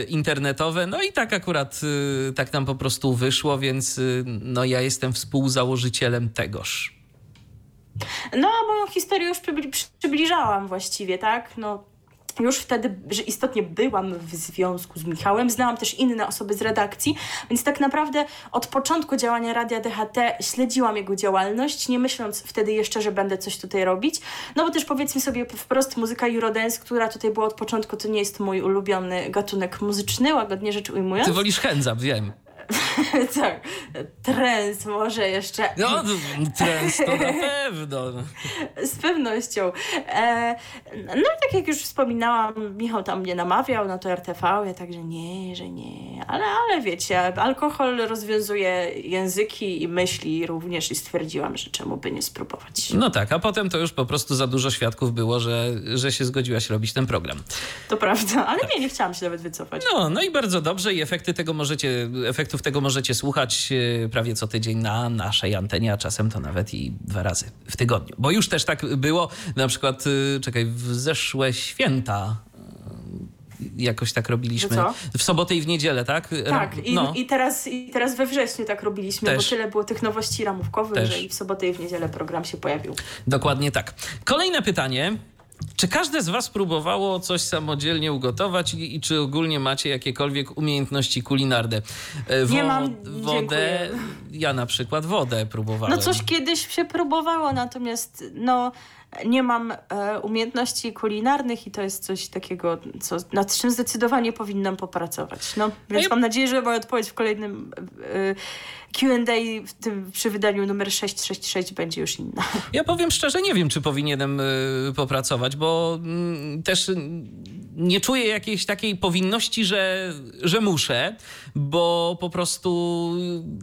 y, internetowe, no i tak akurat y, tak nam po prostu wyszło, więc y, no ja jestem współzałożycielem tegoż. No, moją historię już przybli- przybliżałam właściwie, tak? No, już wtedy, że istotnie byłam w związku z Michałem, znałam też inne osoby z redakcji, więc tak naprawdę od początku działania Radia DHT śledziłam jego działalność, nie myśląc wtedy jeszcze, że będę coś tutaj robić. No bo też powiedzmy sobie wprost, muzyka Eurodance, która tutaj była od początku, to nie jest mój ulubiony gatunek muzyczny, łagodnie rzecz ujmując. Ty wolisz chędza, wiem. tak, trens może jeszcze. No, trens to na pewno. Z pewnością. E, no tak jak już wspominałam, Michał tam mnie namawiał na to RTV, ja także nie, że nie. Ale, ale wiecie, alkohol rozwiązuje języki i myśli również i stwierdziłam, że czemu by nie spróbować. No tak, a potem to już po prostu za dużo świadków było, że, że się zgodziłaś robić ten program. To prawda, ale nie, nie chciałam się nawet wycofać. No, no i bardzo dobrze i efekty tego możecie, efektów tego możecie słuchać e, prawie co tydzień na naszej antenie, a czasem to nawet i dwa razy w tygodniu. Bo już też tak było, na przykład, e, czekaj, w zeszłe święta e, jakoś tak robiliśmy. Co? W sobotę i w niedzielę, tak? Tak, i, no. i, teraz, i teraz we wrześniu tak robiliśmy, Też. bo tyle było tych nowości ramówkowych, Też. że i w sobotę i w niedzielę program się pojawił. Dokładnie tak. Kolejne pytanie. Czy każde z Was próbowało coś samodzielnie ugotować i, i czy ogólnie macie jakiekolwiek umiejętności kulinarne? E, Nie mam, Wodę, dziękuję. ja na przykład wodę próbowałem. No coś kiedyś się próbowało, natomiast no nie mam e, umiejętności kulinarnych i to jest coś takiego, co, nad czym zdecydowanie powinnam popracować. No, więc ja- mam nadzieję, że moja odpowiedź w kolejnym e, Q&A w tym, przy wydaniu numer 666 będzie już inna. Ja powiem szczerze, nie wiem, czy powinienem y, popracować, bo mm, też y, nie czuję jakiejś takiej powinności, że, że muszę, bo po prostu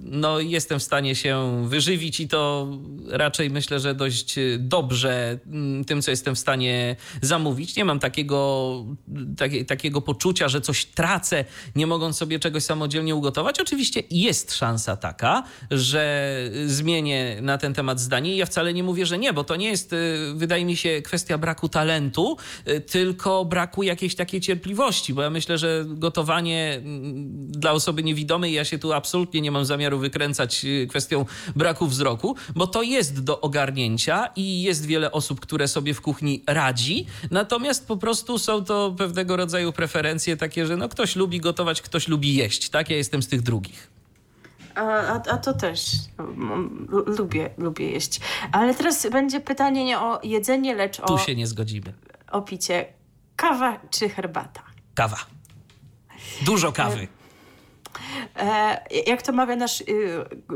no, jestem w stanie się wyżywić i to raczej myślę, że dość dobrze mm, tym, co jestem w stanie zamówić. Nie mam takiego, takie, takiego poczucia, że coś tracę, nie mogąc sobie czegoś samodzielnie ugotować. Oczywiście jest szansa taka, że zmienię na ten temat zdanie i ja wcale nie mówię, że nie, bo to nie jest, y, wydaje mi się, kwestia braku talentu, y, tylko braku jakiejś takiej cierpliwości, bo ja myślę, że gotowanie mm, dla osoby niewidomej, ja się tu absolutnie nie mam zamiaru wykręcać y, kwestią braku wzroku, bo to jest do ogarnięcia i jest wiele osób, które sobie w kuchni radzi, natomiast po prostu są to pewnego rodzaju preferencje takie, że no ktoś lubi gotować, ktoś lubi jeść, tak? Ja jestem z tych drugich. A, a, to też mm, lu- lubię, lubię jeść. Ale teraz będzie pytanie nie o jedzenie, lecz Tu o, się nie zgodzimy. o picie. Kawa czy herbata? Kawa. Dużo kawy. E, jak to mawia nasz y,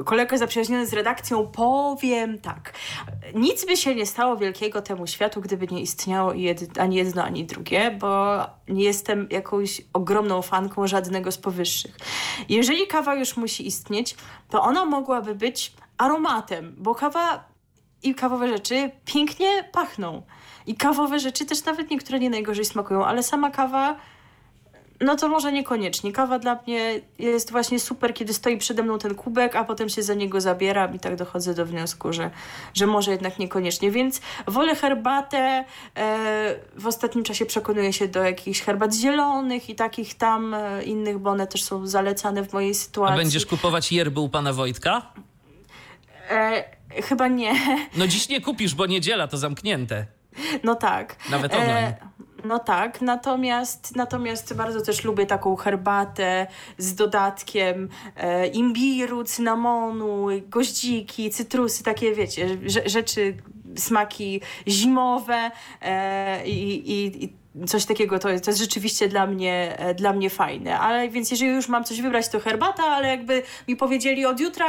kolega zaprzyjaźniony z redakcją, powiem tak. Nic by się nie stało wielkiego temu światu, gdyby nie istniało ani jedno, ani drugie, bo nie jestem jakąś ogromną fanką żadnego z powyższych. Jeżeli kawa już musi istnieć, to ona mogłaby być aromatem, bo kawa i kawowe rzeczy pięknie pachną. I kawowe rzeczy też nawet niektóre nie najgorzej smakują, ale sama kawa no to może niekoniecznie. Kawa dla mnie jest właśnie super, kiedy stoi przede mną ten kubek, a potem się za niego zabieram i tak dochodzę do wniosku, że, że może jednak niekoniecznie. Więc wolę herbatę. E, w ostatnim czasie przekonuję się do jakichś herbat zielonych i takich tam e, innych, bo one też są zalecane w mojej A sytuacji. będziesz kupować yerby u pana Wojtka? E, chyba nie. No dziś nie kupisz, bo niedziela to zamknięte. No tak. Nawet online. E, no tak, natomiast, natomiast bardzo też lubię taką herbatę z dodatkiem e, imbiru, cynamonu, goździki, cytrusy, takie wiecie, rzeczy, smaki zimowe e, i, i, coś takiego to jest, to jest rzeczywiście dla mnie, e, dla mnie fajne. Ale więc jeżeli już mam coś wybrać, to herbata, ale jakby mi powiedzieli od jutra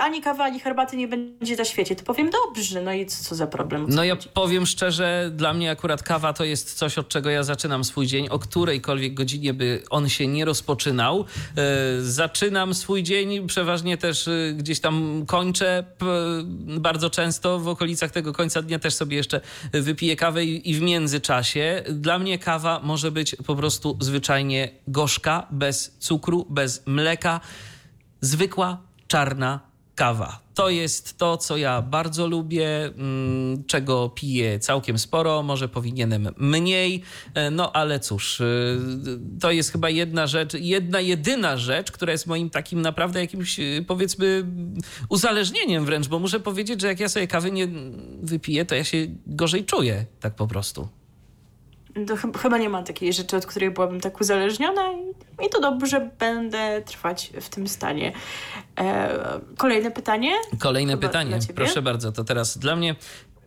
ani kawy, ani herbaty nie będzie na świecie, to powiem dobrze. No i co, co za problem? Co no ja powiem szczerze, dla mnie akurat kawa to jest coś, od czego ja zaczynam swój dzień, o którejkolwiek godzinie by on się nie rozpoczynał. Yy, zaczynam swój dzień, przeważnie też yy, gdzieś tam kończę. bardzo często w okolicach tego końca dnia też sobie jeszcze wypiję kawę i w międzyczasie. Dla mnie mnie kawa może być po prostu zwyczajnie gorzka, bez cukru, bez mleka. Zwykła, czarna kawa. To jest to, co ja bardzo lubię, mm, czego piję całkiem sporo, może powinienem mniej, e, no ale cóż, e, to jest chyba jedna rzecz, jedna jedyna rzecz, która jest moim takim naprawdę jakimś, e, powiedzmy, uzależnieniem wręcz, bo muszę powiedzieć, że jak ja sobie kawy nie wypiję, to ja się gorzej czuję, tak po prostu ch chyba nie ma takiej rzeczy, od której byłabym tak uzależniona i, i to dobrze będę trwać w tym stanie. E, kolejne pytanie? Kolejne pytanie, proszę bardzo, to teraz dla mnie.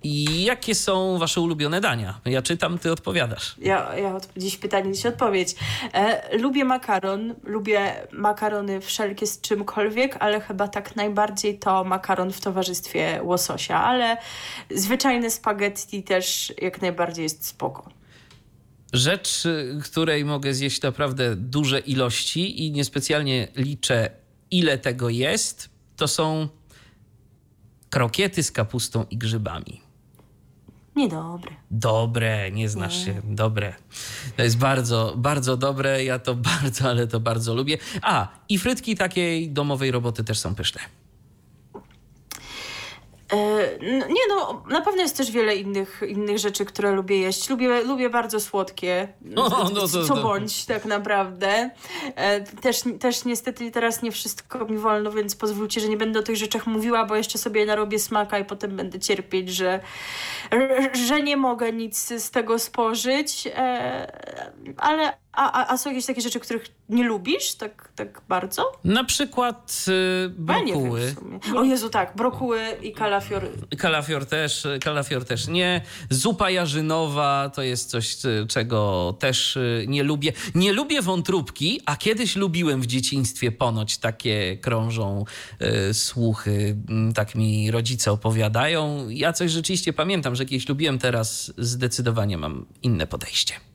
I jakie są wasze ulubione dania? Ja czytam, ty odpowiadasz. Ja, ja od, dziś pytanie, dziś odpowiedź. E, lubię makaron, lubię makarony wszelkie z czymkolwiek, ale chyba tak najbardziej to makaron w towarzystwie łososia, ale zwyczajne spaghetti też jak najbardziej jest spoko. Rzecz, której mogę zjeść naprawdę duże ilości i niespecjalnie liczę, ile tego jest, to są krokiety z kapustą i grzybami. Niedobre. Dobre, nie znasz nie. się. Dobre. To jest bardzo, bardzo dobre. Ja to bardzo, ale to bardzo lubię. A, i frytki takiej domowej roboty też są pyszne. E, nie no, na pewno jest też wiele innych, innych rzeczy, które lubię jeść. Lubię, lubię bardzo słodkie, no, no co bądź tak naprawdę. E, też, też niestety teraz nie wszystko mi wolno, więc pozwólcie, że nie będę o tych rzeczach mówiła, bo jeszcze sobie narobię smaka i potem będę cierpieć, że, że nie mogę nic z tego spożyć. E, ale a, a, a, są jakieś takie rzeczy, których nie lubisz tak, tak bardzo? Na przykład y, brokuły. o Jezu, tak, brokuły i kalafior. Kalafior też, kalafior też nie. Zupa jarzynowa to jest coś, czego też y, nie lubię. Nie lubię wątróbki, a kiedyś lubiłem w dzieciństwie ponoć takie krążą y, słuchy. Mm, tak mi rodzice opowiadają. Ja coś rzeczywiście pamiętam, że kiedyś lubiłem, teraz zdecydowanie mam inne podejście.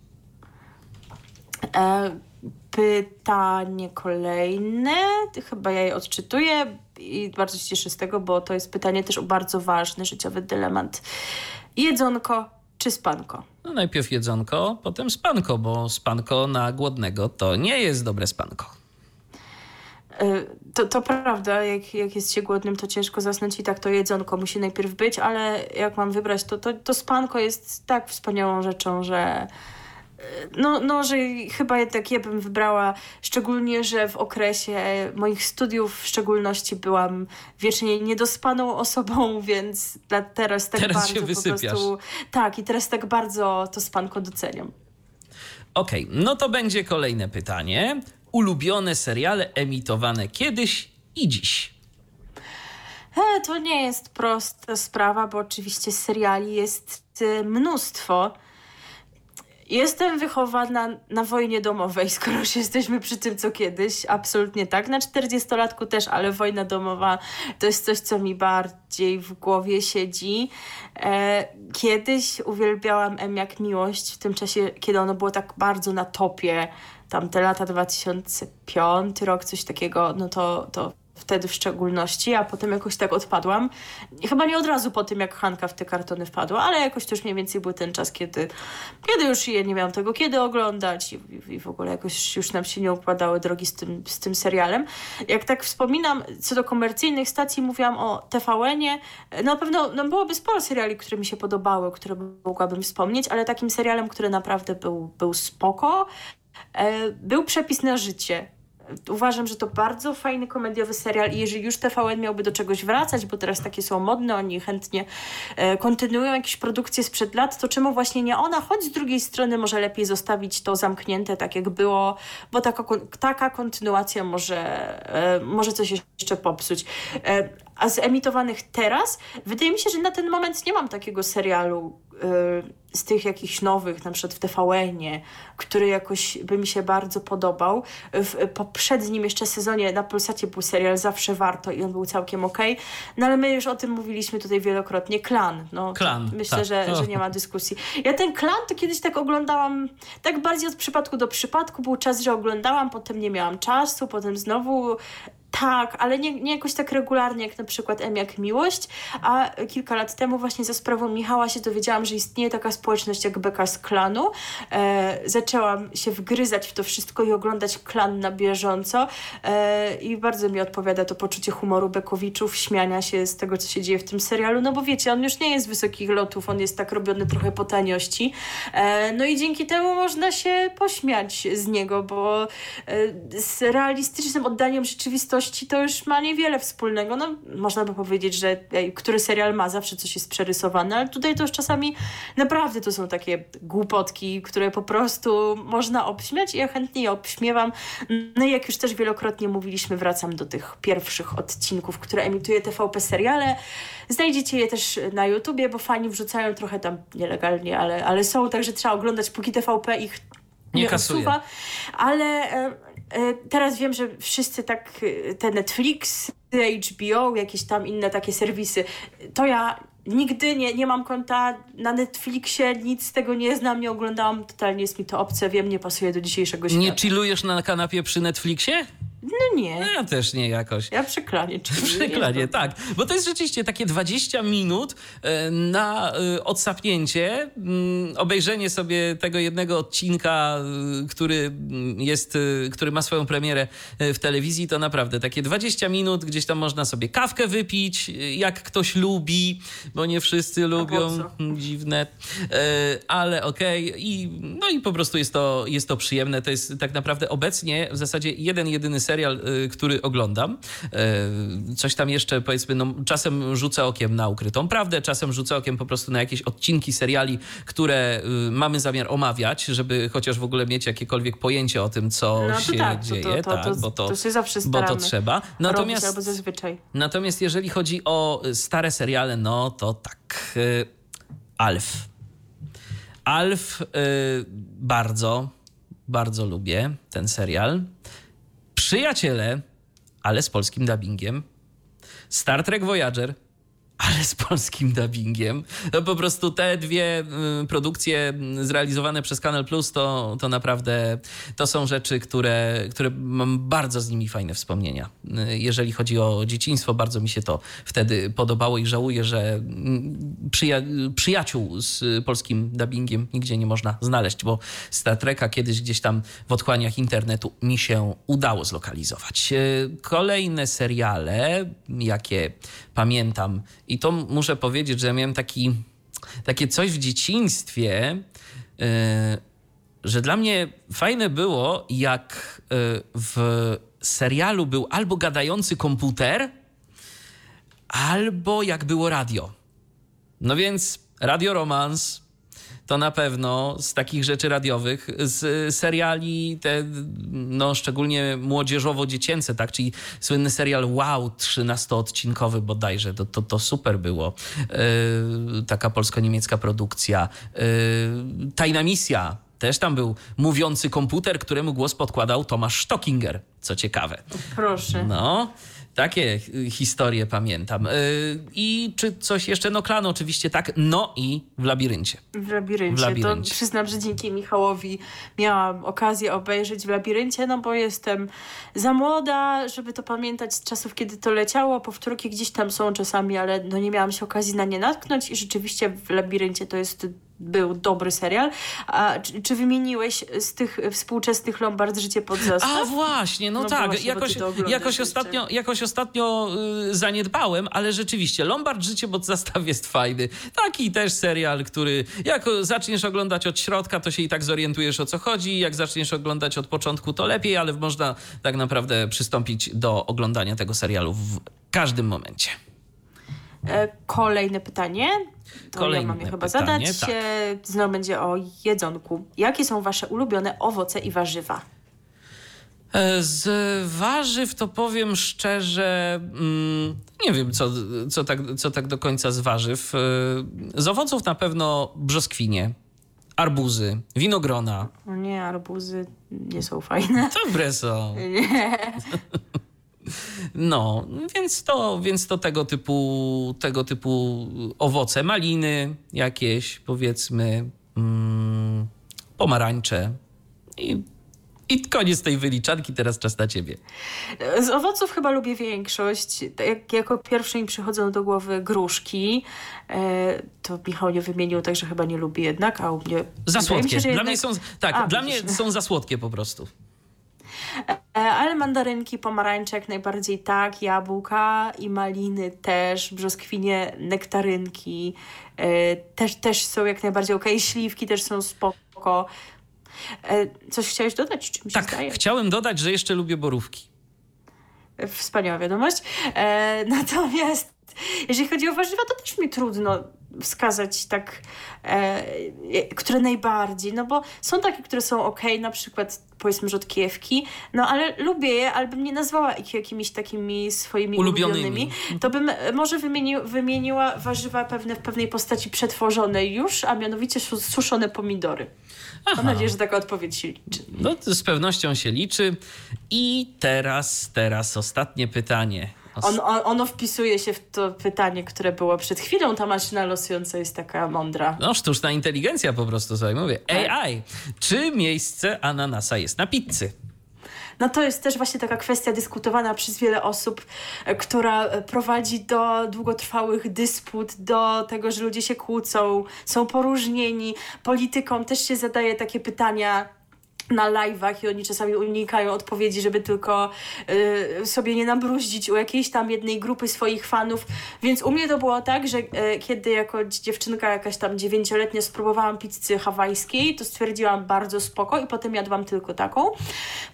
E, pytanie kolejne, chyba ja je odczytuję i bardzo się cieszę z tego, bo to jest pytanie też o bardzo ważny życiowy dylemat. Jedzonko czy spanko? No najpierw jedzonko, potem spanko, bo spanko na głodnego to nie jest dobre spanko. E, to, to prawda, jak, jak jest się głodnym, to ciężko zasnąć i tak to jedzonko musi najpierw być, ale jak mam wybrać, to, to, to spanko jest tak wspaniałą rzeczą, że, no, no, że chyba jednak ja bym wybrała, szczególnie, że w okresie moich studiów w szczególności byłam wiecznie niedospaną osobą, więc teraz tak teraz bardzo się wysypiasz. po prostu... Tak, i teraz tak bardzo to spanko doceniam. Okej, okay, no to będzie kolejne pytanie. Ulubione seriale emitowane kiedyś i dziś? E, to nie jest prosta sprawa, bo oczywiście seriali jest e, mnóstwo. Jestem wychowana na wojnie domowej, skoro już jesteśmy przy tym, co kiedyś. Absolutnie tak. Na 40-latku też, ale wojna domowa to jest coś, co mi bardziej w głowie siedzi. E, kiedyś uwielbiałam M jak miłość, w tym czasie, kiedy ono było tak bardzo na topie, tam te lata 2005 rok, coś takiego, no to, to wtedy w szczególności, a potem jakoś tak odpadłam. Chyba nie od razu po tym, jak Hanka w te kartony wpadła, ale jakoś to już mniej więcej był ten czas, kiedy, kiedy już nie miałam tego kiedy oglądać i, i w ogóle jakoś już nam się nie układały drogi z tym, z tym serialem. Jak tak wspominam, co do komercyjnych stacji, mówiłam o TVN-ie. Na pewno no, byłoby sporo seriali, które mi się podobały, które mogłabym wspomnieć, ale takim serialem, który naprawdę był, był spoko, e, był Przepis na życie uważam, że to bardzo fajny komediowy serial i jeżeli już TVN miałby do czegoś wracać, bo teraz takie są modne, oni chętnie e, kontynuują jakieś produkcje sprzed lat, to czemu właśnie nie ona, choć z drugiej strony może lepiej zostawić to zamknięte tak jak było, bo taka, taka kontynuacja może, e, może coś jeszcze popsuć. A z emitowanych teraz, wydaje mi się, że na ten moment nie mam takiego serialu, Y, z tych jakichś nowych, na przykład w TVN-ie, który jakoś by mi się bardzo podobał. W poprzednim jeszcze sezonie na Polsacie był serial Zawsze Warto i on był całkiem okej. Okay. No ale my już o tym mówiliśmy tutaj wielokrotnie. Klan. No, Klan. Myślę, tak. że, że nie ma dyskusji. Ja ten Klan to kiedyś tak oglądałam, tak bardziej od przypadku do przypadku. Był czas, że oglądałam, potem nie miałam czasu, potem znowu tak, ale nie, nie jakoś tak regularnie jak na przykład M jak Miłość, a kilka lat temu właśnie za sprawą Michała się dowiedziałam, że istnieje taka społeczność jak Beka z Klanu. E, zaczęłam się wgryzać w to wszystko i oglądać Klan na bieżąco e, i bardzo mi odpowiada to poczucie humoru Bekowiczów, śmiania się z tego, co się dzieje w tym serialu, no bo wiecie, on już nie jest wysokich lotów, on jest tak robiony trochę po taniości, e, no i dzięki temu można się pośmiać z niego, bo e, z realistycznym oddaniem rzeczywistości to już ma niewiele wspólnego. No, można by powiedzieć, że ej, który serial ma, zawsze coś jest przerysowane, ale tutaj to już czasami naprawdę to są takie głupotki, które po prostu można obśmiać i ja chętnie je obśmiewam. No i jak już też wielokrotnie mówiliśmy, wracam do tych pierwszych odcinków, które emituje TVP Seriale. Znajdziecie je też na YouTubie, bo fani wrzucają trochę tam nielegalnie, ale, ale są, także trzeba oglądać, póki TVP ich nie, nie usuwa. Ale e, E, teraz wiem, że wszyscy tak, e, te Netflix, HBO, jakieś tam inne takie serwisy, to ja nigdy nie, nie mam konta na Netflixie, nic z tego nie znam, nie oglądałam, totalnie jest mi to obce, wiem, nie pasuje do dzisiejszego świata. Nie chillujesz na kanapie przy Netflixie? No nie. Ja też nie jakoś. Ja przeklanie. Przeklanie, tak. Bo to jest rzeczywiście takie 20 minut e, na e, odsapnięcie, mm, obejrzenie sobie tego jednego odcinka, e, który mm, jest, który ma swoją premierę w telewizji, to naprawdę takie 20 minut, gdzieś tam można sobie kawkę wypić, jak ktoś lubi, bo nie wszyscy lubią. Dziwne. Ale okej. Okay. I, no i po prostu jest to, jest to przyjemne. To jest tak naprawdę obecnie w zasadzie jeden, jedyny serial, serial, y, który oglądam. Y, coś tam jeszcze, powiedzmy, no, czasem rzucę okiem na ukrytą prawdę, czasem rzucę okiem po prostu na jakieś odcinki seriali, które y, mamy zamiar omawiać, żeby chociaż w ogóle mieć jakiekolwiek pojęcie o tym, co no, się tak, dzieje. To, to, tak, bo to, to się zawsze bo to trzeba. Natomiast, albo zazwyczaj. Natomiast jeżeli chodzi o stare seriale, no to tak. Alf. Alf bardzo, bardzo lubię ten serial. Przyjaciele, ale z polskim dubbingiem. Star Trek Voyager, ale z polskim dubbingiem. No po prostu te dwie y, produkcje zrealizowane przez Kanal Plus to, to naprawdę to są rzeczy, które, które mam bardzo z nimi fajne wspomnienia. Y, jeżeli chodzi o dzieciństwo, bardzo mi się to wtedy podobało i żałuję, że mm, przyja przyjaciół z polskim dubbingiem nigdzie nie można znaleźć, bo Star Treka kiedyś gdzieś tam w otchłaniach internetu mi się udało zlokalizować. Y, kolejne seriale, jakie pamiętam i to muszę powiedzieć, że miałem taki, takie coś w dzieciństwie, yy, że dla mnie fajne było, jak yy, w serialu był albo gadający komputer, albo jak było radio. No więc Radio Romans, to na pewno z takich rzeczy radiowych, z seriali te, no szczególnie młodzieżowo-dziecięce, tak, czyli słynny serial Wow, 13-odcinkowy bodajże, to, to, to super było. Yy, taka polsko-niemiecka produkcja. Yy, Tajna misja, też tam był mówiący komputer, któremu głos podkładał Tomasz Stockinger, co ciekawe. Proszę. No. Takie historie pamiętam. Y, I czy coś jeszcze? No Klan oczywiście tak. No i w labiryncie. W labiryncie. W labiryncie. To przyznam, że dzięki Michałowi miałam okazję obejrzeć w labiryncie, no bo jestem za młoda, żeby to pamiętać z czasów, kiedy to leciało. Powtórki gdzieś tam są czasami, ale no nie miałam się okazji na nie natknąć i rzeczywiście w labiryncie to jest był dobry serial. A czy, czy wymieniłeś z tych współczesnych Lombard Życie pod zastaw? A właśnie, no, No tak. właśnie, jakoś, jakoś, ostatnio, jakoś ostatnio y, zaniedbałem, ale rzeczywiście Lombard Życie pod zastaw jest fajny. Taki też serial, który jak zaczniesz oglądać od środka, to się i tak zorientujesz o co chodzi. Jak zaczniesz oglądać od początku, to lepiej, ale można tak naprawdę przystąpić do oglądania tego serialu w każdym momencie. E, Kolejne pytanie. To Kolejne ja mam je chyba pytanie, zadać. tak. E, Znowu będzie o jedzonku. Jakie są wasze ulubione owoce i warzywa? E, Z warzyw to powiem szczerze, mm, nie wiem co, co, tak, co tak do końca z warzyw. Z owoców na pewno brzoskwinie, arbuzy, winogrona. No nie, arbuzy nie są fajne. Dobre są. No, więc to, więc to tego typu, tego typu owoce, maliny jakieś, powiedzmy, mm, pomarańcze i, i koniec tej wyliczanki, teraz czas na ciebie. Z owoców chyba lubię większość. Jak, jako pierwsze mi przychodzą do głowy gruszki. E, to Michał nie wymienił, także chyba nie lubi jednak, a u mnie... Za słodkie. się, Dla jednak- mnie są, tak, A, dla widzisz. mnie są za słodkie po prostu. E, Ale mandarynki, pomarańcze jak najbardziej tak, jabłka i maliny też, brzoskwinie, nektarynki e, też, też są jak najbardziej okej, śliwki też są spoko. E, Coś chciałeś dodać, Tak, zdaje? chciałem dodać, że jeszcze lubię borówki. Wspaniała wiadomość. E, natomiast jeżeli chodzi o warzywa, to też mi trudno wskazać tak, e, które najbardziej, no bo są takie, które są ok, na przykład powiedzmy rzodkiewki, no ale lubię je, ale bym nie nazwała ich jakimiś takimi swoimi Ulubionymi. ulubionymi, to bym e, może wymieni, wymieniła warzywa pewne w pewnej postaci przetworzonej już, a mianowicie su- suszone pomidory. Mam nadzieję, że taka odpowiedź się liczy. No, z pewnością się liczy. I teraz, teraz ostatnie pytanie. On, on, ono wpisuje się w to pytanie, które było przed chwilą. Ta maszyna losująca jest taka mądra. No, sztuczna inteligencja po prostu sobie mówię. Tak. AI. Czy miejsce ananasa jest na pizzy? No to jest też właśnie taka kwestia dyskutowana przez wiele osób, e, która e, prowadzi do długotrwałych dysput, do tego, że ludzie się kłócą, są poróżnieni. Politykom też się zadaje takie pytania na live'ach i oni czasami unikają odpowiedzi, żeby tylko y, sobie nie nabruździć u jakiejś tam jednej grupy swoich fanów. Więc u mnie to było tak, że e, kiedy jako dziewczynka jakaś tam dziewięcioletnia spróbowałam pizzy hawajskiej, to stwierdziłam bardzo spoko i potem jadłam tylko taką.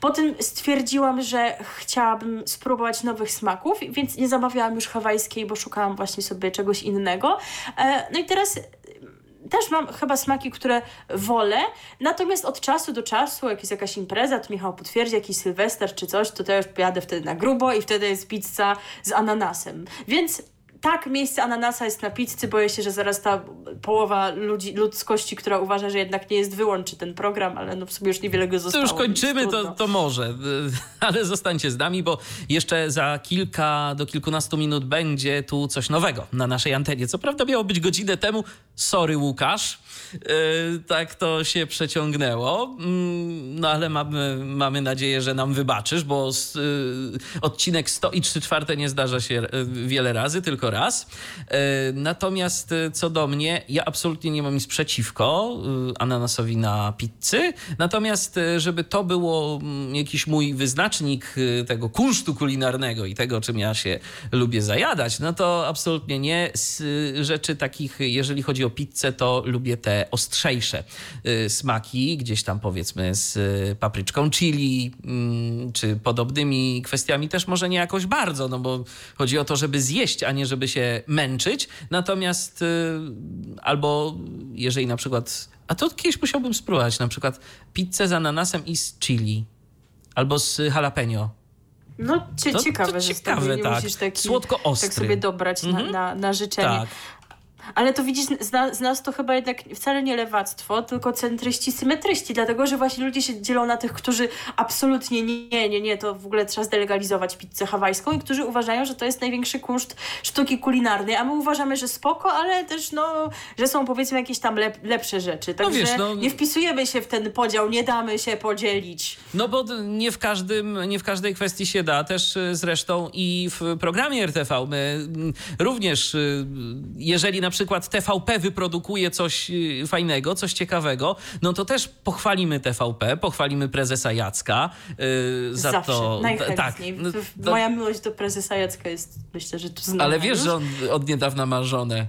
Potem stwierdziłam, że chciałabym spróbować nowych smaków, więc nie zamawiałam już hawajskiej, bo szukałam właśnie sobie czegoś innego. E, no i teraz też mam chyba smaki, które wolę, natomiast od czasu do czasu, jak jest jakaś impreza, to Michał potwierdzi, jakiś sylwester czy coś, to też pojadę wtedy na grubo i wtedy jest pizza z ananasem. Więc tak, miejsce ananasa jest na pizzy. Boję się, że zaraz ta połowa ludzi, ludzkości, która uważa, że jednak nie jest, wyłączy ten program, ale no w sumie już niewiele go To zostało. już kończymy, to, to może, ale zostańcie z nami, bo jeszcze za kilka do kilkunastu minut będzie tu coś nowego na naszej antenie. Co prawda miało być godzinę temu. Sorry, Łukasz. Yy, tak to się przeciągnęło, Mm, no ale mamy, mamy nadzieję, że nam wybaczysz, bo z, yy, odcinek 100 i 3 czwarte nie zdarza się yy, wiele razy, tylko raz. Natomiast co do mnie, ja absolutnie nie mam nic przeciwko ananasowi na pizzy, natomiast żeby to było mm, jakiś mój wyznacznik tego kunsztu kulinarnego i tego, czym ja się lubię zajadać, no to absolutnie nie. Z rzeczy takich, jeżeli chodzi o pizzę, to lubię te ostrzejsze y, smaki, gdzieś tam powiedzmy z y, papryczką chili, mm, czy podobnymi kwestiami też może nie jakoś bardzo, no bo chodzi o to, żeby zjeść, a nie żeby się męczyć. Natomiast y, albo jeżeli na przykład, a to kiedyś musiałbym spróbować, na przykład pizzę z ananasem i z chili. Albo z jalapeno. No cie, To- to ciekawe, że ciekawe, tak. taki, Słodko-ostry. tak sobie dobrać na, Mhm. na, na życzenie. Tak. Ale to widzisz, z, na, z nas to chyba jednak wcale nie lewactwo, tylko centryści, symetryści, dlatego że właśnie ludzie się dzielą na tych, którzy absolutnie nie, nie, nie, to w ogóle trzeba zdelegalizować pizzę hawajską i którzy uważają, że to jest największy kunszt sztuki kulinarnej, a my uważamy, że spoko, ale też no, że są powiedzmy jakieś tam lep, lepsze rzeczy. Także wiesz, no- nie wpisujemy się w ten podział, nie damy się podzielić. No bo nie w, każdym, nie w każdej kwestii się da, też y, zresztą i w programie RTV my również, y, jeżeli na na przykład TVP wyprodukuje coś y, fajnego, coś ciekawego, no to też pochwalimy TVP, pochwalimy prezesa Jacka y, za Zawsze, to. Tak, no, to- Moja miłość do prezesa Jacka jest, myślę, że tu znana ale wiesz, już. że on od niedawna ma żonę.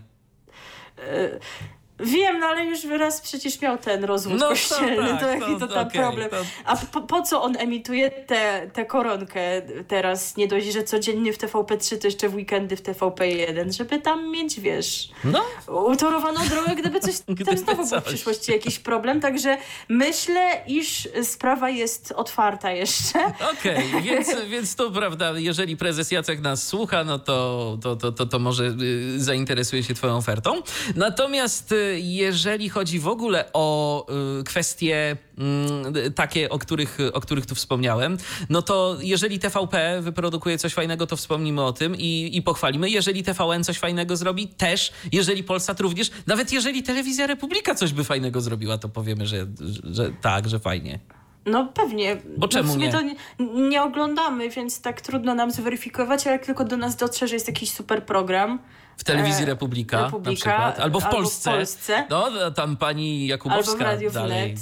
Wiem, no ale już raz przecież miał ten rozwód No to kościelny, tak, to jaki to- to tam okej, problem. to- A po, po co on emituje tę te, koronkę teraz? Nie dość, że codziennie w TVP3, to jeszcze w weekendy w TVP1, żeby tam mieć, wiesz, No, utorowaną drogę, gdyby coś Gdyby tam znowu był w przyszłości jakiś problem. Także myślę, iż sprawa jest otwarta jeszcze. Okej, więc, więc to prawda, jeżeli prezes Jacek nas słucha, no to, to, to, to, to może y, zainteresuje się twoją ofertą. Natomiast y, jeżeli chodzi w ogóle o y, kwestie mm, takie, o których, o których tu wspomniałem, no to jeżeli TVP wyprodukuje coś fajnego, to wspomnimy o tym i, i pochwalimy. Jeżeli TVN coś fajnego zrobi, też. Jeżeli Polsat również. Nawet jeżeli Telewizja Republika coś by fajnego zrobiła, to powiemy, że, że, że tak, że fajnie. No pewnie. Bo czemu no, w sumie nie? to nie, nie oglądamy, więc tak trudno nam zweryfikować, ale jak tylko do nas dotrze, że jest jakiś super program. W telewizji E, Republika, na Republika, przykład. Albo w albo w Polsce. Polsce. No, tam pani Albo w Jakubowska dalej Wnet.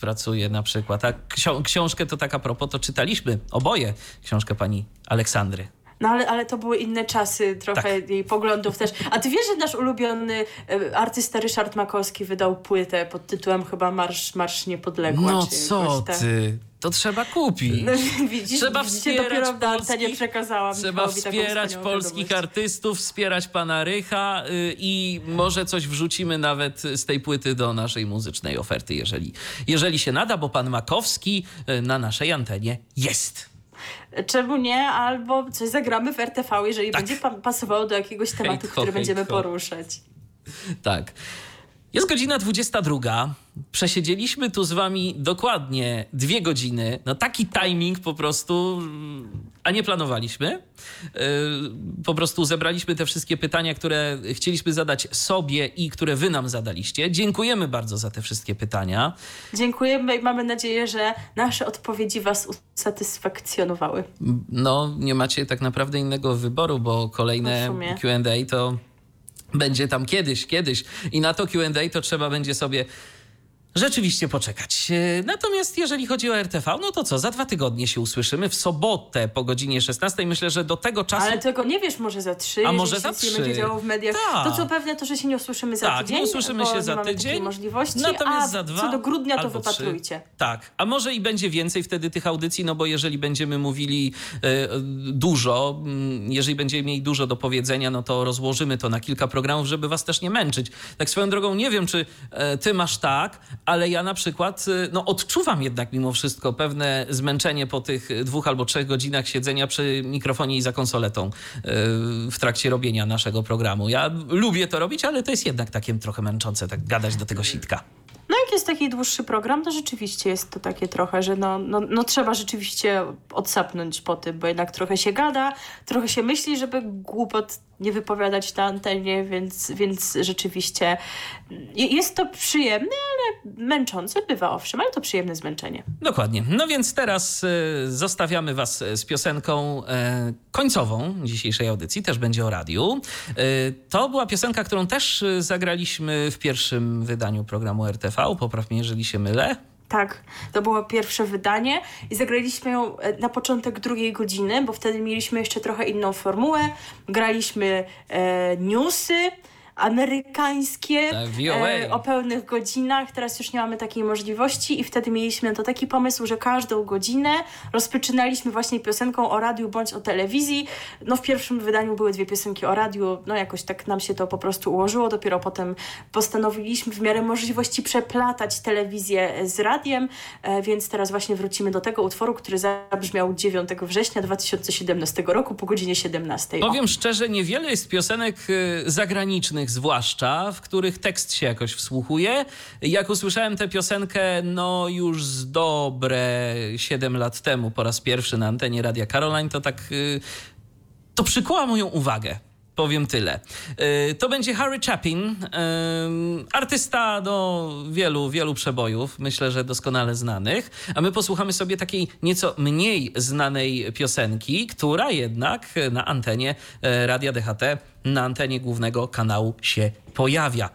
pracuje na przykład. A ksią- książkę to tak a propos, to czytaliśmy oboje książkę pani Aleksandry. No ale, ale to były inne czasy, trochę Tak. jej poglądów też. A ty wiesz, że nasz ulubiony e, artysta Ryszard Makowski wydał płytę pod tytułem chyba Marsz, Marsz Niepodległa. No co tak. ty? To trzeba kupić. No, widzisz, Trzeba widzicie, wspierać dopiero przekazałam Trzeba wspierać polskich wiadomość. artystów, wspierać pana Rycha y, i może coś wrzucimy nawet z tej płyty do naszej muzycznej oferty, jeżeli, jeżeli się nada, bo pan Makowski y, na naszej antenie jest. Czemu nie? Albo coś zagramy w RTV, jeżeli Tak. będzie pa- pasowało do jakiegoś tematu, Hejt ho, który będziemy poruszać. Tak. Jest godzina 22. Przesiedzieliśmy tu z wami dokładnie dwie godziny. No taki timing po prostu, a nie planowaliśmy. Yy, Po prostu zebraliśmy te wszystkie pytania, które chcieliśmy zadać sobie i które wy nam zadaliście. Dziękujemy bardzo za te wszystkie pytania. Dziękujemy i mamy nadzieję, że nasze odpowiedzi Was usatysfakcjonowały. No, nie macie tak naprawdę innego wyboru, bo kolejne No. QA to będzie tam kiedyś, kiedyś. I na to QA to trzeba będzie sobie rzeczywiście poczekać. E, Natomiast jeżeli chodzi o RTV, no to co, za dwa tygodnie się usłyszymy w sobotę po godzinie 16. Myślę, że do tego czasu. Ale tego nie wiesz, może za trzy, A może za nic nie trzy. będzie działo w mediach. Tak. To co pewne, to że się nie usłyszymy za Tak, tydzień, nie usłyszymy się za tydzień. możliwości, Natomiast a za dwa co do grudnia to wypatrujcie. Trzy. Tak, a może i będzie więcej wtedy tych audycji, no bo jeżeli będziemy mówili e, dużo, mm, jeżeli będziemy mieli dużo do powiedzenia, no to rozłożymy to na kilka programów, żeby was też nie męczyć. Tak swoją drogą, nie wiem, czy e, ty masz tak, ale ja na przykład e, no, odczuwam jednak mimo wszystko pewne zmęczenie po tych dwóch albo trzech godzinach siedzenia przy mikrofonie i za konsoletą e, w trakcie robienia naszego programu. Ja lubię to robić, ale to jest jednak takie trochę męczące, tak gadać do tego sitka. No jak jest taki dłuższy program, to rzeczywiście jest to takie trochę, że no, no, no trzeba rzeczywiście odsapnąć po tym, bo jednak trochę się gada, trochę się myśli, żeby głupot nie wypowiadać na antenie, więc, więc rzeczywiście je- jest to przyjemne, ale męczące bywa owszem, ale to przyjemne zmęczenie. Dokładnie. No więc teraz e, zostawiamy Was z piosenką e, końcową dzisiejszej audycji, też będzie o radiu. E, to była piosenka, którą też zagraliśmy w pierwszym wydaniu programu RTV. Popraw mnie, jeżeli się mylę. Tak, to było pierwsze wydanie i zagraliśmy ją e, na początek drugiej godziny, bo wtedy mieliśmy jeszcze trochę inną formułę. Graliśmy e, newsy amerykańskie Tak, e, o pełnych godzinach. Teraz już nie mamy takiej możliwości i wtedy mieliśmy na to taki pomysł, że każdą godzinę rozpoczynaliśmy właśnie piosenką o radiu bądź o telewizji. No w pierwszym wydaniu były dwie piosenki o radiu, no jakoś tak nam się to po prostu ułożyło. Dopiero potem postanowiliśmy w miarę możliwości przeplatać telewizję z radiem, e, więc teraz właśnie wrócimy do tego utworu, który zabrzmiał 9 września 2017 roku po godzinie 17. O. Powiem szczerze, niewiele jest piosenek e, zagranicznych, zwłaszcza, w których tekst się jakoś wsłuchuje. Jak usłyszałem tę piosenkę, no już z dobre 7 lat temu, po raz pierwszy na antenie Radia Caroline, to tak. e, To przykuła moją uwagę. Powiem tyle. Y, To będzie Harry Chapin, ym, artysta do wielu, wielu przebojów, myślę, że doskonale znanych. A my posłuchamy sobie takiej nieco mniej znanej piosenki, która jednak na antenie e, Radia DHT, na antenie głównego kanału się pojawia.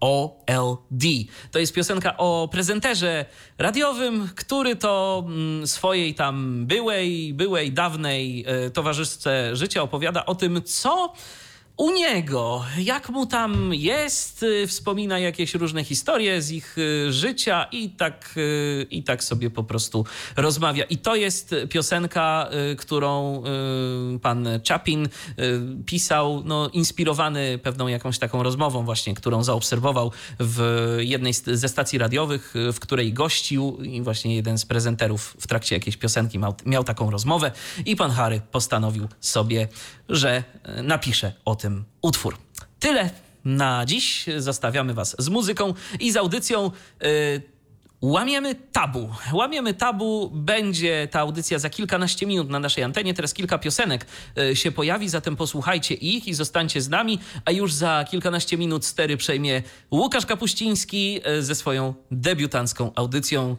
WOLD. To jest piosenka o prezenterze radiowym, który to mm, swojej tam byłej, byłej, dawnej e, towarzyszce życia opowiada o tym, co u niego, jak mu tam jest, y, wspomina jakieś różne historie z ich y, życia i tak, y, i tak sobie po prostu rozmawia. I to jest piosenka, którą pan Chapin pisał, no, inspirowany pewną jakąś taką rozmową właśnie, którą zaobserwował w jednej ze stacji radiowych, w której gościł i właśnie jeden z prezenterów w trakcie jakiejś piosenki miał, miał taką rozmowę i pan Harry postanowił sobie, że napisze o tym utwór. Tyle na dziś. Zostawiamy was z muzyką i z audycją. y, Łamiemy tabu. Łamiemy tabu. Będzie ta audycja za kilkanaście minut na naszej antenie. Teraz kilka piosenek y, się pojawi, zatem posłuchajcie ich i zostańcie z nami. A już za kilkanaście minut stery przejmie Łukasz Kapuściński y, ze swoją debiutancką audycją.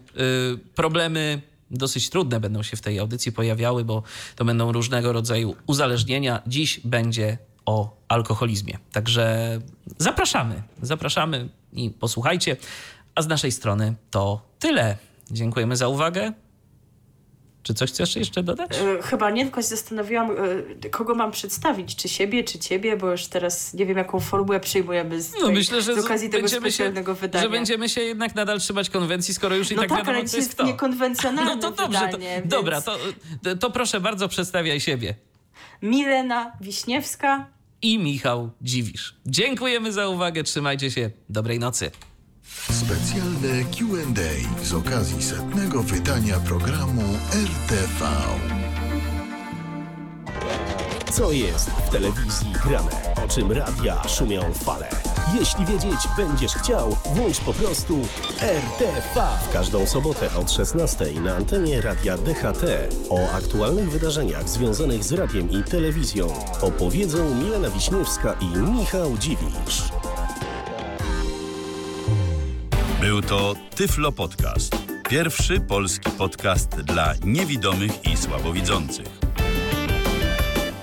Problemy dosyć trudne będą się w tej audycji pojawiały, bo to będą różnego rodzaju uzależnienia. Dziś będzie o alkoholizmie. Także zapraszamy, zapraszamy i posłuchajcie. A z naszej strony to tyle. Dziękujemy za uwagę. Czy coś chcesz jeszcze dodać? E, Chyba nie, tylko się zastanowiłam, e, kogo mam przedstawić, czy siebie, czy ciebie, bo już teraz nie wiem, jaką formułę przyjmujemy z, No tej, myślę, że z okazji tego specjalnego się, wydania. że będziemy się jednak nadal trzymać konwencji, skoro już i no tak, tak, wiadomo, dzisiaj jest kto. niekonwencjonalne No to dobrze, to, wydanie, więc dobra, to, to proszę bardzo przedstawiaj siebie. Milena Wiśniewska, I Michał Dziwisz. Dziękujemy za uwagę, trzymajcie się, dobrej nocy. Specjalne Q&A z okazji setnego wydania programu RTV. Co jest w telewizji grane? O czym radia szumią fale? Jeśli wiedzieć będziesz chciał, włącz po prostu RTV. W każdą sobotę od 16 na antenie Radia DHT. O aktualnych wydarzeniach związanych z radiem i telewizją opowiedzą Milena Wiśniewska i Michał Dziwisz. Był to Tyflo Podcast. Pierwszy polski podcast dla niewidomych i słabowidzących.